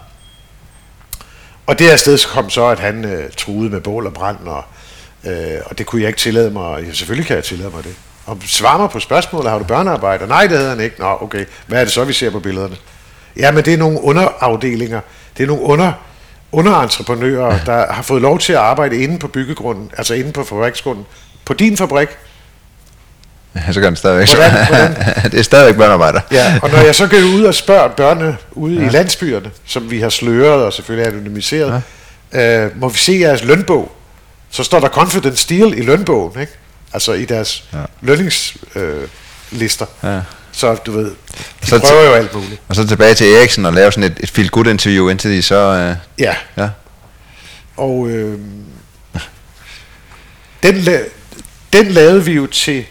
Og det afsted kom så, at han øh, truede med bål og brand, og, øh, og det kunne jeg ikke tillade mig, og ja, selvfølgelig kan jeg tillade mig det. Og svar mig på spørgsmålet, har du børnearbejde? Nej, det havde han ikke. Nå, okay. Hvad er det så, vi ser på billederne? Ja, men det er nogle underafdelinger. Det er nogle under, underentreprenører, der har fået lov til at arbejde inde på byggegrunden, altså inde på fabriksgrunden, på din fabrik, Ja, så gør den stadigvæk. Hvordan, hvordan? det er stadigvæk børnearbejder. Ja, og når jeg så går ud og spørger børne ude ja. i landsbyerne, som vi har sløret og selvfølgelig anonymiseret, ja. øh, må vi se jeres lønbog, så står der confidence steel i lønbogen, ikke? altså i deres ja. lønningslister. Øh, ja. Så du ved, de så prøver jo alt muligt. Og så tilbage til Eriksen og lave sådan et, et feel good interview, indtil de så... Øh, ja. ja. Og øh, den, la- den lavede vi jo til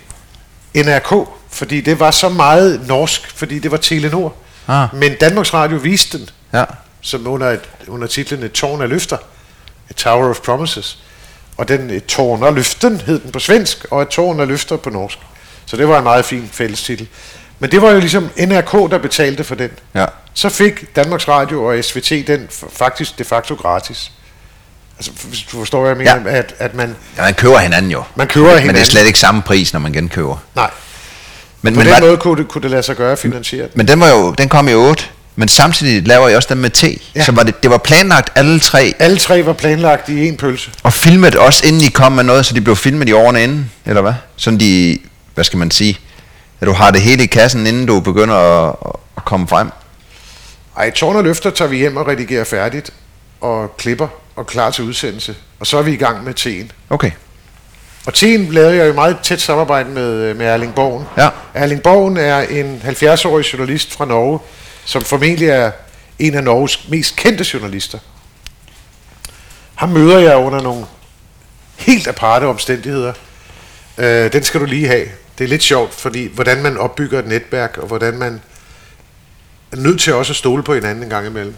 NRK, fordi det var så meget norsk, fordi det var Telenor. Ah. Men Danmarks Radio viste den, Ja. som under, et, under titlen Et tårn af løfter. A Tower of Promises. Og den Et tårn løften hed den på svensk, og Et tårn af løfter på norsk. Så det var en meget fin fælles titel. Men det var jo ligesom NRK, der betalte for den. Ja. Så fik Danmarks Radio og SVT den faktisk de facto gratis. Altså, hvis du forstår, hvad jeg mener, Ja. at, at man... ja. man køber hinanden jo. Man køber Men det er hinanden. slet ikke samme pris, når man genkøber. Nej, Men, på men, den var, måde kunne det, kunne det lade sig gøre at finansiere den. men den, var jo, den kom i 8. Men samtidig laver jeg også den med T. Ja. Ja. Så var det, det var planlagt alle tre. Alle tre var planlagt i en pølse. Og filmet også inden I kom med noget, så de blev filmet i årene inden, eller hvad? Sådan de, hvad skal man sige, at du har det hele i kassen, inden du begynder at, at komme frem. Ej, tårn og løfter tager vi hjem og redigerer færdigt, og klipper og klar til udsendelse. Og så er vi i gang med teen. Okay. Og teen lavede jeg jo meget tæt samarbejde med, med Erling Borgen. Ja. Erling Borgen er en 70-årig journalist fra Norge, som formentlig er en af Norges mest kendte journalister. Ham møder jeg under nogle helt aparte omstændigheder. Øh, den skal du lige have. Det er lidt sjovt, fordi hvordan man opbygger et netværk, og hvordan man er nødt til også at stole på hinanden en gang imellem,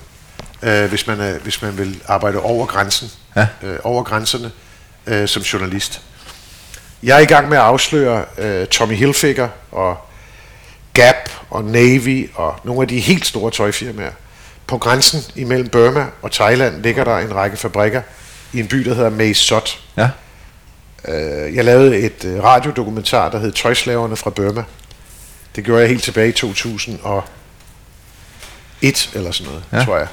øh, hvis, man er, hvis man vil arbejde over grænsen, Ja. øh, over grænserne øh, som journalist. Jeg er i gang med at afsløre øh, Tommy Hilfiger og Gap og Navy og nogle af de helt store tøjfirmaer. På grænsen imellem Burma og Thailand ligger der en række fabrikker i en by, der hedder Mae Sot. Ja. Øh, jeg lavede et øh, radiodokumentar, der hed Tøjslaverne fra Burma. Det gjorde jeg helt tilbage i 2001 eller sådan noget, Ja. ja. tror jeg.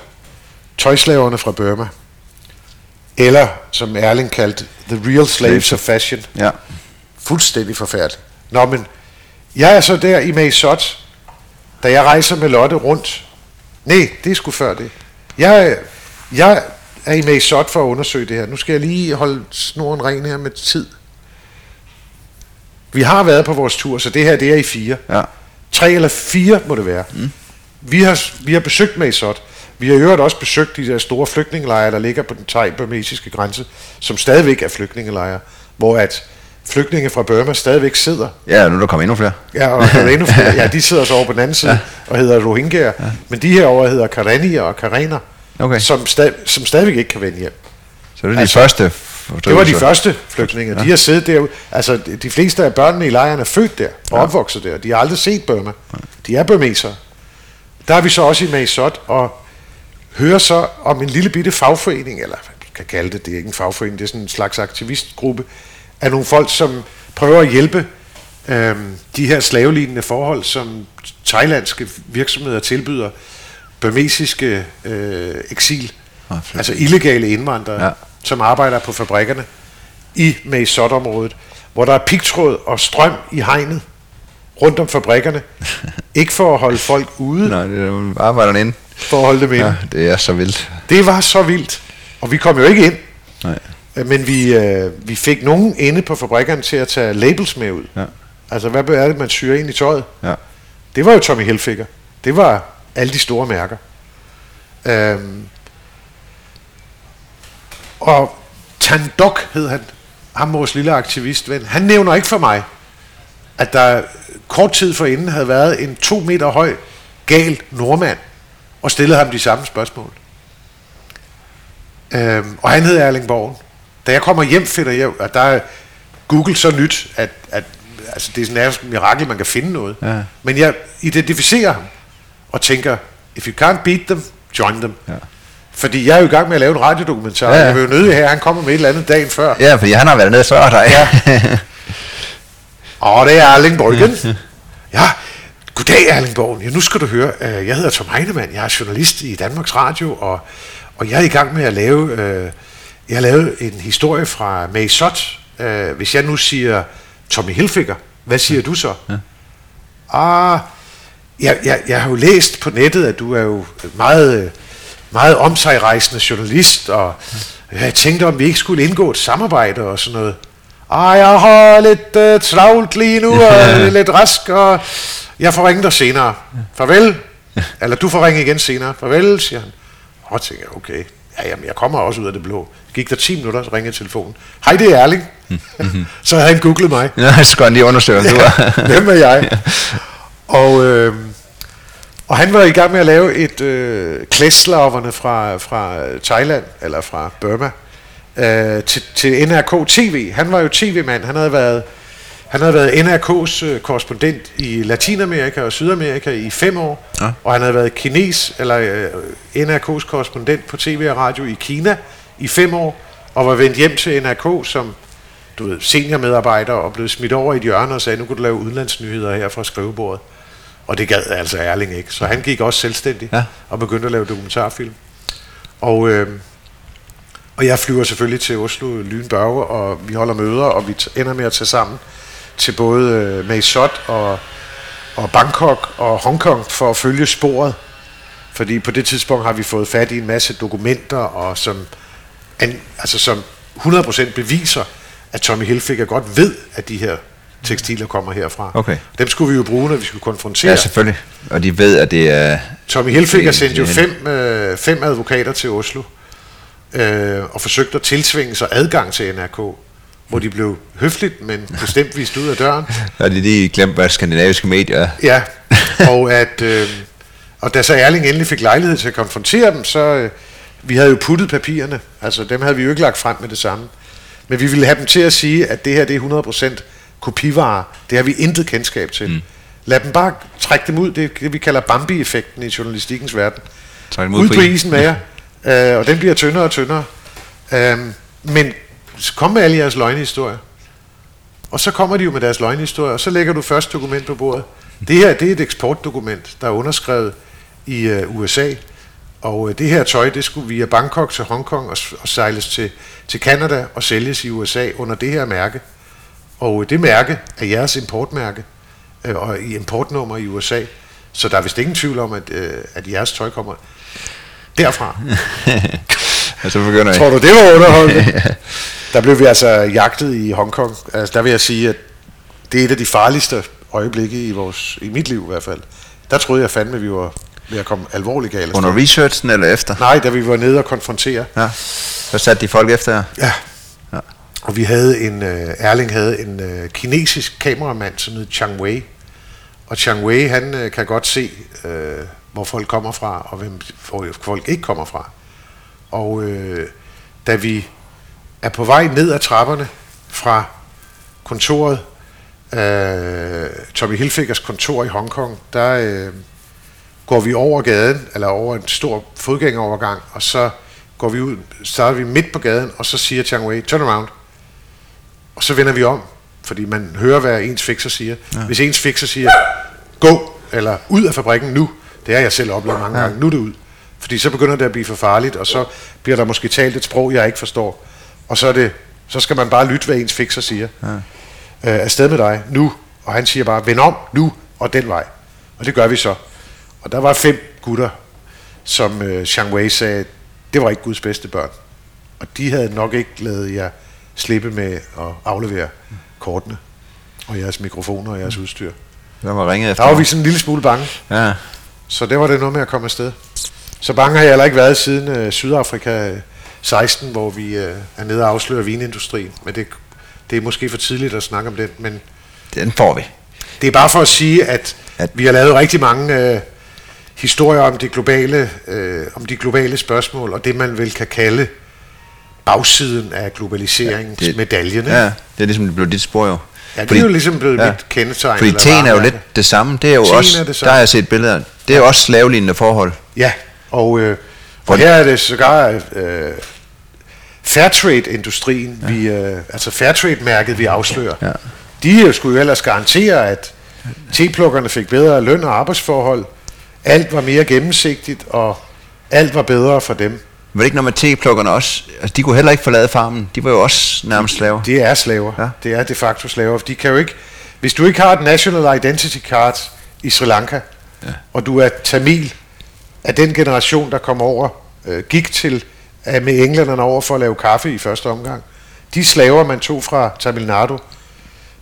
Tøjslaverne fra Burma. Eller, som Erling kaldte, The Real Slaves of Fashion. Ja. Fuldstændig forfærdeligt. Nå, men jeg er så der i Mae Sot, da jeg rejser med Lotte rundt. Nej, det er sgu før det. Jeg, jeg er i Mae Sot for at undersøge det her. Nu skal jeg lige holde snoren ren her med tid. Vi har været på vores tur, så det her det er i fire. Ja. Tre eller fire må det være. Mm. Vi, har, vi har besøgt Mae Sot. Vi har i øvrigt også besøgt de der store flygtningelejre, der ligger på den thai-burmesiske grænse, som stadigvæk er flygtningelejre, hvor at flygtninge fra Burma stadigvæk sidder Ja, nu er der kommet endnu flere. Ja, og der er endnu flere. Ja, de sidder så over på den anden side ja. og hedder Rohingya. Ja. Men de her over hedder Karanier og Karener, Okay. som, sta- som stadigvæk ikke kan vende hjem. Så det er de Altså, første Det var de første flygtninge. Ja. De har siddet der. Altså, de fleste af børnene i lejren er født der og ja. opvokset der. De har aldrig set Burma. De er burmesere. Der er vi så også i Mae Sot og hører så om en lille bitte fagforening, eller man kan kalde det, det er ikke en fagforening, det er sådan en slags aktivistgruppe, af nogle folk, som prøver at hjælpe øhm, de her slavelignende forhold, som thailandske virksomheder tilbyder burmesiske øh, eksil, Ah, altså illegale indvandrere, Ja. som arbejder på fabrikkerne i Mae Sot-området, hvor der er pigtråd og strøm i hegnet rundt om fabrikkerne. ikke for at holde folk ude, Nej, det er arbejderne inde. for at holde dem inde. Ja, det er så vildt. Det var så vildt. Og vi kom jo ikke ind, Nej. Øh, men vi, øh, vi fik nogen inde på fabrikkerne til at tage labels med ud. Ja. Altså, hvad er det, man syr ind i tøjet? Ja. Det var jo Tommy Hilfiger. Det var alle de store mærker. Øhm, og Tandok hed han, ham vores lille aktivistven. Han nævner ikke for mig, at der kort tid forinden havde været en to meter høj, gal nordmand, og stillede ham de samme spørgsmål. Øhm, og han hed Erling Borgen. Da jeg kommer hjem, finder jeg, at der er Google så nyt, at, at altså det er sådan et mirakel, man kan finde noget. Ja. Men jeg identificerer ham og tænker, if you can't beat them, join them. Ja. Fordi jeg er jo i gang med at lave en radiodokumentar. Ja. Jeg vil jo nødig have, at han kommer med et eller andet dagen før. Ja, fordi han har været nede før dig. Ja. Og det er Erling Borgen. Ja, goddag Erling Borgen. Ja, nu skal du høre, øh, jeg hedder Tom Heinemann, jeg er journalist i Danmarks Radio, og, og jeg er i gang med at lave, øh, jeg har lavet en historie fra Mae Sot. Øh, hvis jeg nu siger Tommy Hilfiger, hvad siger du så? Ja. Ah, jeg, jeg, jeg har jo læst på nettet, at du er jo meget, øh, meget omsejrejsende journalist, og jeg tænkte, om vi ikke skulle indgå et samarbejde og sådan noget. Ah, jeg har lidt uh, travlt lige nu, og lidt rask, og jeg får ringe dig senere. Farvel. Eller du får ringe igen senere. Farvel, siger han. Og tænker jeg, okay, Ja, jamen, jeg kommer også ud af det blå. Gik der 10 minutter, så ringede telefonen. Hej, det er Erling. Mm-hmm. så havde han googlet mig. Ja, så skal han lige undersøge, ja, du er. Hvem er jeg? Ja. Og, øh, og han var i gang med at lave et øh, klædslaverne fra, fra Thailand, eller fra Burma, øh, til, til NRK TV. Han var jo tv-mand. Han havde været, han havde været NRK's øh, korrespondent i Latinamerika og Sydamerika i fem år, ja. og han havde været kines, eller øh, NRK's korrespondent på tv og radio i Kina i fem år, og var vendt hjem til NRK som du ved, seniormedarbejder og blev smidt over i et hjørne og sagde, nu kan du lave udenlandsnyheder her fra skrivebordet. Og det gad altså Erling ikke. Så han gik også selvstændig ja. og begyndte at lave dokumentarfilm. Og, øh, og jeg flyver selvfølgelig til Oslo Lynbørge, og vi holder møder, og vi ender med at tage sammen til både øh, Mae Sot og, og Bangkok og Hongkong for at følge sporet. Fordi på det tidspunkt har vi fået fat i en masse dokumenter, og som, an, altså som 100% beviser, at Tommy Hilfiger godt ved, at de her tekstiler kommer herfra. Okay. Dem skulle vi jo bruge, når vi skulle konfrontere. Ja, selvfølgelig. Og de ved, at det er... Tommy Hilfiger sendte jo fem, øh, fem advokater til Oslo, øh, og forsøgte at tilsvinge sig adgang til NRK, hvor de blev høfligt, men bestemt vist ud af døren. Og de lige glemt, hvad skandinaviske medier er. Ja, og, at, øh, og da så Erling endelig fik lejlighed til at konfrontere dem, så... Øh, vi havde jo puttet papirerne, altså dem havde vi jo ikke lagt frem med det samme. Men vi ville have dem til at sige, at det her det er 100% kopivarer. Det har vi intet kendskab til. Mm. Lad dem bare trække dem ud. Det er det, vi kalder Bambi-effekten i journalistikkens verden. Ud på isen med jer. uh, og den bliver tyndere og tyndere. Uh, men kom med alle jeres løgnehistorier. Og så kommer de jo med deres løgnehistorier, og så lægger du først dokument på bordet. Det her det er et eksportdokument, der er underskrevet i uh, USA. Og uh, det her tøj, det skulle via Bangkok til Hongkong og, og sejles til, til Canada og sælges i USA under det her mærke. Og det mærke er jeres importmærke, øh, og i importnummer i USA. Så der er vist ingen tvivl om, at, øh, at jeres tøj kommer derfra. så begynder Tror du, det var underholdende? der blev vi altså jagtet i Hongkong. Altså, der vil jeg sige, at det er et af de farligste øjeblikke i, vores, i mit liv i hvert fald. Der troede jeg fandme, at vi var ved at komme alvorligt galt. Under researchen eller efter? Nej, da vi var nede og konfrontere. Ja. Så satte de folk efter jer? Ja, og vi havde en, uh, Erling havde en uh, kinesisk kameramand, som hed Chang Wei. Og Chang Wei, han uh, kan godt se, uh, hvor folk kommer fra, og hvem hvor folk ikke kommer fra. Og uh, da vi er på vej ned ad trapperne fra kontoret, uh, Tommy Hilfigers kontor i Hongkong, der uh, går vi over gaden, eller over en stor fodgængerovergang, og så går vi ud, starter vi midt på gaden, og så siger Chang Wei, turn around. Og så vender vi om, fordi man hører, hvad ens fixer siger. Ja. Hvis ens fixer siger, gå, eller ud af fabrikken nu, det har jeg selv oplevet mange ja. gange, nu er det ud. Fordi så begynder det at blive for farligt, og så bliver der måske talt et sprog, jeg ikke forstår. Og så, er det, så skal man bare lytte, hvad ens fixer siger. Ja. Øh, afsted med dig, nu. Og han siger bare, vend om, nu, og den vej. Og det gør vi så. Og der var fem gutter, som øh, Shang Wei sagde, det var ikke Guds bedste børn. Og de havde nok ikke lavet jer slippe med at aflevere kortene og jeres mikrofoner og jeres udstyr. Der var ringet efter Der var vi sådan en lille smule bange. Ja. Så det var det noget med at komme afsted. Så bange har jeg heller ikke været siden øh, Sydafrika 16, hvor vi øh, er nede og afslører vinindustrien. Men det, det er måske for tidligt at snakke om den. Men den får vi. Det er bare for at sige, at, at vi har lavet rigtig mange øh, historier om de globale, øh, om de globale spørgsmål, og det man vel kan kalde bagsiden af globaliseringsmedaljen. Ja, det er ligesom blevet dit spor jo. Ja, det fordi, er jo ligesom blevet ja, mit kendetegn. Fordi teen er jo lidt det samme. Det er jo teen også, er det der har jeg set billeder. Det er jo også slavelignende forhold. Ja, og, øh, og her er det sågar øh, Fairtrade-industrien, ja. vi, øh, altså Fairtrade-mærket, vi afslører. Ja. De skulle jo ellers garantere, at teplukkerne fik bedre løn og arbejdsforhold. Alt var mere gennemsigtigt, og alt var bedre for dem. Var det ikke noget med teplukkerne også? Altså, de kunne heller ikke forlade farmen. De var jo også nærmest slaver. De er slaver. Ja. Det er de facto slaver. De kan jo ikke, hvis du ikke har et national identity card i Sri Lanka, ja. og du er tamil, af den generation, der kom over, øh, gik til øh, med englænderne over for at lave kaffe i første omgang. De slaver, man tog fra Tamil Nadu,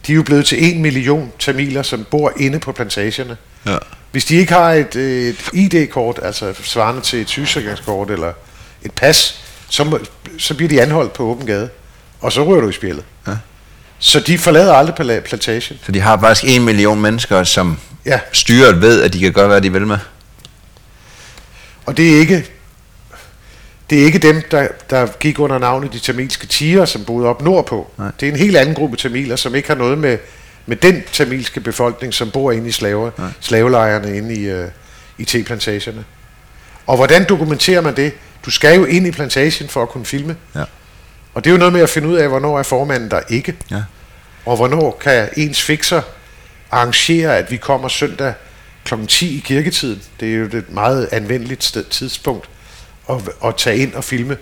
de er jo blevet til en million tamiler, som bor inde på plantagerne. Ja. Hvis de ikke har et, et ID-kort, altså svarende til et sygesikringskort eller et pas, så, må, så bliver de anholdt på åben gade, og så ryger du i spjældet. Ja. Så de forlader aldrig pla- plantagen. Så de har faktisk en million mennesker, som Ja. styret ved, at de kan gøre, hvad de vil med. Og det er ikke, det er ikke dem, der, der gik under navnet de tamilske tiger, som boede op nordpå. Nej. Det er en helt anden gruppe tamiler, som ikke har noget med, med den tamilske befolkning, som bor inde i slaver, slavelejrene inde i, øh, i teplantagerne. Og hvordan dokumenterer man det? Du skal jo ind i plantagen for at kunne filme. Ja. Og det er jo noget med at finde ud af, hvornår er formanden der ikke. Ja. Og hvornår kan ens fixer arrangere, at vi kommer søndag kl. 10 i kirketiden. Det er jo et meget anvendeligt sted, tidspunkt at, at tage ind og filme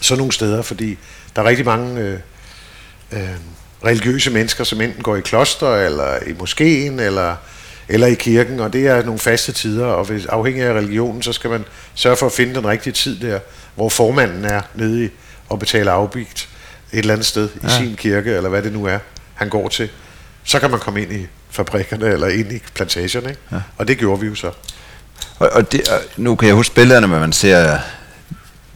sådan nogle steder, fordi der er rigtig mange øh, øh, religiøse mennesker, som enten går i kloster, eller i moskeen, eller, eller i kirken, og det er nogle faste tider, og hvis, afhængig af religionen, så skal man sørge for at finde den rigtige tid der, hvor formanden er nede i og betaler afbigt et eller andet sted i Ja. sin kirke, eller hvad det nu er, han går til. Så kan man komme ind i fabrikkerne, eller ind i plantagerne, ikke? Ja. og det gjorde vi jo så. Og, og det, og nu kan jeg huske billederne, hvor man ser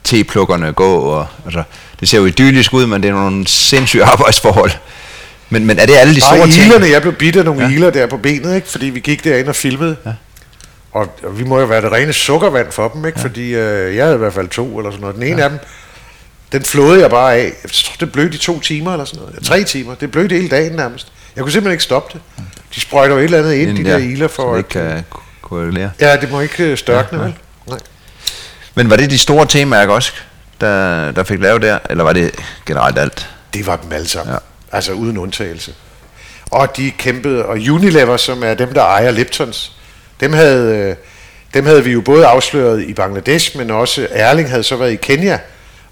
teplukkerne gå, og altså, det ser jo idyllisk ud, men det er nogle sindssyge arbejdsforhold. Men, men er det alle de store ting? ilerne, jeg blev bidt af nogle Ja. iler der på benet, ikke? fordi vi gik derind og filmede. Ja. Og, og vi må jo være det rene sukkervand for dem, ikke? Ja. fordi øh, jeg havde i hvert fald to eller sådan noget. Den ene ja. af dem, den flåede jeg bare af. Jeg tror, det blødte i to timer eller sådan noget. Ja, tre timer. Det blødte hele dagen nærmest. Jeg kunne simpelthen ikke stoppe det. De sprøjter jo et eller andet ind, Inden de der der, iler for at... kan ko- korrelere. Ja, det må ikke øh, størkne, Ja, ja, ja. vel? Nej. Men var det de store temaer også, der, der fik lavet der, eller var det generelt alt? Det var dem alle sammen. Ja. Ja. Altså uden undtagelse. Og de kæmpede, og Unilever, som er dem, der ejer Liptons, dem havde, øh, dem havde vi jo både afsløret i Bangladesh, men også Erling havde så været i Kenya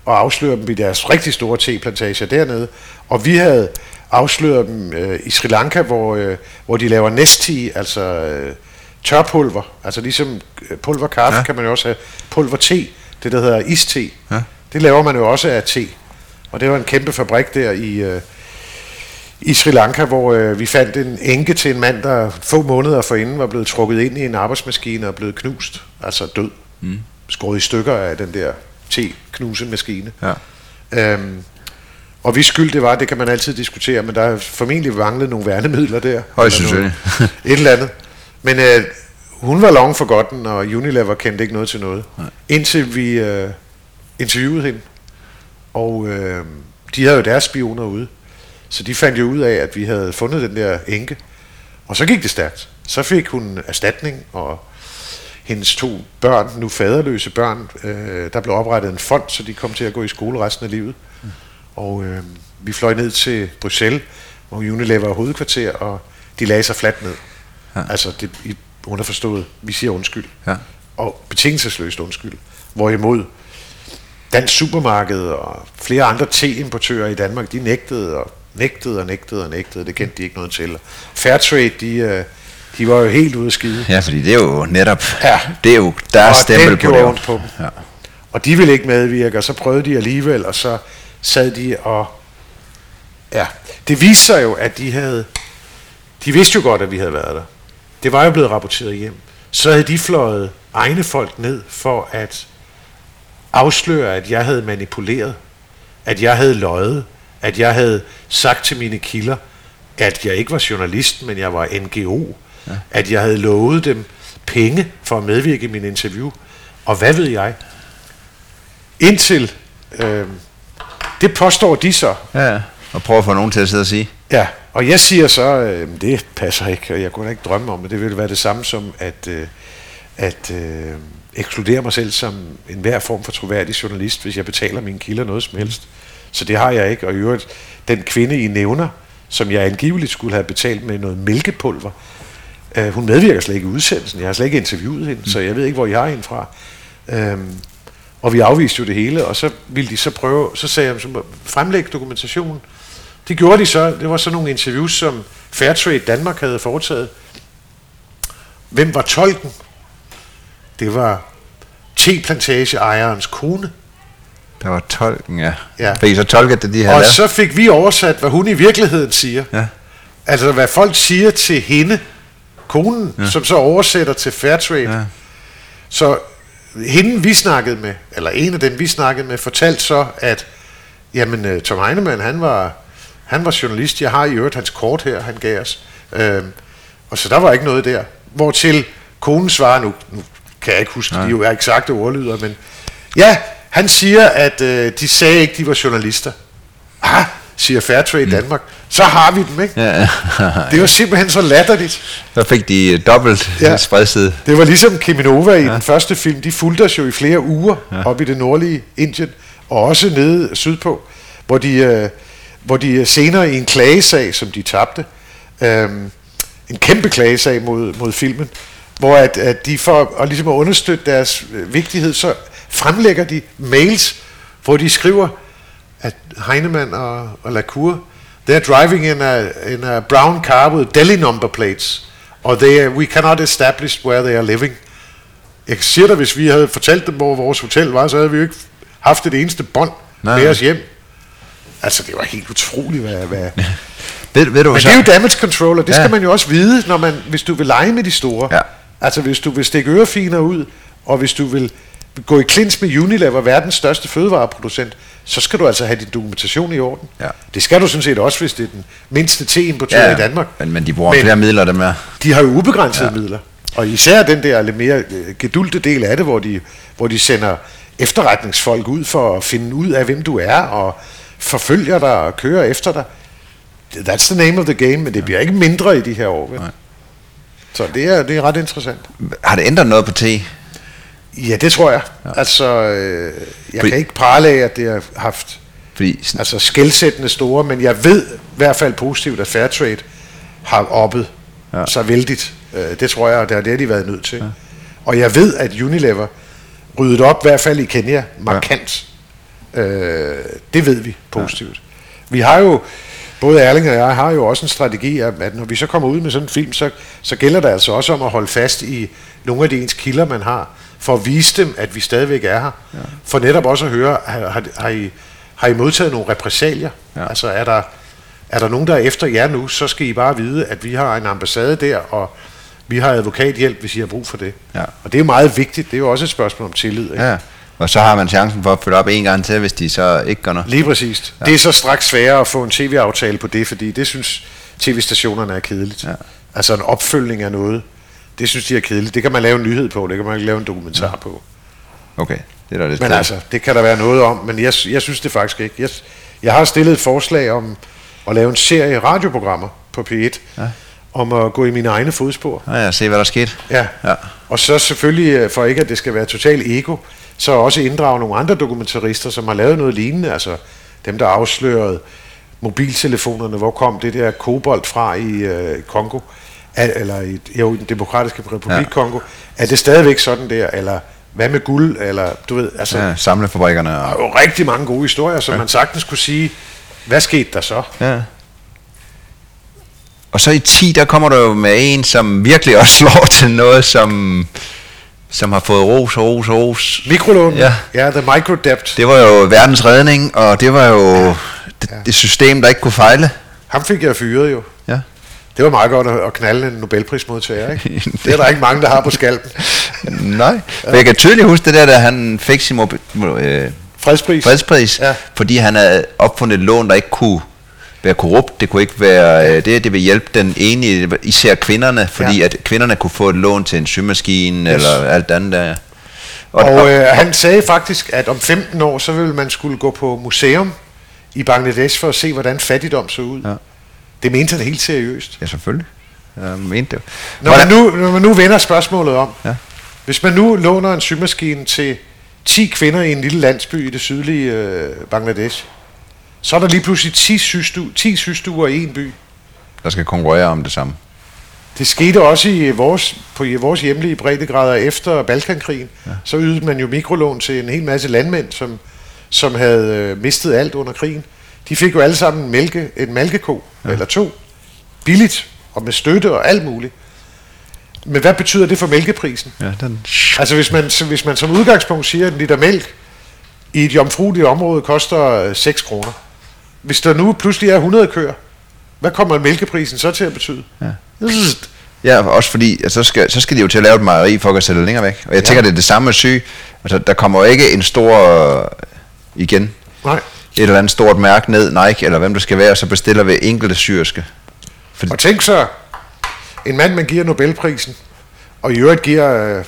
og afsløret dem i deres rigtig store teplantager dernede. Og vi havde afsløret dem øh, i Sri Lanka, hvor, øh, hvor de laver nesti, altså øh, tørpulver. Altså ligesom øh, pulver kaffe Ja. kan man jo også have pulver te, det der hedder iste. Ja. Det laver man jo også af te. Og det var en kæmpe fabrik der i, øh, i Sri Lanka, hvor øh, vi fandt en enke til en mand, der få måneder forinden var blevet trukket ind i en arbejdsmaskine og blevet knust. Altså død. Mm. Skåret i stykker af den der te-knusemaskine. Ja. Øhm, og vi skyld det var, det kan man altid diskutere, men der er formentlig manglet nogle værnemidler der. Højst sandsynligt. Et eller andet. Men øh, hun var long for godten, og Unilever kendte ikke noget til noget. Nej. Indtil vi øh, interviewede hende. Og øh, de havde jo deres spioner ude. Så de fandt jo ud af, at vi havde fundet den der enke. Og så gik det stærkt. Så fik hun erstatning, og hendes to børn, nu faderløse børn, øh, der blev oprettet en fond, så de kom til at gå i skole resten af livet. Og øh, vi fløj ned til Bruxelles, hvor Unilever er hovedkvarter, og de lagde sig fladt ned. Ja. Altså, det, i underforstået, vi siger undskyld. Ja. Og betingelsesløst undskyld. Hvorimod Dansk Supermarked og flere andre te-importører i Danmark, de nægtede og nægtede og nægtede og nægtede. Det kendte de ikke noget til. Fairtrade, de, øh, de var jo helt ude af skide. ja, fordi det er jo netop, Ja. det er jo deres Og stempel på det. på dem. Ja. Og de ville ikke medvirke, og så prøvede de alligevel, og så sad de og... Ja, det viste sig jo, at de havde... De vidste jo godt, at vi havde været der. Det var jo blevet rapporteret hjem. Så havde de fløjet egne folk ned for at afsløre, at jeg havde manipuleret, at jeg havde løjet, at jeg havde sagt til mine kilder, at jeg ikke var journalist, men jeg var NGO, ja. at jeg havde lovet dem penge for at medvirke i min interview, og hvad ved jeg? Indtil, øh, det påstår de så, ja. Og prøve at få nogen til at sidde og sige. Ja, og jeg siger så, øh, det passer ikke, og jeg kunne da ikke drømme om, at det ville være det samme som at, øh, at øh, ekskludere mig selv som en hver form for troværdig journalist, hvis jeg betaler mine kilder noget som helst. Så det har jeg ikke, og i øvrigt, den kvinde I nævner, som jeg angiveligt skulle have betalt med noget mælkepulver, øh, hun medvirker slet ikke i udsendelsen, jeg har slet ikke interviewet hende, så jeg ved ikke, hvor I har hende fra. Øhm, og vi afviste jo det hele, og så ville de så prøve, så sagde jeg, så fremlæg dokumentation. Det gjorde de så, det var så nogle interviews, som Fairtrade Danmark havde foretaget. Hvem var tolken? Det var teplantageejerens kone. Der var tolken, ja. Ja. Fik I så tolket det, de havde Og lavet? så fik vi oversat, hvad hun i virkeligheden siger. Ja. Altså, hvad folk siger til hende, konen, ja. som så oversætter til Fairtrade. Ja. Så hende vi snakkede med, eller en af dem vi snakkede med, fortalte så, at jamen, øh, Tom Heinemann, han var, han var journalist. Jeg har i øvrigt hans kort her, han gav os. Øh, og så der var ikke noget der. Hvortil konen svarer, nu, nu kan jeg ikke huske, ja. de jo er eksakte ordlyder, men ja, han siger, at øh, de sagde ikke, de var journalister. Ah, siger Fairtrade mm. Danmark. Så har vi dem, ikke? Ja. det var simpelthen så latterligt. Så fik de dobbelt ja. spredside. Det var ligesom Kiminova i ja. den første film. De fulgte os jo i flere uger ja. op i det nordlige Indien, og også nede sydpå, hvor de, øh, hvor de senere i en klagesag, som de tabte, øh, en kæmpe klagesag mod, mod filmen, hvor at, at de for at, ligesom at understøtte deres øh, vigtighed, så fremlægger de mails, hvor de skriver, at Heinemann og, og Lacour, they're driving in a, in a brown car with Delhi number plates, og they, we cannot establish where they are living. Jeg siger dig, hvis vi havde fortalt dem, hvor vores hotel var, så havde vi jo ikke haft det eneste bånd med os hjem. Altså, det var helt utroligt, hvad... hvad ved, ved du, Men så? det er jo damage control, og det ja. skal man jo også vide, når man, hvis du vil lege med de store. Ja. Altså, hvis du vil stikke ørefiner ud, og hvis du vil gå i klins med Unilever, verdens største fødevareproducent, så skal du altså have din dokumentation i orden. Ja. Det skal du sådan set også, hvis det er den mindste teimportør ja, i Danmark. Men, men de bruger men flere midler, dem er. De har jo ubegrænsede ja. midler. Og især den der lidt mere øh, gedulte del af det, hvor de, hvor de sender efterretningsfolk ud for at finde ud af, hvem du er, og forfølger dig og kører efter dig. That's the name of the game, men det bliver ikke mindre i de her år. Vel? Nej. Så det er, det er ret interessant. Har det ændret noget på T? Ja, det tror jeg. Ja. Altså, øh, jeg Fordi, kan ikke prale af, at det har haft fordi, sådan, altså skældsættende store, men jeg ved i hvert fald positivt, at Fairtrade har oppet ja. sig vældigt. Øh, det tror jeg, og det har det, de været nødt til. Ja. Og jeg ved, at Unilever ryddede op, i hvert fald i Kenya, markant. Ja. Øh, det ved vi positivt. Ja. Vi har jo, både Erling og jeg har jo også en strategi, at når vi så kommer ud med sådan en film, så, så gælder det altså også om at holde fast i nogle af de ens kilder, man har for at vise dem, at vi stadigvæk er her. Ja. For netop også at høre, har, har, har, I, har I modtaget nogle repressalier? Ja. Altså er der, er der nogen, der er efter jer nu, så skal I bare vide, at vi har en ambassade der, og vi har advokathjælp, hvis I har brug for det. Ja. Og det er meget vigtigt. Det er jo også et spørgsmål om tillid. Ikke? Ja. Og så har man chancen for at følge op en gang til, hvis de så ikke gør noget. Lige præcis. Ja. Det er så straks sværere at få en tv-aftale på det, fordi det synes tv-stationerne er kedeligt. Ja. Altså en opfølgning af noget det synes de er kedeligt. Det kan man lave en nyhed på, det kan man ikke lave en dokumentar på. Okay, det er da lidt Men altså, det kan der være noget om, men jeg, jeg synes det faktisk ikke. Jeg, jeg har stillet et forslag om at lave en serie radioprogrammer på P1, ja. om at gå i mine egne fodspor. Ja, ja, se hvad der sker. Ja. ja, og så selvfølgelig, øh, for ikke at det skal være total ego, så også inddrage nogle andre dokumentarister, som har lavet noget lignende, altså dem, der afslørede mobiltelefonerne, hvor kom det der kobolt fra i øh, Kongo, eller i, jo, i den demokratiske republik ja. Kongo, er det stadigvæk sådan der, eller hvad med guld, eller du ved, altså... Ja, samlefabrikkerne. Og... Der er jo rigtig mange gode historier, som ja. man sagtens kunne sige, hvad skete der så? Ja. Og så i 10, der kommer du jo med en, som virkelig også slår til noget, som, som har fået ros, ros, ros. Mikrolån, ja. ja, the microdebt. Det var jo verdens redning, og det var jo ja. Det, det system, der ikke kunne fejle. Ham fik jeg fyret jo. Det var meget godt at knalde en Nobelprismodtager, ikke? det er der ikke mange, der har på skalpen. Nej, ja. jeg kan tydeligt huske det der, da han fik sin øh, fredspris, fredspris ja. fordi han havde opfundet et lån, der ikke kunne være korrupt, det kunne ikke være øh, det, det vil hjælpe den enige, især kvinderne, fordi ja. at kvinderne kunne få et lån til en symaskine yes. eller alt andet der. Og, og øh, han sagde faktisk, at om 15 år, så ville man skulle gå på museum i Bangladesh for at se, hvordan fattigdom så ud. Ja. Det mente han helt seriøst. Ja, selvfølgelig. Jeg mente det. Når man, nu, når man nu vender spørgsmålet om, ja. hvis man nu låner en symaskine til 10 kvinder i en lille landsby i det sydlige øh, Bangladesh, så er der lige pludselig 10, sygestu, 10 sygestuer i en by. Der skal konkurrere om det samme. Det skete også i vores, på i vores hjemlige breddegrader efter Balkankrigen. Ja. Så ydede man jo mikrolån til en hel masse landmænd, som, som havde øh, mistet alt under krigen. De fik jo alle sammen mælke, en mælkeko, ja. eller to, billigt, og med støtte og alt muligt. Men hvad betyder det for mælkeprisen? Ja, den... Altså hvis man, hvis man som udgangspunkt siger, at en liter mælk i et jomfrueligt område koster 6 kroner. Hvis der nu pludselig er 100 køer, hvad kommer mælkeprisen så til at betyde? Ja. Ja, også fordi, at så skal, så skal de jo til at lave et mejeri for at kunne sælge længere væk. Og jeg tænker, det er det samme med syg. Altså, der kommer jo ikke en stor, øh, igen, Nej. Et eller andet stort mærke ned, Nike, eller hvem det skal være, så bestiller vi enkelte syrske. Og tænk så, en mand, man giver Nobelprisen, og i øvrigt giver øh,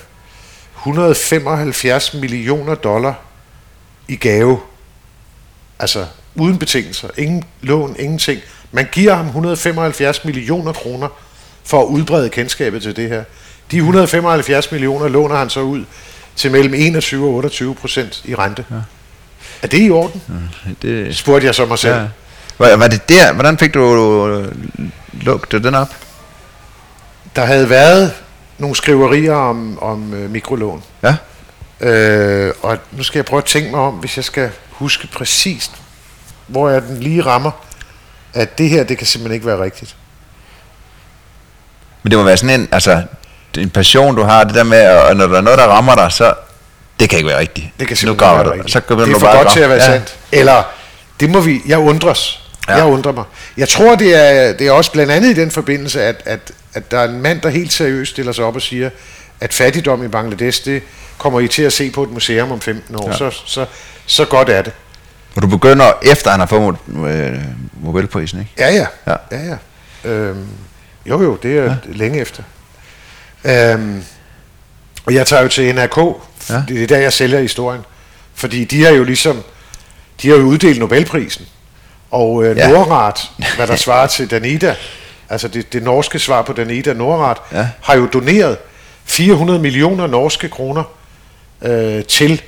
175 millioner dollar i gave. Altså uden betingelser, ingen lån, ingenting. Man giver ham 175 millioner kroner for at udbrede kendskabet til det her. De 175 millioner låner han så ud til mellem 21 og 28 procent i rente. Ja. Er det i orden? Det, Spurgte jeg så mig selv. ja. Var, var det der, hvordan fik du øh, lukket den op? Der havde været nogle skriverier om, om øh, mikrolån. Ja, Øh, og nu skal jeg prøve at tænke mig om, hvis jeg skal huske præcist, hvor jeg den lige rammer, at det her, det kan simpelthen ikke være rigtigt. men det må være sådan en, altså, er en passion, du har, det der med, at når der er noget, der rammer dig, så, det kan ikke være rigtigt. Det kan nu ikke være rigtigt. Så kan det er for bare godt grave. til at være ja. sandt. Eller, det må vi, jeg undres. Ja. Jeg undrer mig. Jeg tror, det er, det er også blandt andet i den forbindelse, at, at, at der er en mand, der helt seriøst stiller sig op og siger, at fattigdom i Bangladesh, det kommer I til at se på et museum om 15 år. Ja. Så, så, så godt er det. Og du begynder, efter han har fået øh, Nobelprisen, ikke? Ja, ja. Ja. ja. ja, ja. Øhm, jo, jo, det er ja. længe efter. Øhm, og jeg tager jo til NRK. Ja. Det er der, jeg sælger historien. Fordi de har jo ligesom, de har jo uddelt Nobelprisen. Og øh, Ja. Nordrat, hvad der svarer til Danida, altså det, det norske svar på Danida, Nordrat, ja. har jo doneret 400 millioner norske kroner øh, til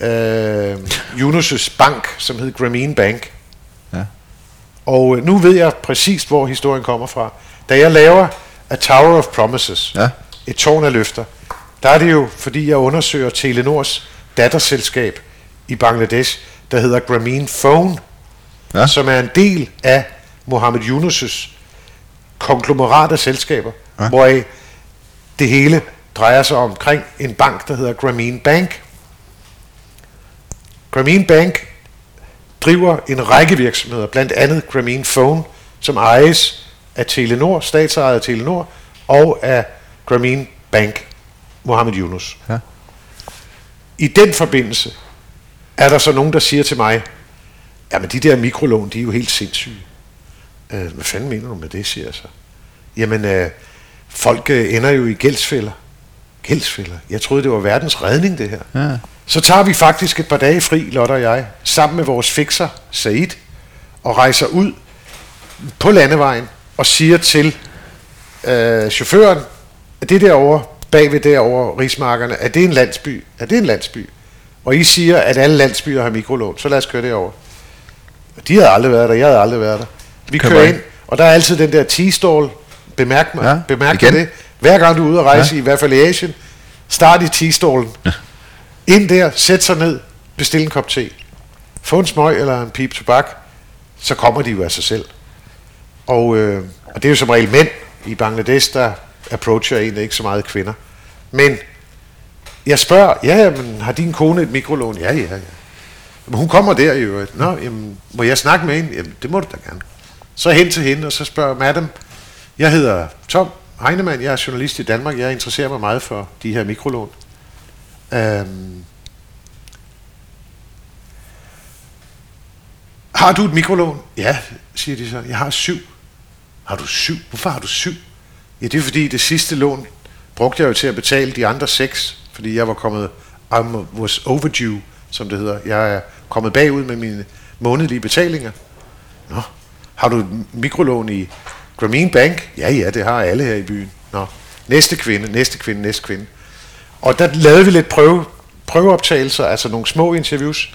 øh, Yunus' bank, som hed Grameen Bank. Ja. Og øh, nu ved jeg præcis, hvor historien kommer fra. Da jeg laver A Tower of Promises, Ja. et tårn af løfter, der er det jo, fordi jeg undersøger Telenors datterselskab i Bangladesh, der hedder Grameen Phone, Ja. som er en del af Mohammed Yunus' konglomerat af selskaber, ja. hvoraf det hele drejer sig omkring en bank, der hedder Grameen Bank. Grameen Bank driver en række virksomheder, blandt andet Grameen Phone, som ejes af Telenor, statsejet af Telenor, og af Grameen Bank, Mohammed Yunus. Ja. I den forbindelse er der så nogen, der siger til mig, jamen de der mikrolån, de er jo helt sindssyge. Øh, hvad fanden mener du med det, siger jeg så. Jamen, øh, folk øh, ender jo i gældsfælder. Gældsfælder? Jeg troede, det var verdens redning, det her. Ja. Så tager vi faktisk et par dage fri, Lotte og jeg, sammen med vores fixer, Said, og rejser ud på landevejen og siger til øh, chaufføren, at det derovre, bagved derovre, rismarkerne, er det en landsby? Er det en landsby? Og I siger, at alle landsbyer har mikrolån, så lad os køre derover. De havde aldrig været der, jeg havde aldrig været der. Vi Køber kører ind. og der er altid den der T-stall. Bemærk mig, Ja, bemærk igen. det. Hver gang du er ude at rejse, ja. i hvert fald i Asien, start i T-stallen. Ja. Ind der, sæt sig ned, bestil en kop te. Få en smøg eller en pip tobak, så kommer de jo af sig selv. Og, øh, og det er jo som regel mænd i Bangladesh, der approacher egentlig ikke så meget kvinder. Men jeg spørger, ja, men har din kone et mikrolån? Ja, ja, ja. Men hun kommer der i øvrigt. Nå, jamen, må jeg snakke med hende? Jamen, det må du da gerne. Så hen til hende, og så spørger madam, jeg hedder Tom Heinemann, jeg er journalist i Danmark, jeg interesserer mig meget for de her mikrolån. Øhm, har du et mikrolån? Ja, siger de så. Jeg har syv. Har du syv? Hvorfor har du syv? Ja, det er fordi det sidste lån brugte jeg jo til at betale de andre seks, fordi jeg var kommet, I was overdue, som det hedder. Jeg er kommet bagud med mine månedlige betalinger. Nå, har du et mikrolån i Grameen Bank? Ja, ja, det har alle her i byen. Nå, næste kvinde, næste kvinde, næste kvinde. Og der lavede vi lidt prøve, prøveoptagelser, altså nogle små interviews.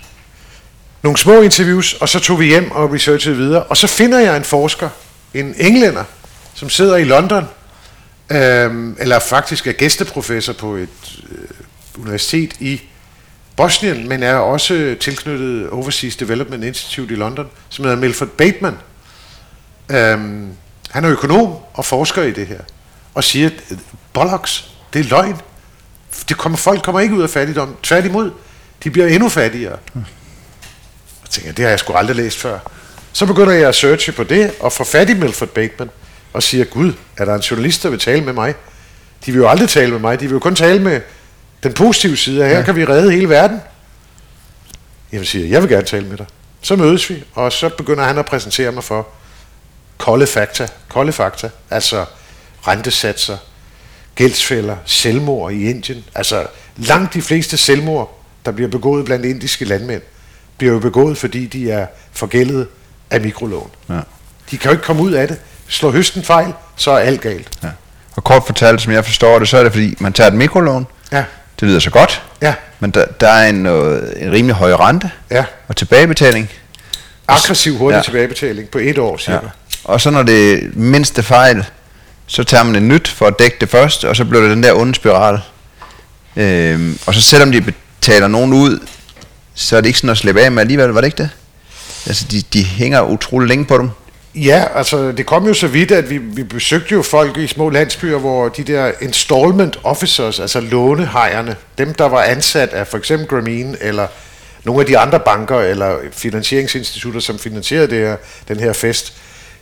Nogle små interviews, og så tog vi hjem og researchede videre. Og så finder jeg en forsker, en englænder, som sidder i London, øhm, eller faktisk er gæsteprofessor på et øh, universitet i Bosnien, men er også tilknyttet Overseas Development Institute i London, som hedder Milford Bateman. Øhm, han er økonom og forsker i det her, og siger, at bollocks, det er løgn. Det kommer, folk kommer ikke ud af fattigdom. Tværtimod, de bliver endnu fattigere. Jeg tænker, det har jeg sgu aldrig læst før. Så begynder jeg at searche på det, og får fat i Milford Bateman og siger, Gud, er der en journalist, der vil tale med mig? De vil jo aldrig tale med mig, de vil jo kun tale med den positive side, her ja. kan vi redde hele verden. Jamen siger jeg, jeg vil gerne tale med dig. Så mødes vi, og så begynder han at præsentere mig for kolde fakta, kolde fakta, altså rentesatser, gældsfælder, selvmord i Indien. Altså langt de fleste selvmord, der bliver begået blandt indiske landmænd, bliver jo begået, fordi de er forgældet af mikrolån. Ja. De kan jo ikke komme ud af det. Slår høsten fejl, så er alt galt. Ja. Og kort fortalt, som jeg forstår det, så er det fordi, man tager et mikrolån. Ja. Det lyder så godt. Ja. Men der, der er en, øh, en rimelig høj rente. Ja. Og tilbagebetaling. Aggressiv hurtig ja. tilbagebetaling på et år, cirka. Ja. Og så når det mindste fejl, så tager man et nyt for at dække det først, og så bliver det den der onde spiral. Øhm, og så selvom de betaler nogen ud, så er det ikke sådan at slippe af med alligevel, var det ikke det? Altså, de, de hænger utrolig længe på dem. Ja, altså det kom jo så vidt, at vi, vi besøgte jo folk i små landsbyer, hvor de der installment officers, altså lånehejerne, dem der var ansat af for eksempel Grameen eller nogle af de andre banker eller finansieringsinstitutter, som finansierede det her, den her fest,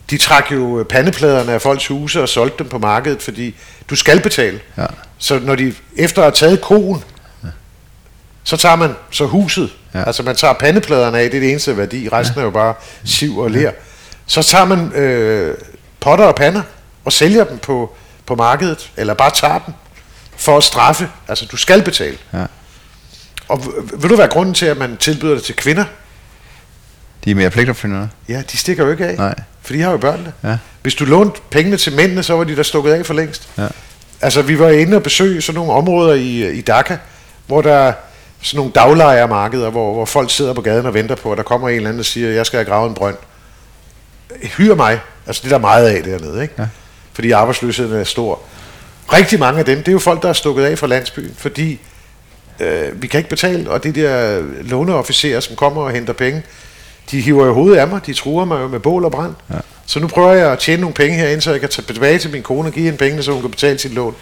de trak jo pandepladerne af folks huse og solgte dem på markedet, fordi du skal betale. Ja. Så når de efter at have taget koen, ja. så tager man så huset. Ja. Altså man tager pandepladerne af, det er det eneste værdi, resten ja. er jo bare siv og ler. Ja. Så tager man øh, potter og pander og sælger dem på, på markedet, eller bare tager dem for at straffe. Altså du skal betale. Ja. Og vil du være grunden til, at man tilbyder det til kvinder? De er mere pligtopfyldende. Ja, de stikker jo ikke af. Nej. For de har jo børnene. Ja. Hvis du lånte pengene til mændene, så var de der stukket af for længst. Ja. Altså, vi var inde og besøge sådan nogle områder i, i Dhaka, hvor der er sådan nogle daglejermarkeder, hvor, hvor folk sidder på gaden og venter på, at der kommer en eller anden og siger, jeg skal have gravet en brønd. Hyr mig. Altså, det er der meget af dernede, ikke? Ja. Fordi arbejdsløsheden er stor. Rigtig mange af dem, det er jo folk, der er stukket af fra landsbyen, fordi øh, vi kan ikke betale, og det der låneofficerer, som kommer og henter penge, de hiver jo hovedet af mig, de truer mig jo med bål og brand. Ja. Så nu prøver jeg at tjene nogle penge herinde, så jeg kan tage tilbage til min kone og give hende pengene, så hun kan betale sit lån.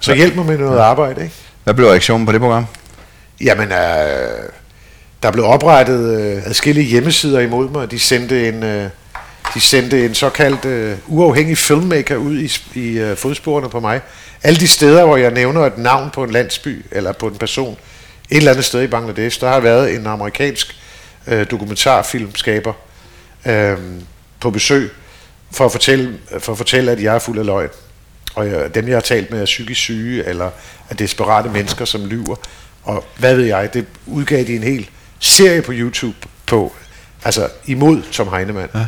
Så hjælp mig med noget ja. arbejde, ikke? Hvad blev reaktionen på det program? Jamen, øh, der blev oprettet øh, adskillige hjemmesider imod mig, de sendte en, øh, de sendte en såkaldt øh, uafhængig filmmaker ud i, i øh, fodsporene på mig. Alle de steder, hvor jeg nævner et navn på en landsby, eller på en person, et eller andet sted i Bangladesh, der har været en amerikansk øh, dokumentarfilmskaber øh, på besøg for at, fortælle, for at fortælle, at jeg er fuld af løgn. Og jeg, dem, jeg har talt med, er psykisk syge, eller er desperate mennesker, som lyver. Og hvad ved jeg, det udgav de en hel serie på YouTube på, altså imod Tom Heinemann. Ja.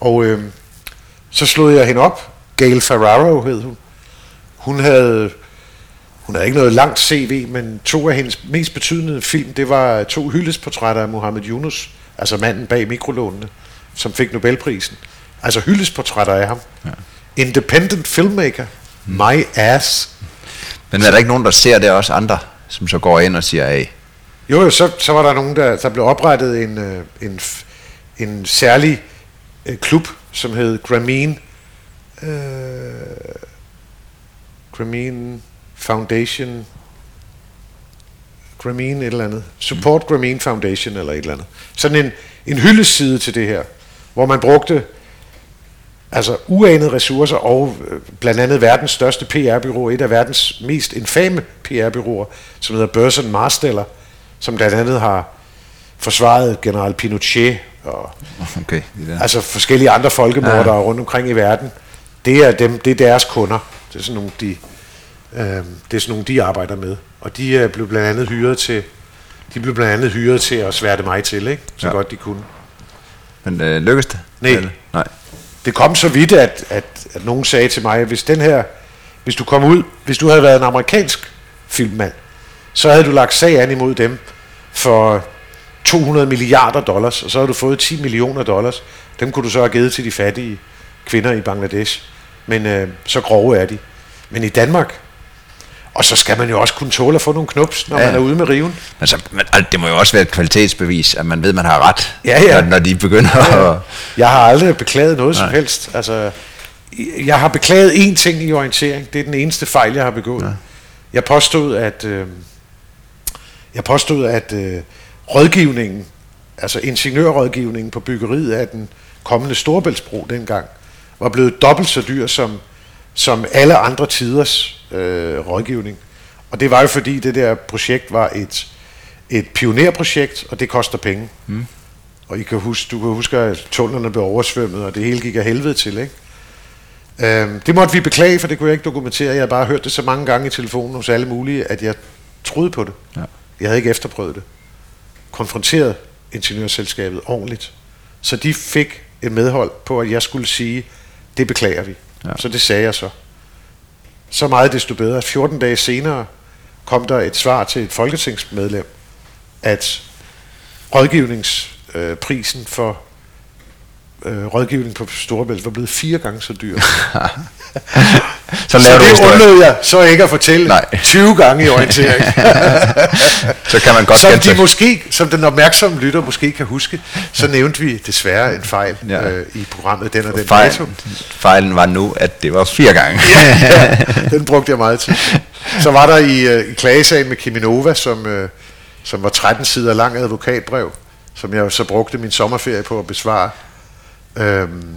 Og øh, så slog jeg hende op. Gail Ferraro hed hun. Hun havde hun havde ikke noget langt CV, men to af hendes mest betydende film, det var to hyldesportrætter af Mohammed Yunus, altså manden bag mikrolånene, som fik Nobelprisen. Altså hyldesportrætter af ham. Ja. Independent filmmaker. Mm. My ass. Men er der ikke nogen, der ser det også andre, som så går ind og siger, af? Jo, jo så, så var der nogen, der, der blev oprettet en, øh, en, en særlig øh, klub, som hed Grameen. Øh, Grameen Foundation, Grameen et eller andet, Support mm. Grameen Foundation eller et eller andet. Sådan en, en hyldeside til det her, hvor man brugte altså uanede ressourcer og øh, blandt andet verdens største PR-byrå, et af verdens mest infame PR-byråer, som hedder Burson Marsteller, som blandt andet har forsvaret general Pinochet og okay, altså forskellige andre folkemordere ja. rundt omkring i verden. Det er, dem, det er deres kunder. Det er sådan nogle, de Øh, det er sådan nogle, de arbejder med. Og de øh, blev blandt andet hyret til, de blev blandt andet hyret til at sværte mig til, ikke? så ja. godt de kunne. Men øh, lykkedes det? Nej. Nej. Det kom så vidt, at, at, at nogen sagde til mig, at hvis den her, hvis du kom ud, hvis du havde været en amerikansk filmmand, så havde du lagt sag an imod dem for 200 milliarder dollars, og så havde du fået 10 millioner dollars. Dem kunne du så have givet til de fattige kvinder i Bangladesh. Men øh, så grove er de. Men i Danmark, og så skal man jo også kunne tåle at få nogle knups, når ja. man er ude med riven. Altså, men, det må jo også være et kvalitetsbevis, at man ved, at man har ret, ja, ja. Når, når de begynder ja, ja. at... Jeg har aldrig beklaget noget Nej. som helst. Altså, jeg har beklaget én ting i orientering. Det er den eneste fejl, jeg har begået. Ja. Jeg påstod, at... Øh, jeg påstod, at øh, rådgivningen, altså ingeniørrådgivningen på byggeriet af den kommende Storebæltsbro dengang, var blevet dobbelt så dyr som, som alle andre tiders øh, rådgivning. Og det var jo fordi det der projekt var et, et pionerprojekt, og det koster penge. Mm. Og I kan huske, du kan huske, at tunnelerne blev oversvømmet, og det hele gik af helvede til, ikke? Øhm, det måtte vi beklage, for det kunne jeg ikke dokumentere. Jeg havde bare hørt det så mange gange i telefonen hos alle mulige, at jeg troede på det. Ja. Jeg havde ikke efterprøvet det. Konfronteret ingeniørselskabet ordentligt. Så de fik et medhold på, at jeg skulle sige, det beklager vi. Ja. Så det sagde jeg så. Så meget desto bedre. 14 dage senere kom der et svar til et folketingsmedlem, at rådgivningsprisen for øh, rådgivning på Storebælt var blevet fire gange så dyr. så, så det undlod jeg så ikke at fortælle Nej. 20 gange i orientering. så kan man godt som de måske, som den opmærksomme lytter måske kan huske, så nævnte vi desværre en fejl ja. øh, i programmet den og den fejl, dato. Fejlen var nu, at det var fire gange. ja, den brugte jeg meget tid. Så var der i, øh, i klagesagen med Kiminova, som, øh, som var 13 sider lang advokatbrev, som jeg så brugte min sommerferie på at besvare Øhm,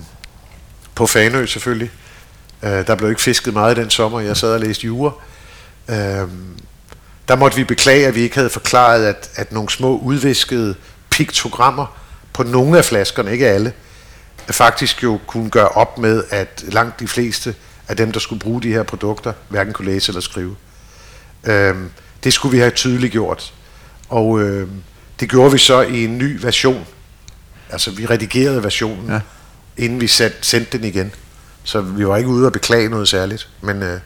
på Fanø selvfølgelig. Øh, der blev ikke fisket meget den sommer. Jeg sad og læste jure. Øhm, der måtte vi beklage, at vi ikke havde forklaret, at, at nogle små udviskede piktogrammer på nogle af flaskerne, ikke alle, faktisk jo kunne gøre op med, at langt de fleste af dem, der skulle bruge de her produkter, hverken kunne læse eller skrive. Øhm, det skulle vi have tydeligt gjort. Og øhm, det gjorde vi så i en ny version altså vi redigerede versionen, ja. inden vi sendte den igen. Så vi var ikke ude og beklage noget særligt. Men, øh,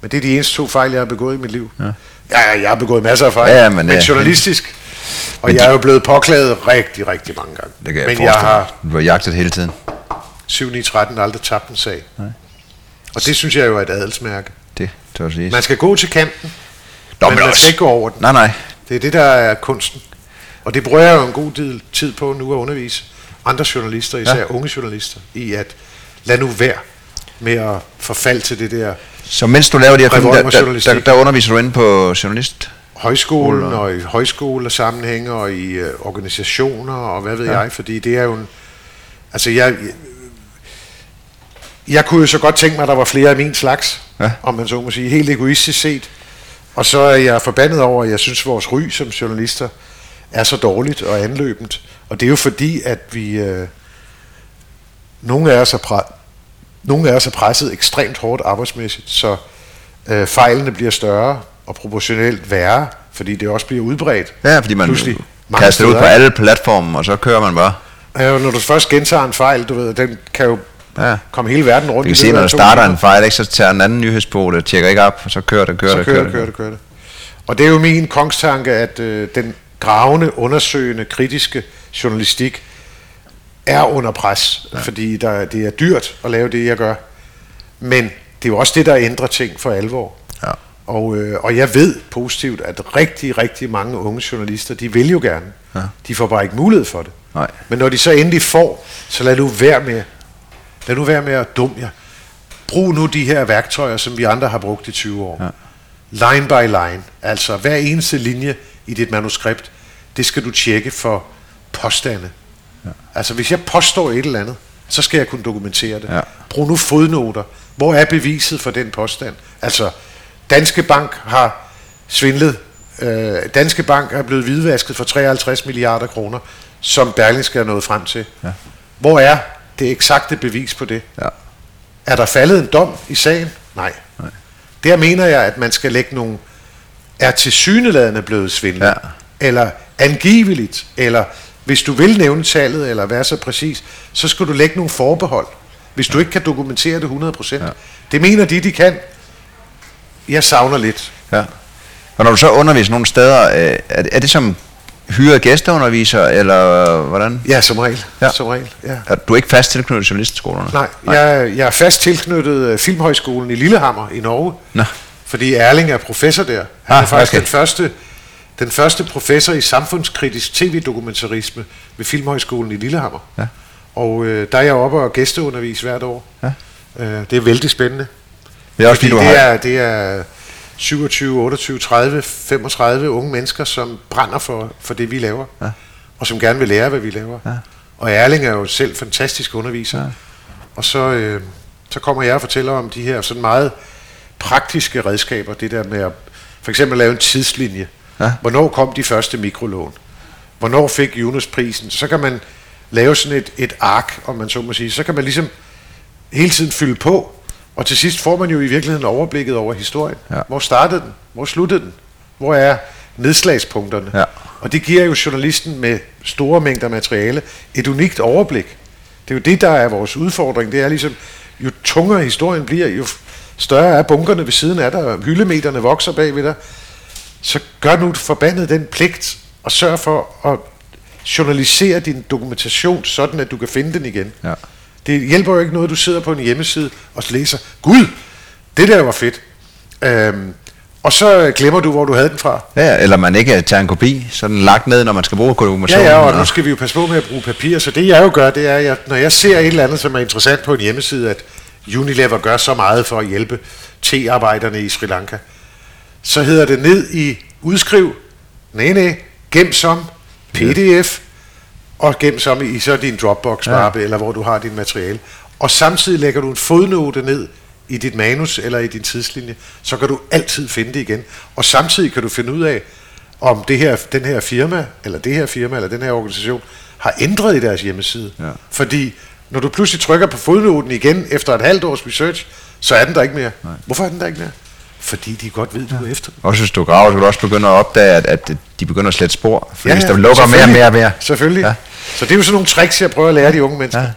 men det er de eneste to fejl, jeg har begået i mit liv. Ja, ja jeg har begået masser af fejl, ja, men, men ja, journalistisk. Og men jeg er jo blevet påklaget rigtig, rigtig mange gange. Det kan jeg men jeg har du har jagtet hele tiden. 7 9 13 aldrig tabt en sag. Nej. Og det synes jeg jo er et adelsmærke. Det tør sige. Man skal gå til kanten, Nå, men, men man også. skal ikke gå over den. Nej, nej. Det er det, der er kunsten. Og det bruger jeg jo en god del tid på nu at undervise andre journalister, især ja. unge journalister, i at lad nu være med at forfalde til det der Så mens du laver de her film, der, der, der, der underviser du inde på journalist? Højskolen og, og i højskolesammenhænge og i uh, organisationer og hvad ved ja. jeg, fordi det er jo en... Altså jeg, jeg, jeg kunne jo så godt tænke mig, at der var flere af min slags, ja. om man så må sige, helt egoistisk set. Og så er jeg forbandet over, at jeg synes, at vores ry som journalister er så dårligt og anløbent. Og det er jo fordi, at vi... Øh, nogle, af os er pre- nogle af os er presset ekstremt hårdt arbejdsmæssigt, så øh, fejlene bliver større og proportionelt værre, fordi det også bliver udbredt. Ja, fordi man pludselig kaster det ud på alle platforme, og så kører man bare. Ja, når du først gentager en fejl, du ved, den kan jo ja. komme hele verden rundt. Du kan se, når du starter en fejl, ikke, så tager en anden nyhedsbog, det tjekker ikke op, og så kører det, kører så det, kører, kører det, kører det, kører det. Og det er jo min kongstanke, at øh, den gravende, undersøgende, kritiske journalistik er under pres, ja. fordi der, det er dyrt at lave det, jeg gør. Men det er jo også det, der ændrer ting for alvor. Ja. Og, øh, og jeg ved positivt, at rigtig, rigtig mange unge journalister, de vil jo gerne. Ja. De får bare ikke mulighed for det. Nej. Men når de så endelig får, så lad nu være med, lad nu være med at dumme jer. Brug nu de her værktøjer, som vi andre har brugt i 20 år. Ja. Line by line. Altså hver eneste linje i dit manuskript, det skal du tjekke for påstande. Ja. Altså hvis jeg påstår et eller andet, så skal jeg kunne dokumentere det. Ja. Brug nu fodnoter. Hvor er beviset for den påstand? Altså, Danske Bank har svindlet. Øh, Danske Bank er blevet hvidvasket for 53 milliarder kroner, som Berlingske er nået frem til. Ja. Hvor er det eksakte bevis på det? Ja. Er der faldet en dom i sagen? Nej. Nej. Der mener jeg, at man skal lægge nogle er til syneladende blevet svindlet, ja. eller angiveligt, eller hvis du vil nævne tallet, eller være så præcis, så skal du lægge nogle forbehold, hvis du ikke kan dokumentere det 100%. Ja. Det mener de, de kan. Jeg savner lidt. Ja. Og når du så underviser nogle steder, øh, er det, er det som hyret gæsteunderviser, eller hvordan? Ja, som regel. Ja. Som regel ja. Er du er ikke fast tilknyttet journalistskolerne? Nej, Nej. Jeg, jeg er fast tilknyttet øh, Filmhøjskolen i Lillehammer i Norge. Nå. Fordi Erling er professor der. Han ah, er faktisk okay. den første den første professor i samfundskritisk tv-dokumentarisme ved Filmhøjskolen i Lillehammer. Ja. Og øh, der er jeg oppe og gæsteundervis hvert år. Ja. Øh, det er vældig spændende. Det er også fordi, du det, er, det er 27, 28, 30, 35 unge mennesker, som brænder for, for det, vi laver. Ja. Og som gerne vil lære, hvad vi laver. Ja. Og Erling er jo selv fantastisk underviser. Ja. og så, øh, så kommer jeg og fortæller om de her sådan meget praktiske redskaber, det der med at for eksempel lave en tidslinje. Ja. Hvornår kom de første mikrolån? Hvornår fik Jonas prisen? Så kan man lave sådan et, et ark, om man så må sige. Så kan man ligesom hele tiden fylde på, og til sidst får man jo i virkeligheden overblikket over historien. Ja. Hvor startede den? Hvor sluttede den? Hvor er nedslagspunkterne? Ja. Og det giver jo journalisten med store mængder materiale et unikt overblik. Det er jo det, der er vores udfordring. Det er ligesom, jo tungere historien bliver, jo større er bunkerne ved siden af dig, og hyldemeterne vokser bag ved dig. Så gør nu forbandet den pligt, og sørg for at journalisere din dokumentation, sådan at du kan finde den igen. Ja. Det hjælper jo ikke noget, at du sidder på en hjemmeside og læser, Gud, det der var fedt. Øhm, og så glemmer du, hvor du havde den fra. Ja, eller man ikke tager en kopi, så den lagt ned, når man skal bruge dokumentation. Ja, ja, og nu skal vi jo passe på med at bruge papir, så det jeg jo gør, det er, at når jeg ser et eller andet, som er interessant på en hjemmeside, at Unilever gør så meget for at hjælpe tearbejderne i Sri Lanka, så hedder det ned i udskriv, nej, nej, gem som, pdf, og gem som i så din Dropbox-mappe, ja. eller hvor du har dit materiale. Og samtidig lægger du en fodnote ned i dit manus eller i din tidslinje, så kan du altid finde det igen. Og samtidig kan du finde ud af, om det her, den her firma, eller det her firma, eller den her organisation, har ændret i deres hjemmeside. Ja. Fordi når du pludselig trykker på fodnoten igen efter et halvt års research, så er den der ikke mere. Nej. Hvorfor er den der ikke mere? Fordi de godt ved, du ja. er efter Og hvis du graver, så kan du også begynde at opdage, at, at de begynder at slette spor. Fordi ja, ja, hvis der lukker mere og mere og mere. Selvfølgelig. Ja. Så det er jo sådan nogle tricks, jeg prøver at lære de unge mennesker. Ja.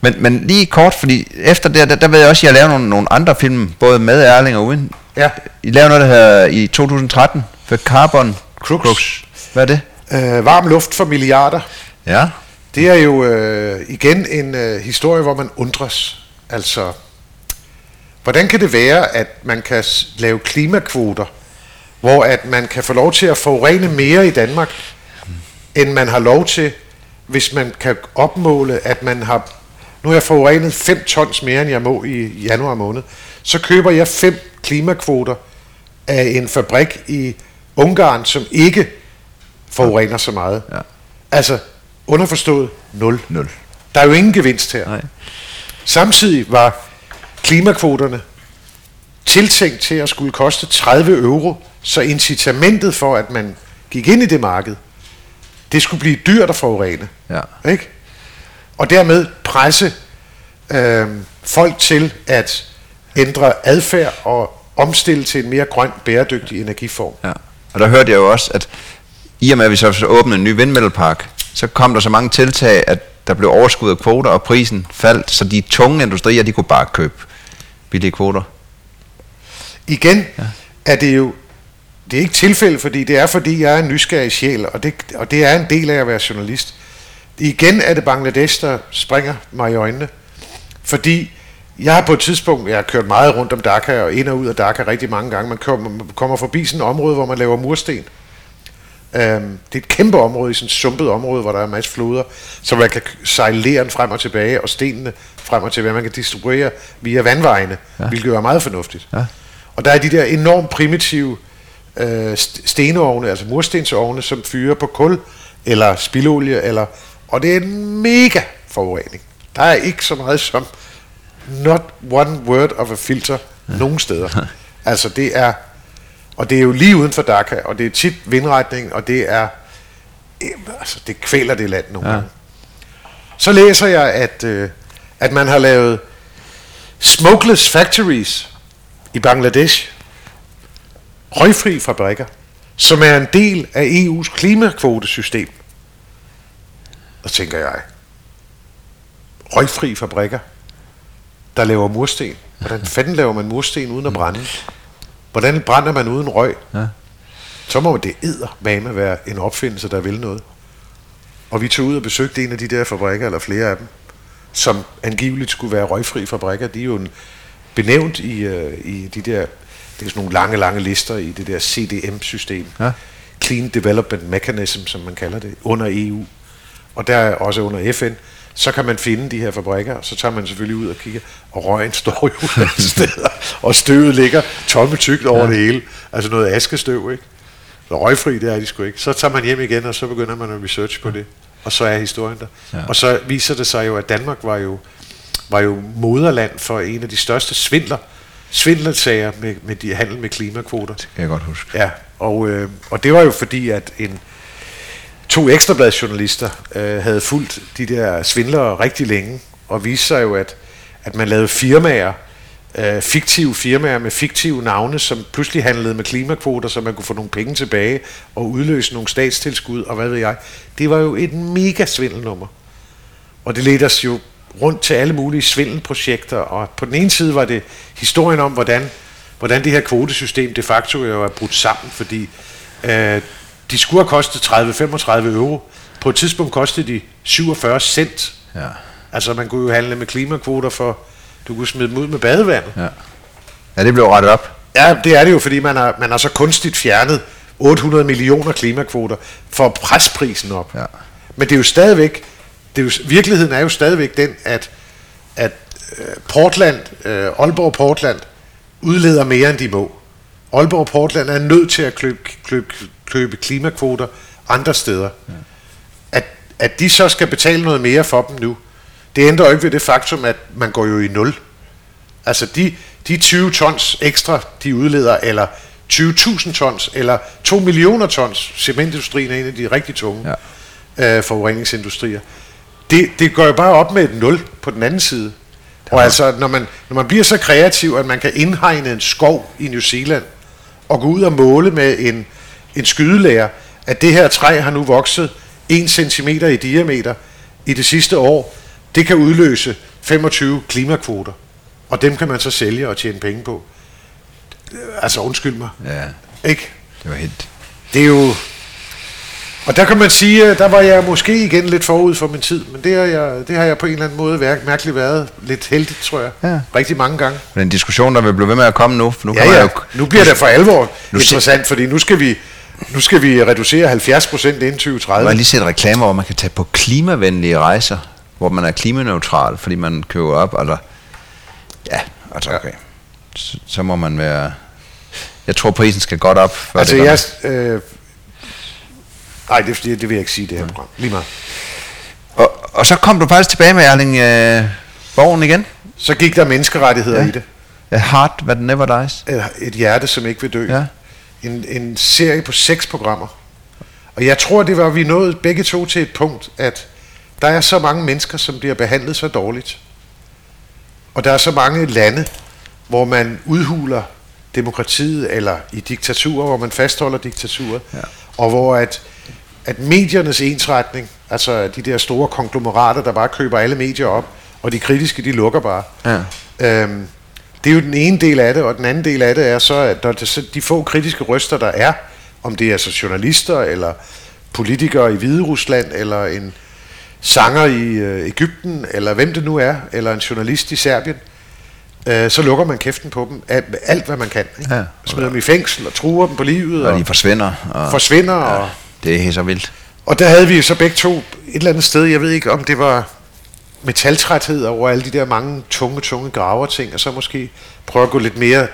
Men, men lige kort, fordi efter det, der, der ved jeg også, at jeg laver nogle, nogle andre film, både med Erling og uden. Ja. I lavede noget, der her i 2013, for Carbon Crooks. Crooks. Hvad er det? Øh, varm luft for milliarder. Ja. Det er jo øh, igen en øh, historie, hvor man undres. Altså, hvordan kan det være, at man kan lave klimakvoter, hvor at man kan få lov til at forurene mere i Danmark, end man har lov til, hvis man kan opmåle, at man har nu har jeg forurenet 5 tons mere, end jeg må i januar måned, så køber jeg 5 klimakvoter af en fabrik i Ungarn, som ikke forurener så meget. Ja. Altså, underforstået 0. 0. Der er jo ingen gevinst her. Nej. Samtidig var klimakvoterne tiltænkt til at skulle koste 30 euro, så incitamentet for, at man gik ind i det marked, det skulle blive dyrt at forurene. Ja. Ikke? og dermed presse øh, folk til at ændre adfærd og omstille til en mere grøn, bæredygtig energiform. Ja. Og der hørte jeg jo også, at i og med, at vi så åbnede en ny vindmøllepark, så kom der så mange tiltag, at der blev overskud af kvoter, og prisen faldt, så de tunge industrier, de kunne bare købe billige kvoter. Igen ja. er det jo, det er ikke tilfælde, fordi det er fordi, jeg er en nysgerrig sjæl, og det, og det er en del af at være journalist. Igen er det Bangladesh, der springer mig i øjnene. Fordi jeg har på et tidspunkt, jeg har kørt meget rundt om Dhaka og ind og ud af Dhaka rigtig mange gange. Man kommer, kommer forbi sådan et område, hvor man laver mursten. Um, det er et kæmpe område, i sådan et sumpet område, hvor der er en masse floder, så man kan sejle leren frem og tilbage, og stenene frem og tilbage. Man kan distribuere via vandvejene, ja. hvilket er meget fornuftigt. Ja. Og der er de der enormt primitive øh, stenovne, altså murstensovne, som fyrer på kul, eller spildolie, eller og det er en mega forurening. Der er ikke så meget som not one word of a filter ja. nogen steder. altså det er, og det er jo lige uden for Dhaka, og det er tit vindretning, og det er, altså det kvæler det land nogle ja. gange. Så læser jeg, at, øh, at man har lavet smokeless factories i Bangladesh, røgfri fabrikker, som er en del af EU's klimakvotesystem. Og tænker jeg, røgfri fabrikker, der laver mursten. Hvordan fanden laver man mursten uden at brænde? Hvordan brænder man uden røg? Ja. Så må det med være en opfindelse, der vil noget. Og vi tog ud og besøgte en af de der fabrikker, eller flere af dem, som angiveligt skulle være røgfri fabrikker. De er jo en, benævnt i, uh, i de der, det er sådan nogle lange, lange lister i det der CDM-system. Ja. Clean Development Mechanism, som man kalder det, under EU og der er også under FN, så kan man finde de her fabrikker, så tager man selvfølgelig ud og kigger, og røgen står jo steder, og støvet ligger tommetygt over ja. det hele. Altså noget askestøv, ikke? Så røgfri, det er de sgu ikke. Så tager man hjem igen, og så begynder man at research på det. Og så er historien der. Ja. Og så viser det sig jo, at Danmark var jo var jo moderland for en af de største svindler, svindlersager med, med de handel med klimakvoter. Det kan jeg godt huske. Ja, og, øh, og det var jo fordi, at en, to ekstrabladsjournalister øh, havde fulgt de der svindlere rigtig længe, og viste sig jo, at, at man lavede firmaer, øh, fiktive firmaer med fiktive navne, som pludselig handlede med klimakvoter, så man kunne få nogle penge tilbage og udløse nogle statstilskud, og hvad ved jeg. Det var jo et mega svindelnummer. Og det ledte os jo rundt til alle mulige svindelprojekter, og på den ene side var det historien om, hvordan, hvordan det her kvotesystem de facto jo er brudt sammen, fordi øh, de skulle have kostet 30-35 euro. På et tidspunkt kostede de 47 cent. Ja. Altså man kunne jo handle med klimakvoter for, du kunne smide dem ud med badevandet. Ja, ja det blev rettet op. Ja, det er det jo, fordi man har, man har så kunstigt fjernet 800 millioner klimakvoter for at presse prisen op. Ja. Men det er jo stadigvæk, det er jo, virkeligheden er jo stadigvæk den, at, at uh, Portland, uh, Aalborg Portland, udleder mere end de må. Aalborg Portland er nødt til at købe, købe, købe klimakvoter andre steder. Ja. At, at de så skal betale noget mere for dem nu, det ændrer jo ikke ved det faktum, at man går jo i nul. Altså de, de 20 tons ekstra, de udleder, eller 20.000 tons, eller 2 millioner tons, cementindustrien er en af de rigtig tunge ja. øh, forureningsindustrier. Det, det går jo bare op med et nul på den anden side. Og altså, når man, når man bliver så kreativ, at man kan indhegne en skov i New Zealand, og gå ud og måle med en, en skydelærer, at det her træ har nu vokset 1 cm i diameter i det sidste år, det kan udløse 25 klimakvoter, og dem kan man så sælge og tjene penge på. Altså undskyld mig. Ja. Ikke? Det var helt... Det er jo... Og der kan man sige, der var jeg måske igen lidt forud for min tid, men det har jeg, det har jeg på en eller anden måde mærkeligt været lidt heldigt, tror jeg. Ja. Rigtig mange gange. Men en diskussion, der vil blive ved med at komme nu. For nu, ja, ja. Jo, nu bliver det for alvor nu interessant, fordi nu skal vi, nu skal vi reducere 70 procent inden 2030. Jeg har lige set reklamer, hvor man kan tage på klimavenlige rejser hvor man er klimaneutral, fordi man køber op, eller ja, altså okay. Så, så må man være, jeg tror prisen skal godt op. Før altså det jeg, øh, nej, det, det, det vil jeg ikke sige det her program, lige meget. Og, og så kom du faktisk tilbage med Erling øh, Borgen igen. Så gik der menneskerettigheder ja. i det. A heart that never dies. Et, et hjerte, som ikke vil dø. Ja. En, en serie på seks programmer. Og jeg tror, det var, vi nåede begge to til et punkt, at der er så mange mennesker, som bliver behandlet så dårligt. Og der er så mange lande, hvor man udhuler demokratiet, eller i diktaturer, hvor man fastholder diktaturet, ja. og hvor at, at mediernes ensretning, altså de der store konglomerater, der bare køber alle medier op, og de kritiske, de lukker bare. Ja. Øhm, det er jo den ene del af det, og den anden del af det er så, at der, de få kritiske røster, der er, om det er så journalister, eller politikere i Hvide Rusland, eller en sanger i øh, Ægypten, eller hvem det nu er, eller en journalist i Serbien, øh, så lukker man kæften på dem, alt, alt hvad man kan. Ikke? Ja, Smider dem i fængsel og truer dem på livet. Og, og de forsvinder. Og, forsvinder. Ja, og, det er helt så vildt. Og der havde vi så begge to et eller andet sted, jeg ved ikke om det var metaltræthed over alle de der mange tunge, tunge graver ting, og så måske prøve at gå lidt mere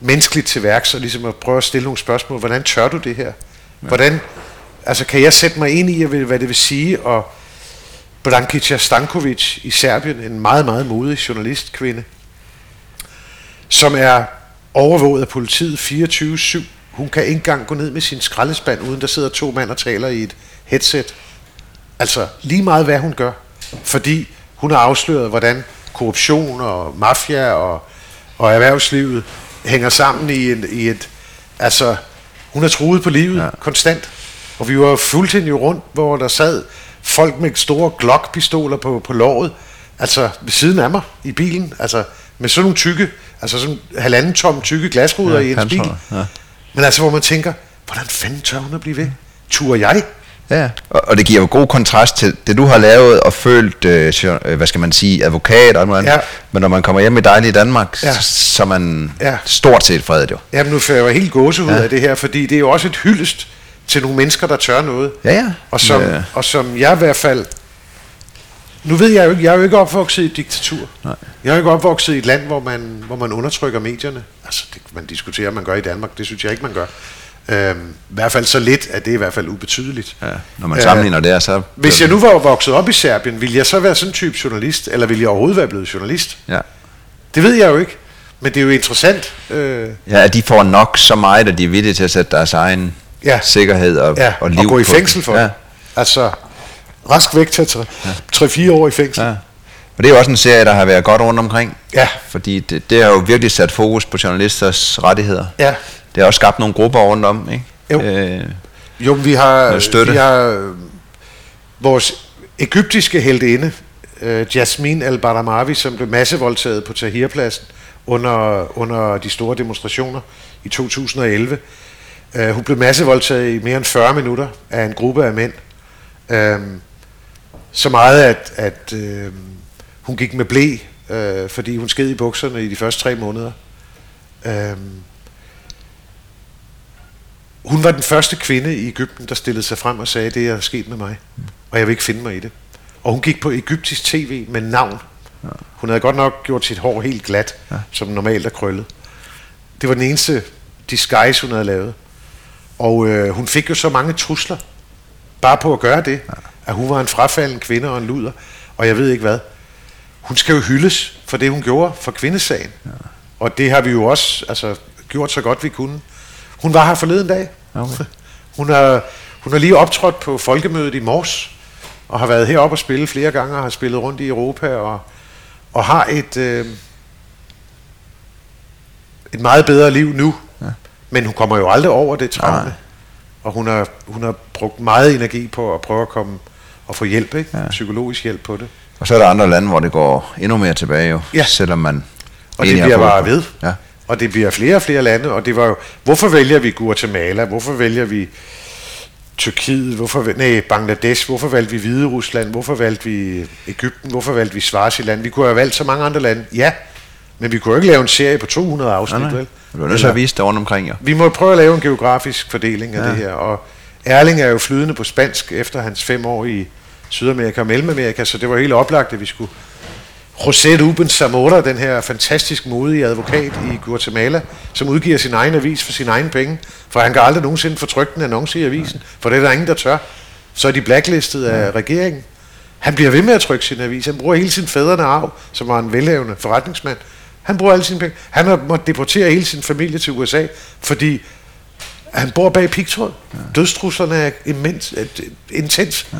menneskeligt til værks, og ligesom at prøve at stille nogle spørgsmål. Hvordan tør du det her? Ja. Hvordan, altså kan jeg sætte mig ind i, hvad det vil sige, og Brankica Stankovic i Serbien, en meget, meget modig journalistkvinde, som er overvåget af politiet 24-7. Hun kan ikke engang gå ned med sin skraldespand, uden der sidder to mænd og taler i et headset. Altså lige meget hvad hun gør, fordi hun har afsløret, hvordan korruption og mafia og, og erhvervslivet hænger sammen i, en, i et... Altså, hun er truet på livet ja. konstant. Og vi var fuldstændig rundt, hvor der sad folk med store Glock-pistoler på, på låret, altså ved siden af mig i bilen, altså med sådan nogle tykke, altså sådan halvanden tom tykke glasruder ja, i en bil. Ja. Men altså, hvor man tænker, hvordan fanden tør hun at blive ved? Turer jeg? Ja, og, og det giver jo god kontrast til det, du har lavet og følt, øh, øh hvad skal man sige, advokat og noget ja. Men når man kommer hjem i dejlige Danmark, ja. så er man ja. stort set fredet jo. Jamen nu får jeg jo helt gåsehud ja. af det her, fordi det er jo også et hyldest til nogle mennesker, der tør noget. Ja, ja. Og som, ja. og som jeg i hvert fald... Nu ved jeg jo ikke, jeg er jo ikke opvokset i et diktatur. Nej. Jeg er jo ikke opvokset i et land, hvor man, hvor man undertrykker medierne. Altså, det, man diskuterer, man gør i Danmark. Det synes jeg ikke, man gør. Øhm, I hvert fald så lidt, at det er i hvert fald ubetydeligt. Ja, når man sammenligner øh, det, så... Hvis jeg nu var vokset op i Serbien, ville jeg så være sådan en type journalist, eller ville jeg overhovedet være blevet journalist? Ja. Det ved jeg jo ikke, men det er jo interessant. Øh, Ja, at de får nok så meget, at de er villige til at sætte deres egen Ja. sikkerhed og, ja, og liv og gå i på fængsel for ja. Altså, rask væk til 3-4 år i fængsel. Ja. Og det er jo også en serie, der har været godt rundt omkring. Ja. Fordi det, det har jo virkelig sat fokus på journalisters rettigheder. Ja. Det har også skabt nogle grupper rundt om, ikke? Jo. Øh, Jo, vi har, støtte. vi har øh, vores egyptiske heldinde, øh, Jasmine al-Baramavi, som blev massevoldtaget på Tahrirpladsen under, under de store demonstrationer i 2011. Øh, hun blev massevoldtaget i mere end 40 minutter af en gruppe af mænd. Øh, så meget, at, at øh, hun gik med blæ, øh, fordi hun sked i bukserne i de første tre måneder. Øh, hun var den første kvinde i Ægypten, der stillede sig frem og sagde, det er sket med mig, og jeg vil ikke finde mig i det. Og hun gik på egyptisk tv med navn. Hun havde godt nok gjort sit hår helt glat, ja. som normalt er krøllet. Det var den eneste disguise, hun havde lavet. Og øh, hun fik jo så mange trusler, bare på at gøre det, ja. at hun var en frafalden kvinde og en luder, og jeg ved ikke hvad. Hun skal jo hyldes for det, hun gjorde for kvindesagen. Ja. Og det har vi jo også altså, gjort så godt vi kunne. Hun var her forleden dag. Okay. Hun har, hun har lige optrådt på folkemødet i Mors, og har været heroppe og spille flere gange, og har spillet rundt i Europa, og, og har et, øh, et meget bedre liv nu. Ja. Men hun kommer jo aldrig over det traume. Og hun har, hun har brugt meget energi på at prøve at komme og få hjælp, ikke? Ja. psykologisk hjælp på det. og så er der andre lande, hvor det går endnu mere tilbage jo, Ja. selvom man Og det bliver bare ved. Ja. Og det bliver flere og flere lande, og det var jo, hvorfor vælger vi Guatemala, hvorfor vælger vi Tyrkiet, hvorfor, nej, Bangladesh, hvorfor valgte vi Hvide Rusland, hvorfor valgte vi Ægypten, hvorfor valgte vi Swaziland, vi kunne have valgt så mange andre lande, ja, men vi kunne jo ikke lave en serie på 200 afsnit, Nej, nej. vel? Du er nødt til at vise det rundt omkring, jo. Vi må prøve at lave en geografisk fordeling af ja. det her, og Erling er jo flydende på spansk efter hans fem år i Sydamerika og Mellemamerika, så det var helt oplagt, at vi skulle José Ruben Zamora, den her fantastisk modige advokat i Guatemala, som udgiver sin egen avis for sin egen penge, for han kan aldrig nogensinde få trykt en annonce i avisen, for det er der ingen, der tør. Så er de blacklistet af regeringen. Han bliver ved med at trykke sin avis. Han bruger hele sin fædrene arv, som var en velhavende forretningsmand. Han bruger alle sine penge. Han har måttet deportere hele sin familie til USA, fordi han bor bag pigtråd. Ja. Dødstruslerne er immens, intens. Ja.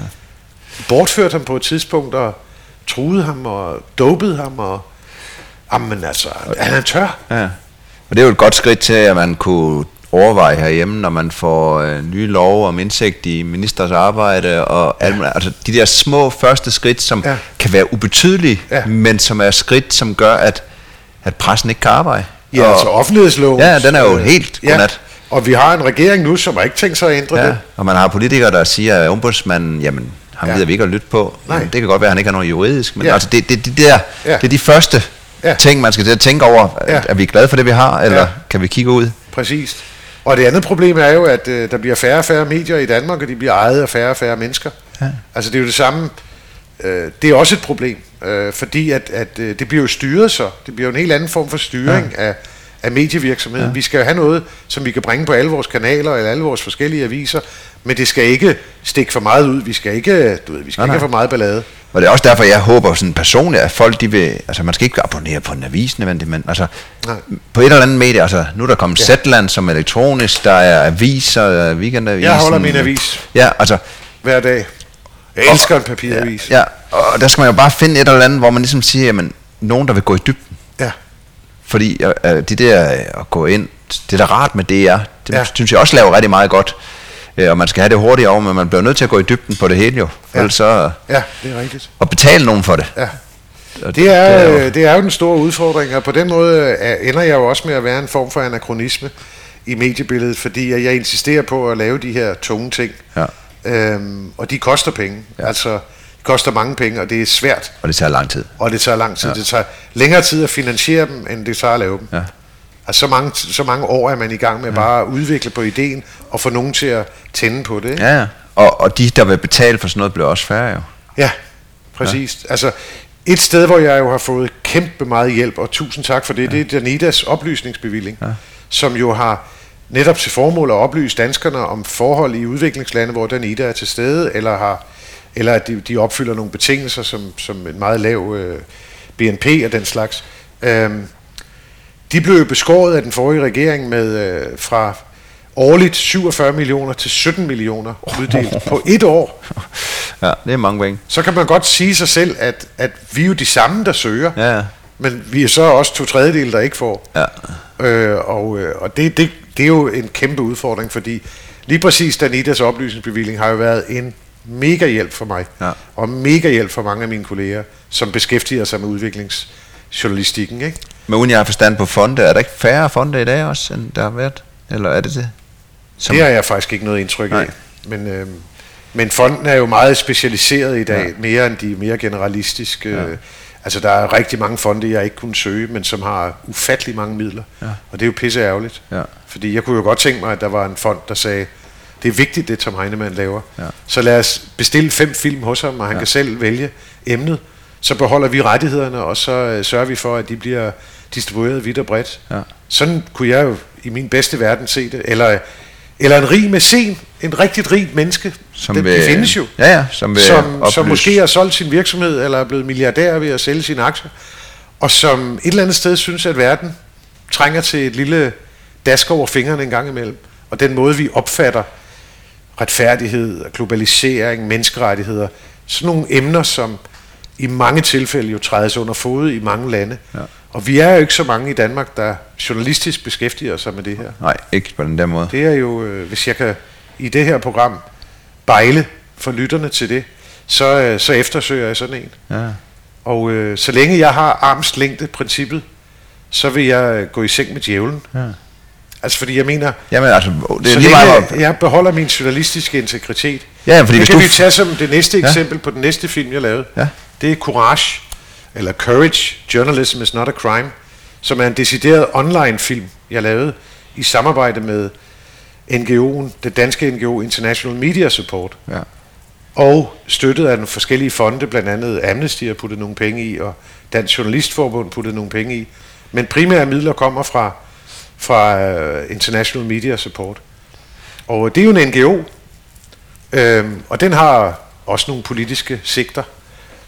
Bortførte ham på et tidspunkt og truede ham og dopede ham og Jamen altså, han er tør. Ja. Og det er jo et godt skridt til, at man kunne overveje herhjemme, når man får øh, nye lov om indsigt i ministers arbejde, og ja. alt, altså de der små første skridt, som Ja. ja. kan være ubetydelige, Ja. ja. men som er skridt, som gør, at, at pressen ikke kan arbejde. Ja, altså offentlighedsloven. Ja, den er jo helt godnat. Og vi har en regering nu, som har ikke tænkt sig at ændre Ja, det. og man har politikere, der siger, at ombudsmanden, jamen, ham Ja. gider vi ikke at lytte på. Nej. Jamen, det kan godt være, at han ikke har noget juridisk, men Ja. altså, det, det, det, der, Ja. det er de første Ja. ting, man skal til at tænke over. Ja. Er vi glade for det, vi har, eller ja. kan vi kigge ud? Præcis. Og det andet problem er jo, at øh, der bliver færre og færre medier i Danmark, og de bliver ejet af færre og færre mennesker. Ja. Altså det er jo det samme. Øh, det er også et problem, øh, fordi at, at øh, det bliver jo styret så. Det bliver jo en helt anden form for styring ja. af, af medievirksomheden. Ja. Vi skal jo have noget, som vi kan bringe på alle vores kanaler eller alle vores forskellige aviser, men det skal ikke stikke for meget ud. Vi skal ikke, du ved, vi skal Nej, ikke nej. have for meget ballade. Og det er også derfor, jeg håber sådan personligt, at folk de vil, altså man skal ikke abonnere på en avis nødvendigt, men altså Nej. på et eller andet medie, altså nu er der kommet Ja. ja. Zetland som elektronisk, der er aviser, er weekendavisen. Jeg holder min avis Ja, altså, hver dag. Jeg elsker en papiravis. ja, og der skal man jo bare finde et eller andet, hvor man ligesom siger, jamen, nogen der vil gå i dybden. ja. Fordi øh, øh, det der øh, at gå ind, det der er rart med DR, det Ja. synes jeg også laver rigtig meget godt. Øh, og man skal have det hurtigt over, men man bliver nødt til at gå i dybden på det hele jo. Ja. Ellers så, ja, det er rigtigt. og betale nogen for det. Ja. Og Det er, det er jo- det er jo den store udfordring, og på den måde er, ender jeg jo også med at være en form for anachronisme i mediebilledet, fordi jeg insisterer på at lave de her tunge ting, Ja. øhm, og de koster penge. Ja. Altså, de koster mange penge, og det er svært, Og det tager lang tid. og det tager lang tid. Ja. Det tager længere tid at finansiere dem, end det tager at lave dem. Ja. Altså, så mange, så mange år er man i gang med ja. bare at udvikle på ideen, og få nogen til at tænde på det. Ikke? Ja, ja. Og, og de, der vil betale for sådan noget, bliver også færre jo. Ja, præcis. Ja. Altså, et sted, hvor jeg jo har fået kæmpe meget hjælp, og tusind tak for det, ja. det er Danidas oplysningsbevilling, ja. som jo har netop til formål at oplyse danskerne om forhold i udviklingslande, hvor Danida er til stede, eller har eller at de, de opfylder nogle betingelser som, som en meget lav øh, BNP og den slags. Øhm, de blev beskåret af den forrige regering med øh, fra årligt 47 millioner til 17 millioner uddelt på et år. Ja, det er mange penge. Så kan man godt sige sig selv, at, at vi er jo de samme, der søger, Ja, ja. men vi er så også to tredjedel, der ikke får. Ja. Øh, og øh, og det, det, det er jo en kæmpe udfordring, fordi lige præcis Danitas oplysningsbevilling har jo været en mega hjælp for mig, Ja. og mega hjælp for mange af mine kolleger, som beskæftiger sig med udviklingsjournalistikken. Ikke? Men uden jeg har forstand på fonde, er der ikke færre fonde i dag også, end der har været? Eller er det det? Som, Det har jeg faktisk ikke noget indtryk af. Nej. Men, øh, men fonden er jo meget specialiseret i dag, Ja. mere end de mere generalistiske. Ja. Ja. Altså der er rigtig mange fonde, jeg ikke kunne søge, men som har ufattelig mange midler. Ja. Og det er jo pisse ærgerligt. Ja. Fordi jeg kunne jo godt tænke mig, at der var en fond, der sagde, det er vigtigt, det Tom Heinemann laver. Ja. Så lad os bestille fem film hos ham, og han Ja. kan selv vælge emnet. Så beholder vi rettighederne, og så øh, sørger vi for, at de bliver distribueret vidt og bredt. Ja. Sådan kunne jeg jo i min bedste verden se det. Eller, eller en rig mæcen, en rigtig rig menneske. Som det, vil- det findes jo. Ja, ja, som vil som, som måske har solgt sin virksomhed, eller er blevet milliardær ved at sælge sine aktier. Og som et eller andet sted synes, at verden trænger til et lille dask over fingrene en gang imellem. Og den måde, vi opfatter retfærdighed, globalisering, menneskerettigheder, sådan nogle emner, som i mange tilfælde jo trædes under fod i mange lande. Ja. Og vi er jo ikke så mange i Danmark, der journalistisk beskæftiger sig med det her. Nej, ikke på den der måde. Det er jo, øh, hvis jeg kan i det her program bejle for lytterne til det, så, øh, så eftersøger jeg sådan en. Ja. Og øh, så længe jeg har armslængde princippet, så vil jeg gå i seng med djævlen. ja. Altså fordi jeg mener, Jamen altså, det er så lige meget... længe jeg beholder min journalistiske integritet. Ja, fordi det kan du... vi tage som det næste Ja. eksempel på den næste film, jeg lavede. Ja. Det er Courage, eller Courage, Journalism is not a crime, som er en decideret online film, jeg lavede i samarbejde med NGO'en, det danske NGO International Media Support, Ja. og støttet af nogle forskellige fonde, blandt andet Amnesty har puttet nogle penge i, og Dansk Journalistforbund puttet nogle penge i. Men primære midler kommer fra, fra øh, International Media Support. Og øh, det er jo en NGO, øhm, og den har også nogle politiske sigter.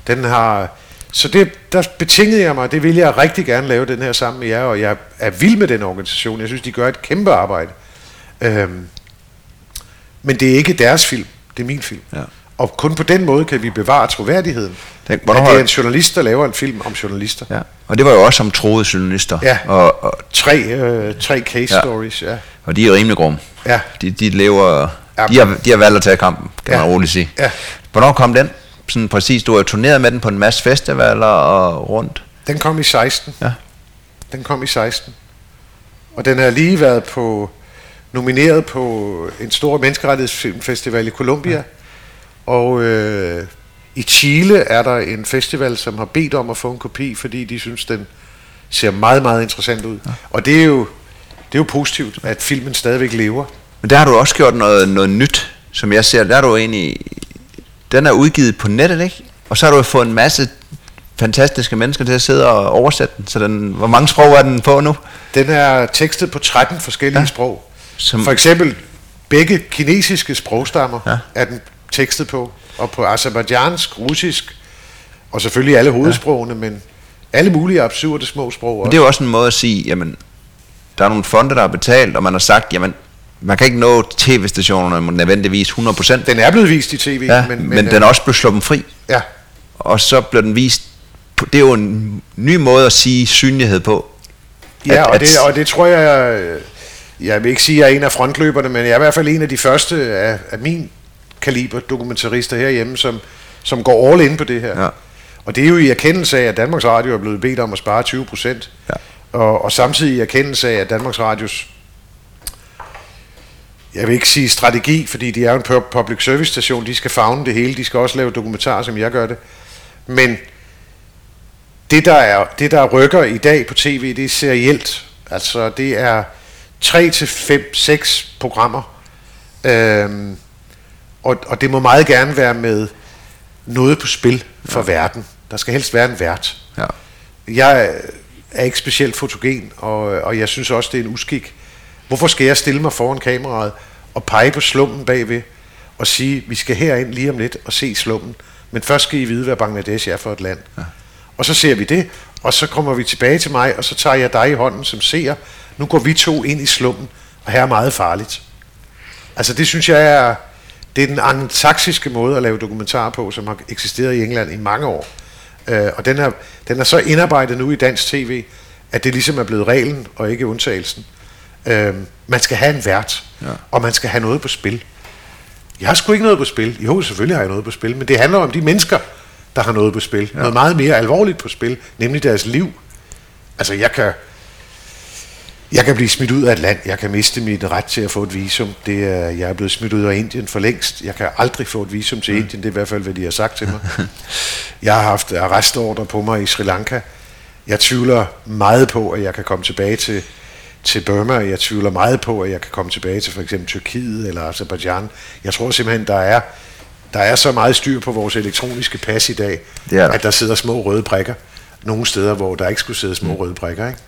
Den har, så det, der betingede jeg mig, det vil jeg rigtig gerne lave den her sammen med jer, og jeg er vild med den organisation. Jeg synes, de gør et kæmpe arbejde. Øhm, men det er ikke deres film, det er min film. Ja. Og kun på den måde kan vi bevare troværdigheden. Den- At hvornår det har- er en journalist, der laver en film om journalister. ja. Og det var jo også om troede journalister. Ja. Og, og, Tre, øh, tre case Ja. stories, ja. og de er rimelig grum. Ja, De, de lever... Ja. De har, de har valgt at tage kampen, kan Ja. man roligt sige. ja. Hvornår kom den? Sådan præcis, du har turneret med den på en masse festivaler og rundt. Den kom i 16. Ja. Den kom i 16. Og den har lige været på nomineret på en stor menneskerettighedsfilmfestival i Colombia. Ja. Og øh, i Chile er der en festival, som har bedt om at få en kopi, fordi de synes, den ser meget, meget interessant ud. Ja. Og det er, jo, det er jo positivt, at filmen stadigvæk lever. Men der har du også gjort noget, noget nyt, som jeg ser. Der er du egentlig... Den er udgivet på nettet, ikke? Og så har du fået en masse fantastiske mennesker til at sidde og oversætte den. Så den, hvor mange sprog er den på nu? Den er tekstet på 13 forskellige Ja. sprog. Som, For eksempel begge kinesiske sprogstammer ja. er den tekstet på, og på azerbaijansk, russisk, og selvfølgelig alle hovedsprogene, ja. men alle mulige absurde små sprog Men også. det er jo også en måde at sige, jamen, der er nogle fonde, der har betalt, og man har sagt, jamen, man kan ikke nå tv-stationerne nødvendigvis 100%. Den er blevet vist i tv, ja, men, men, men, men den er også blevet sluppet fri, ja, og så bliver den vist, det er jo en ny måde at sige synlighed på. ja At- og, det, og det tror jeg, øh, jeg vil ikke sige, at jeg er en af frontløberne, men jeg er i hvert fald en af de første af, af min kaliber dokumentarister herhjemme, som, som går all in på det her. Ja. Og det er jo i erkendelse af, at Danmarks Radio er blevet bedt om at spare 20 procent. Ja. Og, og samtidig i erkendelse af, at Danmarks Radios, jeg vil ikke sige strategi, fordi de er jo en pu- public service station, de skal fagne det hele, de skal også lave dokumentarer, som jeg gør det. Men det der, er, det, der rykker i dag på tv, det er serielt. Altså, det er 3 til 5, 6 programmer. Øhm, og, og det må meget gerne være med noget på spil for ja. verden. Der skal helst være en vært. Ja. Jeg er ikke specielt fotogen, og, og jeg synes også, det er en uskik Hvorfor skal jeg stille mig foran kameraet og pege på slummen bagved og sige, vi skal herind lige om lidt og se slummen, men først skal I vide, hvad Bangladesh er for et land. Ja. Og så ser vi det, og så kommer vi tilbage til mig, og så tager jeg dig i hånden som ser. Nu går vi to ind i slummen, og her er meget farligt. Altså det synes jeg er, det er den anglosaksiske måde at lave dokumentar på, som har eksisteret i England i mange år. Øh, og den er, den er så indarbejdet nu i dansk tv, at det ligesom er blevet reglen og ikke undtagelsen. Øh, man skal have en vært, ja. og man skal have noget på spil. Jeg har sgu ikke noget på spil. Jo, selvfølgelig har jeg noget på spil, men det handler om de mennesker, der har noget på spil. Ja. Noget meget mere alvorligt på spil, nemlig deres liv. Altså, jeg kan, jeg kan blive smidt ud af et land. Jeg kan miste min ret til at få et visum. Det er, jeg er blevet smidt ud af Indien for længst. Jeg kan aldrig få et visum til mm. Indien. Det er i hvert fald, hvad de har sagt til mig. Jeg har haft arrestordre på mig i Sri Lanka. Jeg tvivler meget på, at jeg kan komme tilbage til, til Burma. Jeg tvivler meget på, at jeg kan komme tilbage til for eksempel Tyrkiet eller Azerbaijan. Jeg tror simpelthen, der er, der er så meget styr på vores elektroniske pas i dag, det at der sidder små røde prikker nogle steder, hvor der ikke skulle sidde små mm. røde prikker. Ikke?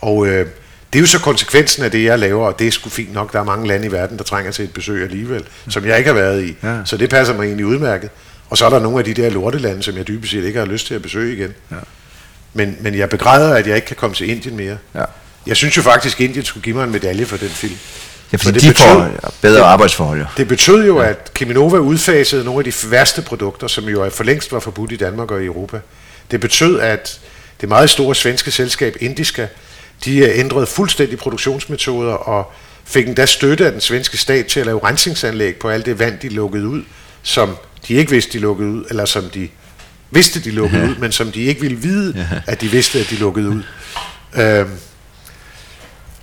Og øh, det er jo så konsekvensen af det, jeg laver, og det er sgu fint nok. Der er mange lande i verden, der trænger til et besøg alligevel, som jeg ikke har været i. Ja. Så det passer mig egentlig udmærket. Og så er der nogle af de der lortelande, som jeg dybest set ikke har lyst til at besøge igen. Ja. Men, men jeg begræder, at jeg ikke kan komme til Indien mere. Ja. Jeg synes jo faktisk, at Indien skulle give mig en medalje for den film. Ja, fordi for det de betød, får bedre det, arbejdsforhold. Jo. Det betød jo, ja. at Kiminova udfasede nogle af de værste produkter, som jo for længst var forbudt i Danmark og i Europa. Det betød, at det meget store svenske selskab Indiska de ændrede fuldstændig produktionsmetoder og fik endda støtte af den svenske stat til at lave rensningsanlæg på alt det vand, de lukkede ud, som de ikke vidste, de lukkede ud, eller som de vidste, de lukkede ud, men som de ikke ville vide, at de vidste, at de lukkede ud. Øhm,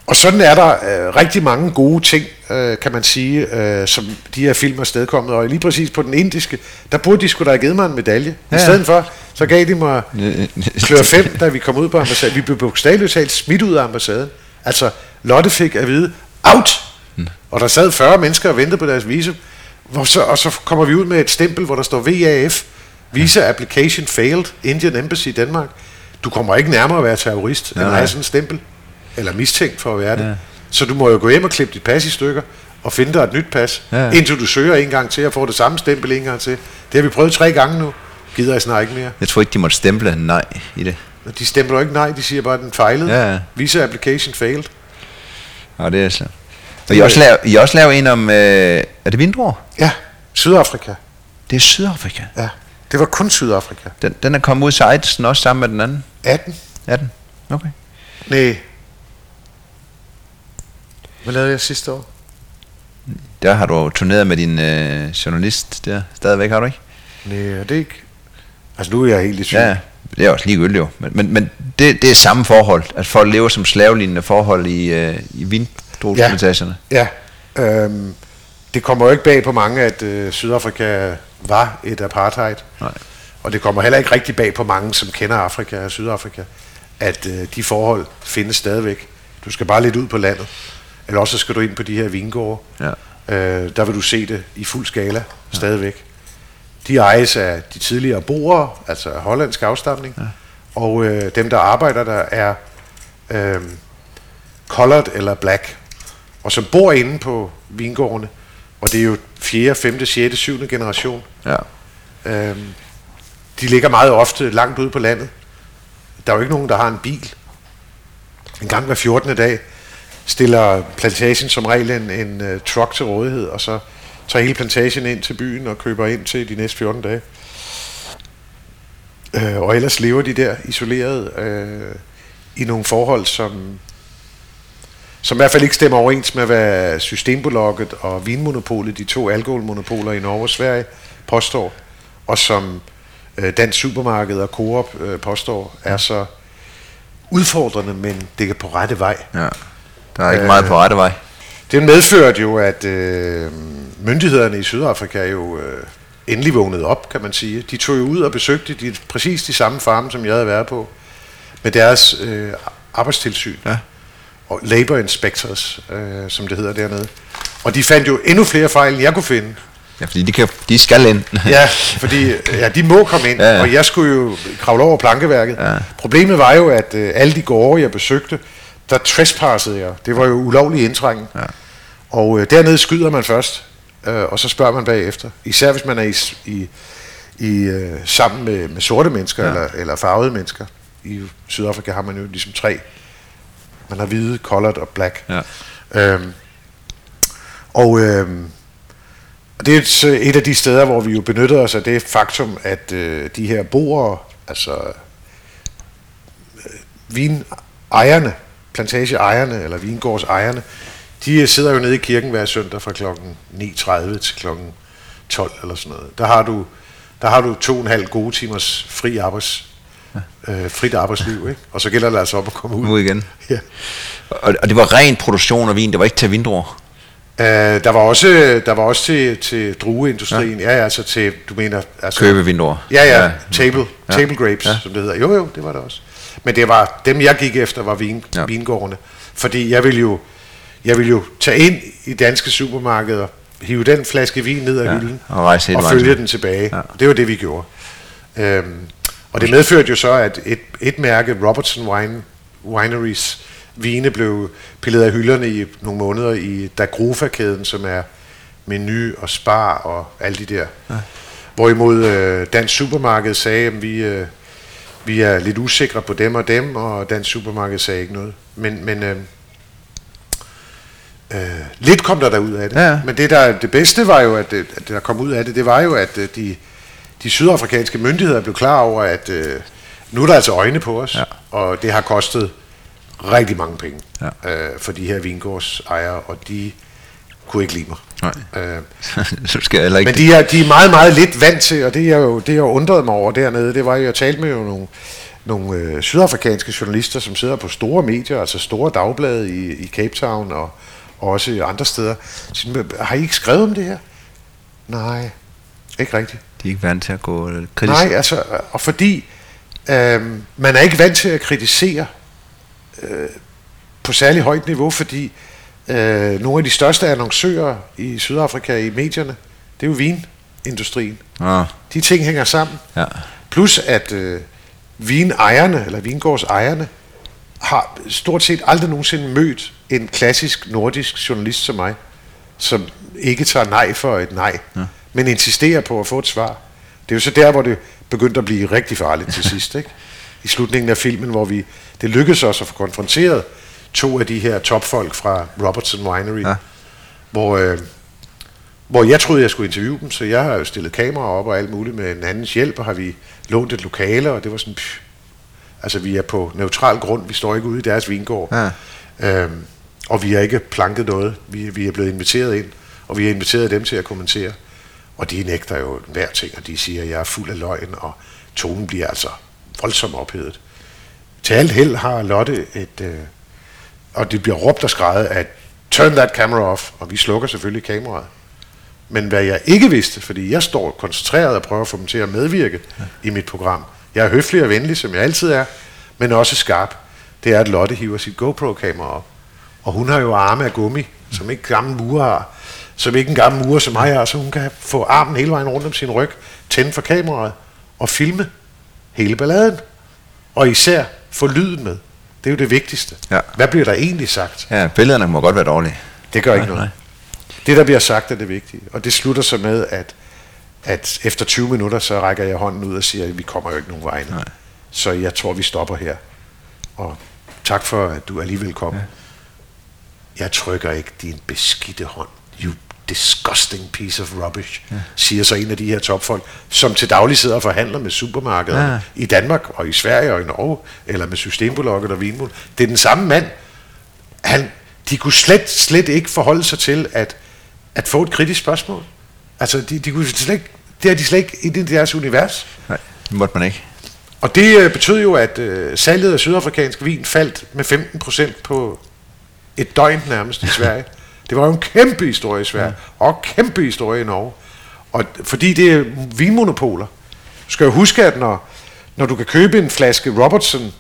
og sådan er der øh, rigtig mange gode ting, øh, kan man sige, øh, som de her film er stedkommet. Og lige præcis på den indiske, der burde de skulle da have givet mig en medalje. Ja. I stedet for, så gav de mig klør 5, da vi kom ud på ambassaden. Vi blev bogstaveligt talt smidt ud af ambassaden. Altså, Lotte fik at vide, out! Mm. Og der sad 40 mennesker og ventede på deres visum. Hvor så, og så kommer vi ud med et stempel, hvor der står VAF, Visa Application Failed, Indian Embassy i Danmark. Du kommer ikke nærmere at være terrorist, end at have sådan et stempel eller mistænkt for at være det. Ja. Så du må jo gå hjem og klippe dit pas i stykker, og finde dig et nyt pas, ja. indtil du søger en gang til, og får det samme stempel en gang til. Det har vi prøvet tre gange nu. Gider jeg snart ikke mere. Jeg tror ikke, de måtte stemple nej i det. De stempler ikke nej, de siger bare, at den fejlede. Ja. Visa application failed. Ja, det er slemt. Og I også laver, I også laver en om, øh, er det vindruer? Ja, Sydafrika. Det er Sydafrika? Ja, det var kun Sydafrika. Den, den er kommet ud til også sammen med den anden? 18. 18, okay. Nej, hvad lavede jeg sidste år? Der har du turneret med din øh, journalist der stadigvæk, har du ikke? Nej, det er ikke. Altså nu er jeg helt i Ja, det er også ligegyldigt jo. Men, men, men det, det er samme forhold, at folk lever som slavelignende forhold i, øh, i vindrusplantationerne. Ja, ja. Øhm, det kommer jo ikke bag på mange, at øh, Sydafrika var et apartheid. Nej. Og det kommer heller ikke rigtig bag på mange, som kender Afrika og Sydafrika, at øh, de forhold findes stadigvæk. Du skal bare lidt ud på landet. Eller også skal du ind på de her vingårde. Ja. Øh, der vil du se det i fuld skala ja. stadigvæk. De ejes af de tidligere boere, altså hollandsk afstamning. Ja. Og øh, dem, der arbejder der, er øh, colored eller black. Og som bor inde på vingårdene. Og det er jo 4., 5., 6., 7. generation. Ja. Øh, de ligger meget ofte langt ude på landet. Der er jo ikke nogen, der har en bil. En gang hver 14. dag, stiller plantagen som regel en, en uh, truck til rådighed, og så tager hele plantagen ind til byen og køber ind til de næste 14 dage. Uh, og ellers lever de der isoleret uh, i nogle forhold, som, som i hvert fald ikke stemmer overens med, hvad Systembolaget og Vinmonopolet, de to alkoholmonopoler i Norge og Sverige, påstår, og som uh, Dansk Supermarked og Coop uh, påstår, er så udfordrende, men det er på rette vej. Ja. Der er ikke øh, meget på rette vej. Det medførte jo, at øh, myndighederne i Sydafrika jo øh, endelig vågnede op, kan man sige. De tog jo ud og besøgte de, præcis de samme farme, som jeg havde været på, med deres øh, arbejdstilsyn. Ja. Og labor inspectors, øh, som det hedder dernede. Og de fandt jo endnu flere fejl, end jeg kunne finde. Ja, fordi de, kan, de skal ind. ja, fordi ja, de må komme ind, ja, ja. og jeg skulle jo kravle over plankeværket. Ja. Problemet var jo, at øh, alle de gårde, jeg besøgte, der trespassede jeg. Det var jo ulovlig indtrængen. Ja. Og øh, dernede skyder man først, øh, og så spørger man bagefter. Især hvis man er i, i, i øh, sammen med, med sorte mennesker ja. eller, eller farvede mennesker. I Sydafrika har man jo ligesom tre. Man har hvide, colored og black. Ja. Øhm, og øhm, det er et, et af de steder, hvor vi jo benytter os af det faktum, at øh, de her boere, altså øh, vinejerne, plantageejerne eller vingårdsejerne, de sidder jo nede i kirken hver søndag fra klokken 9.30 til klokken 12 eller sådan noget. Der har du, der har du to og en halv gode timers fri arbejds, øh, frit arbejdsliv, ikke? Og så gælder det altså op at komme ud. Ud igen. Ja. Og, og det var ren produktion af vin, det var ikke til vindruer? Uh, der var også der var også til til drueindustrien. Ja, ja altså til du mener altså købe vindruer. Ja, ja, ja. table ja. table grapes, ja. som det hedder. Jo, jo, det var det også. Men det var dem jeg gik efter var vin, ja. vingårdene, fordi jeg ville jo jeg ville jo tage ind i danske supermarkeder, hive den flaske vin ned af ja. hylden og, rejse og følge den tilbage. Ja. Det var det vi gjorde. Øhm, og det medførte jo så at et et mærke Robertson Wine Wineries vine blev pillet af hylderne i nogle måneder i Dagrofa-kæden, som er Menu og Spar og alle de der. Ja. Hvorimod øh, Dansk Supermarked sagde, at vi, øh, vi er lidt usikre på dem og dem, og Dansk Supermarked sagde ikke noget. Men, men øh, øh, lidt kom der ud af det. Ja. Men det, der, det bedste var jo, at det, at der kom ud af det, det var jo, at øh, de, de sydafrikanske myndigheder blev klar over, at øh, nu er der altså øjne på os, ja. og det har kostet rigtig mange penge ja. øh, for de her vingårdsejere, og de kunne ikke lide mig. Nej. Øh, så skal jeg ikke men de er, de er meget, meget lidt vant til, og det er jo det, jeg undrede mig over dernede, det var jo, jeg talte med jo nogle, nogle øh, sydafrikanske journalister, som sidder på store medier, altså store dagblade i, i Cape Town og, og også andre steder. Så, har I ikke skrevet om det her? Nej, ikke rigtigt. De er ikke vant til at gå kritisk. Nej, altså, og fordi øh, man er ikke vant til at kritisere øh, på særlig højt niveau, fordi øh, nogle af de største annoncører i Sydafrika i medierne, det er jo vinindustrien. Ja. De ting hænger sammen. Ja. Plus at øh, vinejerne, eller vingårdsejerne, har stort set aldrig nogensinde mødt en klassisk nordisk journalist som mig, som ikke tager nej for et nej, ja. men insisterer på at få et svar. Det er jo så der, hvor det begyndte at blive rigtig farligt til sidst, ikke? I slutningen af filmen, hvor vi det lykkedes os at få konfronteret to af de her topfolk fra Robertson Winery, ja. hvor, øh, hvor jeg troede, jeg skulle interviewe dem, så jeg har jo stillet kameraer op og alt muligt med en andens hjælp, og har vi lånt et lokale, og det var sådan, pff, altså vi er på neutral grund, vi står ikke ude i deres vingård, ja. øhm, og vi har ikke planket noget, vi, vi er blevet inviteret ind, og vi har inviteret dem til at kommentere, og de nægter jo hver ting, og de siger, at jeg er fuld af løgn, og tonen bliver altså voldsomt ophedet. Til alt held har Lotte et, øh, og det bliver råbt og skrejet, at turn that camera off, og vi slukker selvfølgelig kameraet. Men hvad jeg ikke vidste, fordi jeg står koncentreret og prøver at få dem til at medvirke ja. i mit program. Jeg er høflig og venlig, som jeg altid er, men også skarp. Det er, at Lotte hiver sit GoPro-kamera op. Og hun har jo arme af gummi, som ikke gammel murer har. Som ikke en gammel murer som mig har, så hun kan få armen hele vejen rundt om sin ryg, tænde for kameraet og filme hele balladen. Og især få lyden med. Det er jo det vigtigste. Ja. Hvad bliver der egentlig sagt? Ja, billederne må godt være dårlige. Det gør nej, ikke noget. Nej. Det, der bliver sagt, er det vigtige. Og det slutter så med, at, at efter 20 minutter, så rækker jeg hånden ud og siger, at vi kommer jo ikke nogen vej. Så jeg tror, vi stopper her. Og tak for, at du alligevel kom. Ja. Jeg trykker ikke din beskidte hånd. You disgusting piece of rubbish, ja. siger så en af de her topfolk, som til daglig sidder og forhandler med supermarkeder ja. i Danmark og i Sverige og i Norge, eller med Systembolaget og Vinmund. Det er den samme mand. Han, de kunne slet, slet ikke forholde sig til at, at få et kritisk spørgsmål. Altså, de, de kunne slet ikke, det er de slet ikke i deres univers. Nej, det måtte man ikke. Og det øh, betød jo, at øh, salget af sydafrikansk vin faldt med 15 procent på et døgn nærmest i Sverige. Det var jo en kæmpe historie i Sverige, ja. og kæmpe historie i Norge. Og fordi det er vinmonopoler. Skal jo huske, at når, når du kan købe en flaske Robertson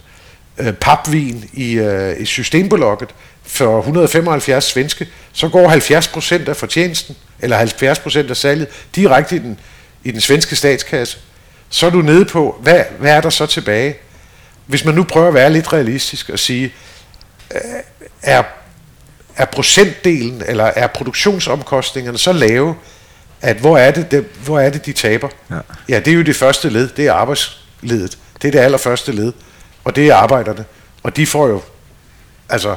øh, papvin i, øh, i Systembolaget for 175 svenske, så går 70% af fortjenesten, eller 70% af salget, direkte i den, i den svenske statskasse. Så er du nede på, hvad, hvad er der så tilbage? Hvis man nu prøver at være lidt realistisk og sige, øh, er, er procentdelen, eller er produktionsomkostningerne så lave, at hvor er det, det hvor er det de taber? Ja. ja, det er jo det første led, det er arbejdsledet. Det er det allerførste led, og det er arbejderne. Og de får jo altså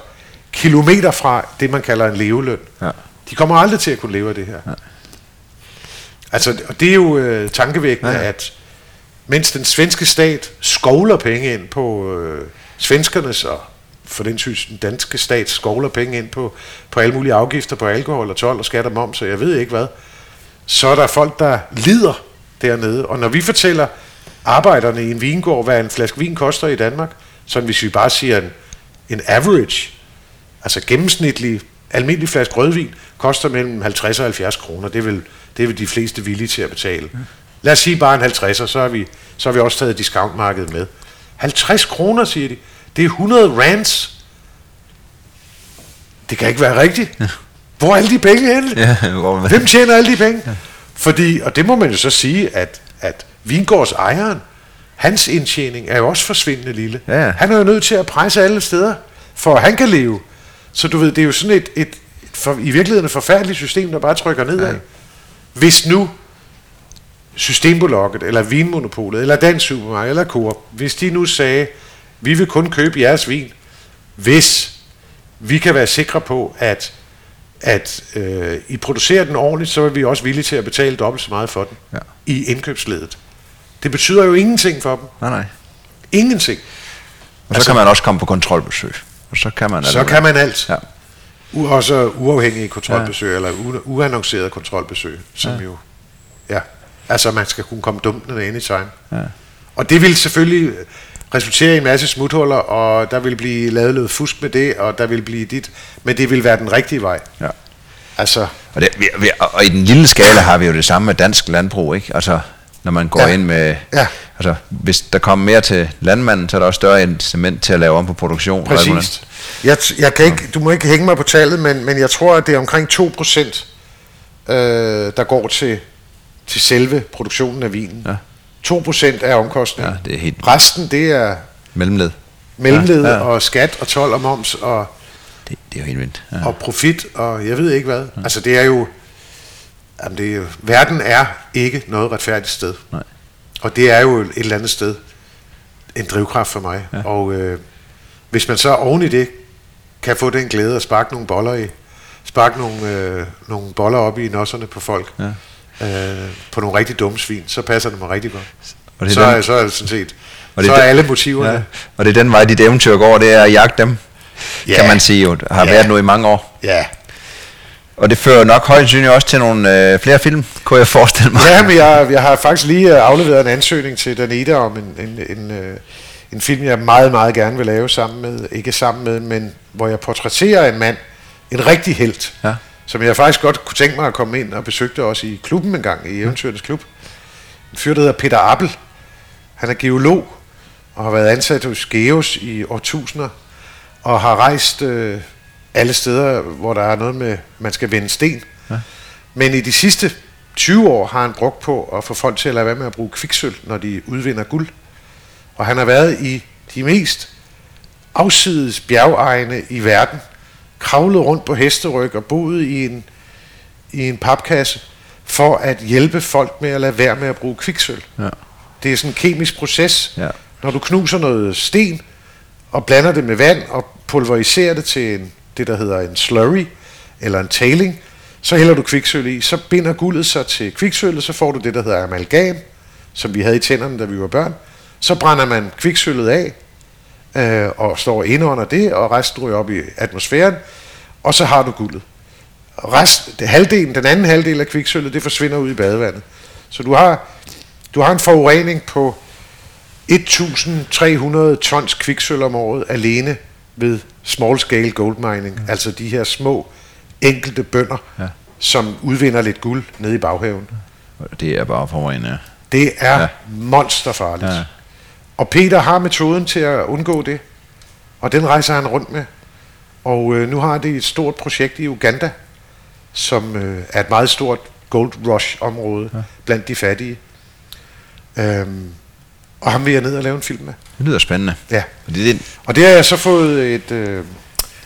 kilometer fra det, man kalder en leveløn. Ja. De kommer aldrig til at kunne leve af det her. Ja. Altså, og det er jo øh, tankevækkende, Ja, ja. at mens den svenske stat skovler penge ind på øh, svenskernes, og for den synes den danske stat skovler penge ind på, på alle mulige afgifter på alkohol og tolv og skat og moms, og jeg ved ikke hvad, så er der folk, der lider dernede. Og når vi fortæller arbejderne i en vingård, hvad en flaske vin koster i Danmark, så hvis vi bare siger en, en average, altså gennemsnitlig, almindelig flaske rødvin, koster mellem 50 og 70 kroner. Det er vel, det er vel de fleste villige til at betale. Lad os sige bare en 50'er, så har vi, så har vi også taget discountmarkedet med. 50 kroner, siger de. Det er 100 rands. Det kan ikke være rigtigt. Hvor er alle de penge henne? Ja, hvor Hvem tjener alle de penge? Fordi, og det må man jo så sige, at, at Vingårds ejeren, hans indtjening er jo også forsvindende lille. Ja, ja. Han er jo nødt til at presse alle steder, for at han kan leve. Så du ved, det er jo sådan et, et, et for, i virkeligheden et forfærdeligt system, der bare trykker nedad. Ja. Hvis nu Systembolaget, eller Vinmonopolet, eller Dansk Supermarked, eller Coop, hvis de nu sagde, vi vil kun købe jeres vin, hvis vi kan være sikre på, at, at øh, I producerer den ordentligt, så er vi også villige til at betale dobbelt så meget for den Ja. i indkøbsledet. Det betyder jo ingenting for dem. Nej, nej. Ingenting. Og så kan man også komme på kontrolbesøg. Og så kan man... Altså- Så kan man alt. Ja. U- også uafhængige kontrolbesøg, ja. eller u- uannonceret kontrolbesøg, som ja. jo, ja, altså man skal kunne komme dumpende anytime. Ja. Og det vil selvfølgelig resultere i en masse smuthuller, og der vil blive lavet noget fusk med det, og der vil blive dit, men det vil være den rigtige vej. ja. Altså, Og, det, vi, vi, og i den lille skala har vi jo det samme med dansk landbrug, ikke? Altså, når man går Ja. ind med... Ja. Altså, hvis der kommer mere til landmanden, så er der også større incitament til at lave om på produktion. præcis. Jeg, jeg kan ikke, du må ikke hænge mig på tallet, men, men jeg tror, at det er omkring 2%, øh, der går til, til selve produktionen af vinen. Ja. 2% er omkostningen. Ja, det er helt Resten, det er mellemled. mellemled Ja, ja, og skat og tolv og moms og, Det, det er jo helt vildt. Ja. og profit og jeg ved ikke hvad. Ja. Altså det er jo, jamen det er jo, verden er ikke noget retfærdigt sted. Nej. Og det er jo et eller andet sted en drivkraft for mig. Ja. Og øh, hvis man så oven i det kan få den glæde at sparke nogle boller i, sparke nogle, øh, nogle boller op i nosserne på folk, ja. Øh, på nogle rigtig dumme svin, så passer det mig rigtig godt. Og det er så, den- er, så er det sådan set, Og det så er er den- alle motiverne. Ja. Og det er den vej, dit eventyr går, det er at jagte dem. Ja. Kan man sige jo. Har Ja. været nu i mange år. Ja, Og det fører nok højst sandsynligt også til nogle øh, flere film, kunne jeg forestille mig. Ja, men jeg, jeg har faktisk lige øh, afleveret en ansøgning til Danita om en, en, en, øh, en film, jeg meget, meget gerne vil lave sammen med, ikke sammen med, men hvor jeg portrætterer en mand, en rigtig helt, Ja. Som jeg faktisk godt kunne tænke mig at komme ind og besøgte også i klubben en gang, i Eventyrens Klub. En fyr, der hedder Peter Appel. Han er geolog og har været ansat hos Geos i årtusinder, og har rejst øh, alle steder, hvor der er noget med, man skal vende sten. Ja. Men i de sidste 20 år har han brugt på at få folk til at lade være med at bruge kviksøl, når de udvinder guld. Og han har været i de mest afsides bjergegne i verden, kravlet rundt på hesteryg og boet i en, i en papkasse for at hjælpe folk med at lade være med at bruge kviksøl. Ja. Det er sådan en kemisk proces. Ja. Når du knuser noget sten og blander det med vand og pulveriserer det til en, det, der hedder en slurry eller en tailing, så hælder du kviksøl i, så binder guldet sig til kviksølvet, så får du det, der hedder amalgam, som vi havde i tænderne, da vi var børn. Så brænder man kviksølvet af, øh, og står inde under det, og resten ryger op i atmosfæren, og så har du guldet. Rest, det, halvdelen, den anden halvdel af kviksølvet, det forsvinder ud i badevandet. Så du har, du har en forurening på 1.300 tons kviksøl om året alene ved small scale gold mining, mm. altså de her små enkelte bønder, Ja. som udvinder lidt guld nede i baghaven. Det er bare forurenet. Ja. Det er ja. monsterfarligt. Ja. Og Peter har metoden til at undgå det, og den rejser han rundt med. Og øh, nu har det et stort projekt i Uganda, som øh, er et meget stort gold rush område ja. blandt de fattige. Øhm, og ham vil jeg ned og lave en film med. Det lyder spændende. Ja. Og det, er Og det har jeg så fået et, øh,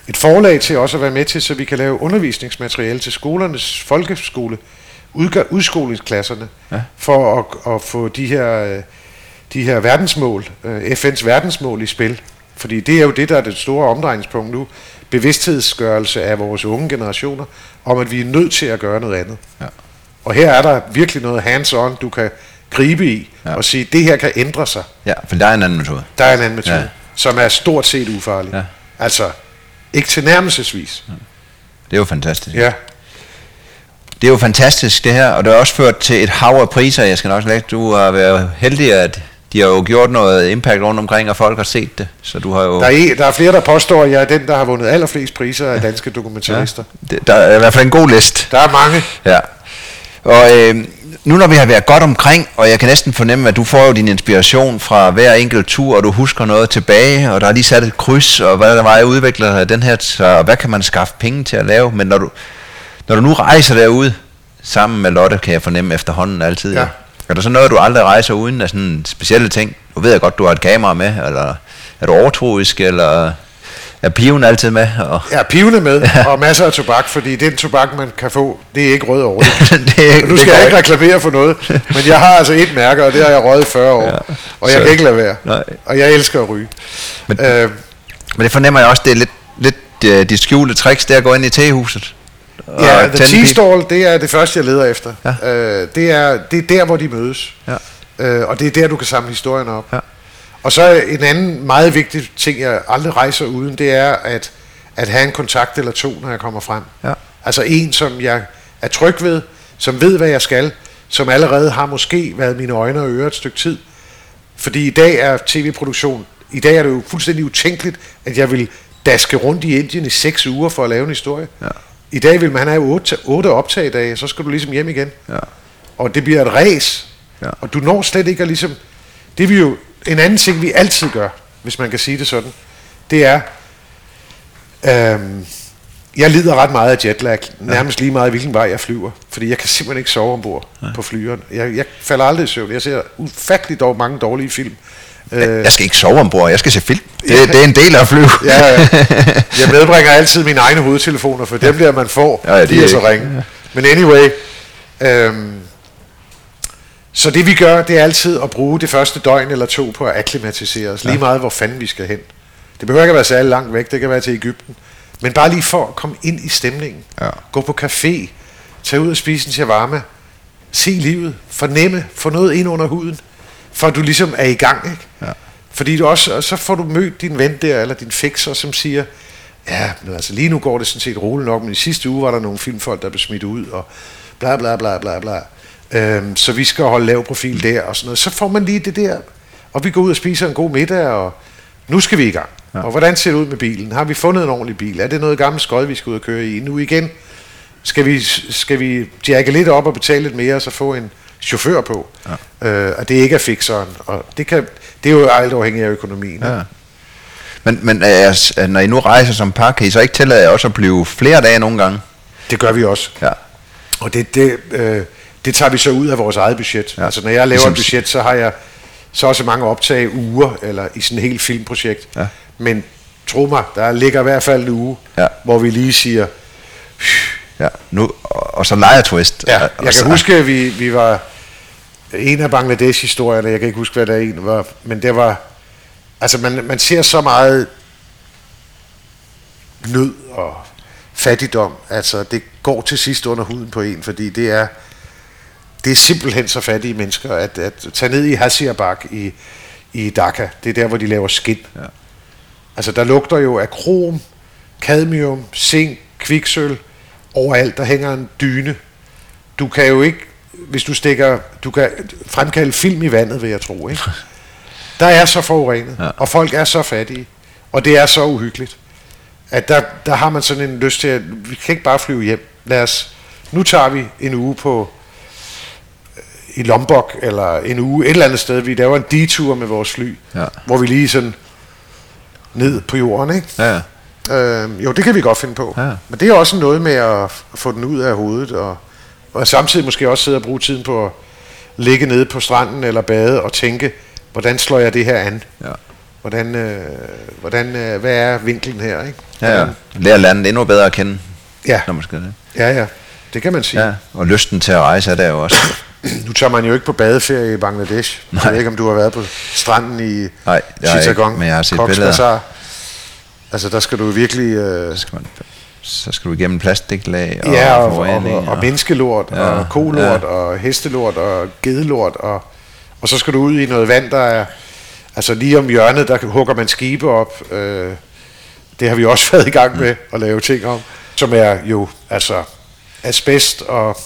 et forlag til også at være med til, så vi kan lave undervisningsmateriale til skolernes folkeskole, udskolingsklasserne, Ja. for at, at få de her, øh, de her verdensmål, øh, FN's verdensmål i spil. Fordi det er jo det, der er det store omdrejningspunkt nu. Bevidsthedsgørelse af vores unge generationer, om at vi er nødt til at gøre noget andet. Ja. Og her er der virkelig noget hands-on, du kan gribe i Ja. og sige, det her kan ændre sig. Ja, for der er en anden metode. Der er en anden metode, Ja. ja. som er stort set ufarlig. Ja. Altså, ikke tilnærmelsesvis. Det er jo fantastisk. Ja. Det er jo fantastisk det her, og det har også ført til et hav af priser. Jeg skal nok lægge, du har været heldig, at de har jo gjort noget impact rundt omkring, og folk har set det. Så du har jo... Der, er, der er flere, der påstår, at jeg er den, der har vundet allerflest priser af danske dokumentarister. det, der er i hvert fald en god liste. Der er mange. Ja. Og øh, nu når vi har været godt omkring, og jeg kan næsten fornemme, at du får jo din inspiration fra hver enkelt tur, og du husker noget tilbage, og der er lige sat et kryds, og hvad der var, jeg udvikler den her, så, og hvad kan man skaffe penge til at lave, men når du, når du nu rejser derud, sammen med Lotte, kan jeg fornemme efterhånden altid, Ja. Er der så noget, du aldrig rejser uden af sådan specielle ting? Nu ved jeg godt, du har et kamera med, eller er du overtroisk, eller er piven altid med? Og, Ja, pivende med, og masser af tobak, fordi den tobak, man kan få, det er ikke rød over det, er- Nu skal jeg ikke reklamere for noget, men jeg har altså et mærke, og det har jeg røget i 40 år, Ja. ja. og jeg Så- kan ikke lade være. Nej. Og jeg elsker at ryge. Men- øh, Men det fornemmer jeg også, det er lidt, lidt uh, de skjulte tricks, det er at gå ind i tehuset. Og ja, The Tea. Stall, det er det første, jeg leder efter. Ja. Øh, det, er, det er der, hvor de mødes. Ja. Øh, og det er der, du kan samle historien op. Ja. Og så en anden meget vigtig ting, jeg aldrig rejser uden, det er at, at have en kontakt eller to, når jeg kommer frem. Ja. Altså en, som jeg er tryg ved, som ved, hvad jeg skal, som allerede har måske været mine øjne og ører et stykke tid. Fordi i dag er tv-produktion, i dag er det jo fuldstændig utænkeligt, at jeg vil daske rundt i Indien i seks uger for at lave en historie. Ja. I dag vil man have otte, otte optagedage, så skal du ligesom hjem igen. Ja. Og det bliver et ræs. Ja. Og du når slet ikke at ligesom... Det er vi jo... En anden ting, vi altid gør, hvis man kan sige det sådan, det er... Øhm, jeg lider ret meget af jetlag, nærmest lige meget hvilken vej jeg flyver, fordi jeg kan simpelthen ikke sove ombord på flyveren. Jeg, jeg falder aldrig i søvn. Jeg ser ufattelig dog mange dårlige film. Øh, Jeg skal ikke sove ombord, jeg skal se film. Det, det er en del af at flyve. Ja, ja. Jeg medbringer altid mine egne hovedtelefoner, for dem der man får, Ja, ja, de de er så ringe. Men anyway, øhm, så det vi gør, det er altid at bruge det første døgn eller to på at akklimatisere os, lige meget hvor fanden vi skal hen. Det behøver ikke at være særlig langt væk, det kan være til Ægypten. Men bare lige for at komme ind i stemningen. Ja. Gå på café, tage ud og spise en shawarma, se livet, fornemme, få noget ind under huden, for du ligesom er i gang, ikke? Ja. Fordi du også, og så får du mødt din ven der, eller din fixer, som siger, ja, men altså lige nu går det sådan set roligt nok, men i sidste uge var der nogle filmfolk, der blev smidt ud, og bla bla bla bla bla. Øhm, så vi skal holde lav profil der, og sådan noget. Så får man lige det der, og vi går ud og spiser en god middag, og nu skal vi i gang. Ja. Og hvordan ser det ud med bilen? Har vi fundet en ordentlig bil? Er det noget gammelt skød, vi skal ud og køre i? Nu igen, skal vi, skal vi jagge lidt op og betale lidt mere, og så få en chauffør på, ja. øh, og det ikke er fixeren. Og det, kan, det er jo alt afhængigt af økonomien. Ja. Men, men altså, når I nu rejser som par, kan I så ikke tillade jer også at blive flere dage nogle gange? Det gør vi også. Ja. Og det, det, øh, det tager vi så ud af vores eget budget. Ja. Altså når jeg laver Ligesom- et budget, så har jeg så også mange optag uger, eller i sådan et helt filmprojekt. Ja. Men tro mig, der ligger i hvert fald en uge, Ja. hvor vi lige siger, ja. Nu, og, og så lejer twist. ja, jeg og så- kan huske, at vi, vi var en af Bangladesh-historierne, jeg kan ikke huske, hvad der en var, men det var, altså man, man ser så meget nød og fattigdom, altså det går til sidst under huden på en, fordi det er, det er simpelthen så fattige mennesker, at, at tage ned i Hasiabak i, i Dhaka, det er der, hvor de laver skin. Ja. Altså der lugter jo af krom, cadmium, zink, kviksøl, overalt, der hænger en dyne. Du kan jo ikke, hvis du stikker, du kan fremkalde film i vandet, vil jeg tro, ikke? Der er så forurenet, Ja. og folk er så fattige, og det er så uhyggeligt, at der, der har man sådan en lyst til, at vi kan ikke bare flyve hjem. Lad os, nu tager vi en uge på i Lombok, eller en uge et eller andet sted. Vi laver en detur med vores fly, Ja. hvor vi lige sådan ned på jorden, ikke? Ja, ja. Øh, jo, det kan vi godt finde på. Ja. Men det er også noget med at få den ud af hovedet, og, og samtidig måske også sidde og bruge tiden på at ligge nede på stranden eller bade og tænke, hvordan slår jeg det her an? Ja. hvordan, øh, hvordan øh, hvad er vinklen her, ikke? Ja, ja. Lære landet endnu bedre at kende, ja, når man skal det. ja, ja, det kan man sige. Ja, og lysten til at rejse er der jo også. Nu tager man jo ikke på badeferie i Bangladesh. Jeg Nej. ved ikke, om du har været på stranden i Nej, det jeg Chittagong, ikke, men jeg har set Cox's billeder. Bazar. Altså, der skal du virkelig... Øh, Så skal, man, så skal du igennem plastiklag og ja, og, og, og, og menneskelort, ja, og kolort, ja. og hestelort, og gedelort, og, og så skal du ud i noget vand, der er... Altså lige om hjørnet, der hugger man skibe op. Øh, det har vi også været i gang med at lave ting om, som er jo altså asbest og...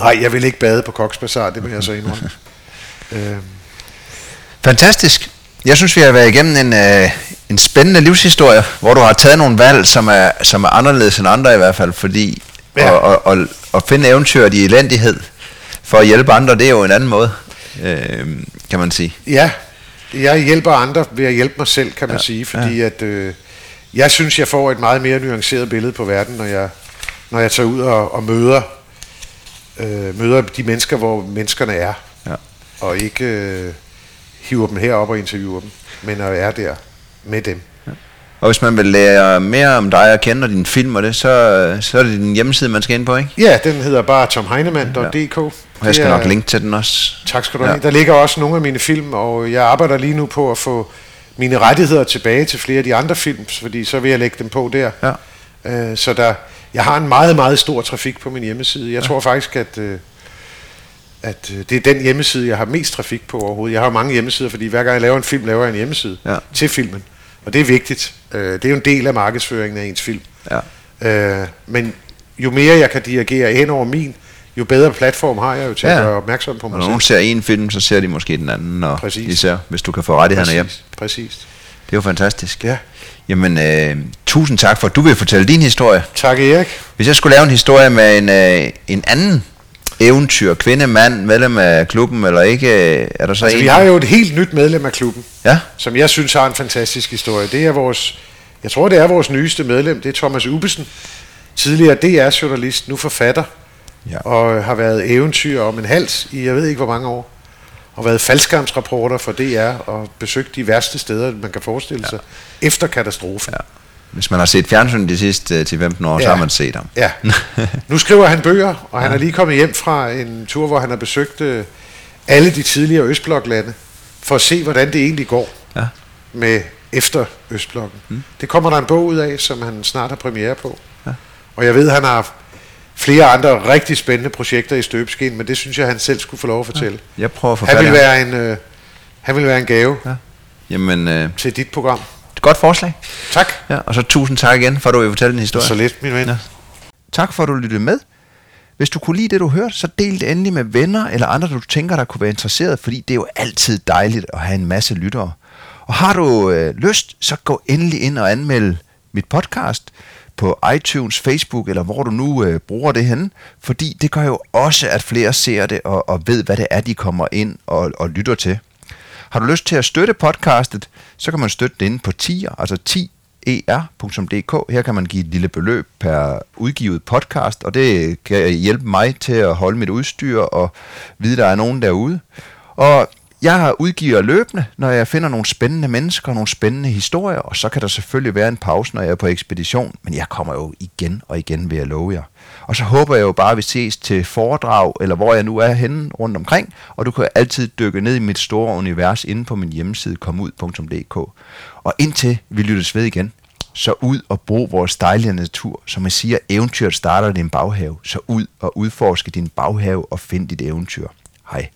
Nej, jeg vil ikke bade på Cox's Bazar, det vil jeg så indrømme. øh, Fantastisk. Jeg synes, vi har været igennem en, øh, en spændende livshistorie, hvor du har taget nogle valg, som er, som er anderledes end andre i hvert fald, fordi Ja. ja. og, og, og, og finde eventyret i elendighed for at hjælpe andre, det er jo en anden måde, øh, kan man sige. Ja, jeg hjælper andre ved at hjælpe mig selv, kan man Ja, sige, fordi ja. at øh, jeg synes, jeg får et meget mere nuanceret billede på verden, når jeg, når jeg tager ud og, og møder, øh, møder de mennesker, hvor menneskerne er, Ja. og ikke øh, hiver dem herop og interviewer dem, men jeg er der med dem. Og hvis man vil lære mere om dig og kende og din film og det, så, så er det din hjemmeside, man skal ind på, ikke? Ja, den hedder bare tomheinemann.dk. Og jeg skal nok linke til den også. Tak skal du Ja. have. Der ligger også nogle af mine film, og jeg arbejder lige nu på at få mine rettigheder tilbage til flere af de andre film, fordi så vil jeg lægge dem på der. Ja. Øh, så der, jeg har en meget, meget stor trafik på min hjemmeside. Jeg tror faktisk, at, øh, at øh, det er den hjemmeside, jeg har mest trafik på overhovedet. Jeg har jo mange hjemmesider, fordi hver gang jeg laver en film, laver jeg en hjemmeside Ja. til filmen. Og det er vigtigt. Øh, det er jo en del af markedsføringen af ens film. Ja. Øh, men jo mere jeg kan dirigere hen over min, jo bedre platform har jeg jo til ja. At gøre opmærksom på mig når selv. nogen ser en film, så ser de måske den anden, og Præcis. især, hvis du kan få rettighederne hjem. Præcis. Det jo fantastisk. Ja. Jamen, øh, tusind tak for, at du vil fortælle din historie. Tak Erik. Hvis jeg skulle lave en historie med en, øh, en anden eventyr, kvinde, mand, medlem af klubben, eller ikke, er der så Altså, en? vi har jo et helt nyt medlem af klubben, Ja, som jeg synes har en fantastisk historie. Det er vores, jeg tror det er vores nyeste medlem, det er Thomas Ubesen. Tidligere DR-journalist, nu forfatter, Ja. og har været eventyr om en hals i jeg ved ikke hvor mange år. Og været faldskærmsrapporter for DR og besøgt de værste steder, man kan forestille sig, efter katastrofen. ja. Hvis man har set fjernsyn de sidste øh, 10-15 år, ja. så har man set ham. Ja. Nu skriver han bøger, og han er lige kommet hjem fra en tur, hvor han har besøgt øh, alle de tidligere Østbloklande, for at se, hvordan det egentlig går Ja. med efter Østblokken. Mm. Det kommer der en bog ud af, som han snart har premiere på. Ja. Og jeg ved, han har flere andre rigtig spændende projekter i støbeskeen, men det synes jeg, han selv skulle få lov at fortælle. Jeg prøver at få Han vil, være en, øh, han vil være en gave Ja. Jamen, øh, til dit program. Godt forslag. Tak. Ja, og så tusind tak igen, for at du vil fortælle din historie. Så lidt, min ven. Ja. Tak for, at du lyttede med. Hvis du kunne lide det, du hørte, så del det endelig med venner eller andre, du tænker, der kunne være interesseret, fordi det er jo altid dejligt at have en masse lyttere. Og har du øh, lyst, så gå endelig ind og anmeld mit podcast på iTunes, Facebook eller hvor du nu øh, bruger det henne, fordi det gør jo også, at flere ser det og, og ved, hvad det er, de kommer ind og, og lytter til. Har du lyst til at støtte podcastet, så kan man støtte det inde på tier, altså 10 er.dk. Her kan man give et lille beløb per udgivet podcast, og det kan hjælpe mig til at holde mit udstyr og vide, der er nogen derude. Og jeg udgiver løbende, når jeg finder nogle spændende mennesker og nogle spændende historier, og så kan der selvfølgelig være en pause, når jeg er på ekspedition, men jeg kommer jo igen og igen, ved at love jer. Og så håber jeg jo bare, at vi ses til foredrag, eller hvor jeg nu er henne rundt omkring, og du kan altid dykke ned i mit store univers inde på min hjemmeside komud.dk. Og indtil vi lyttes ved igen, så ud og brug vores dejlige natur. Som jeg siger, eventyret starter i din baghave. Så ud og udforske din baghave og find dit eventyr. Hej.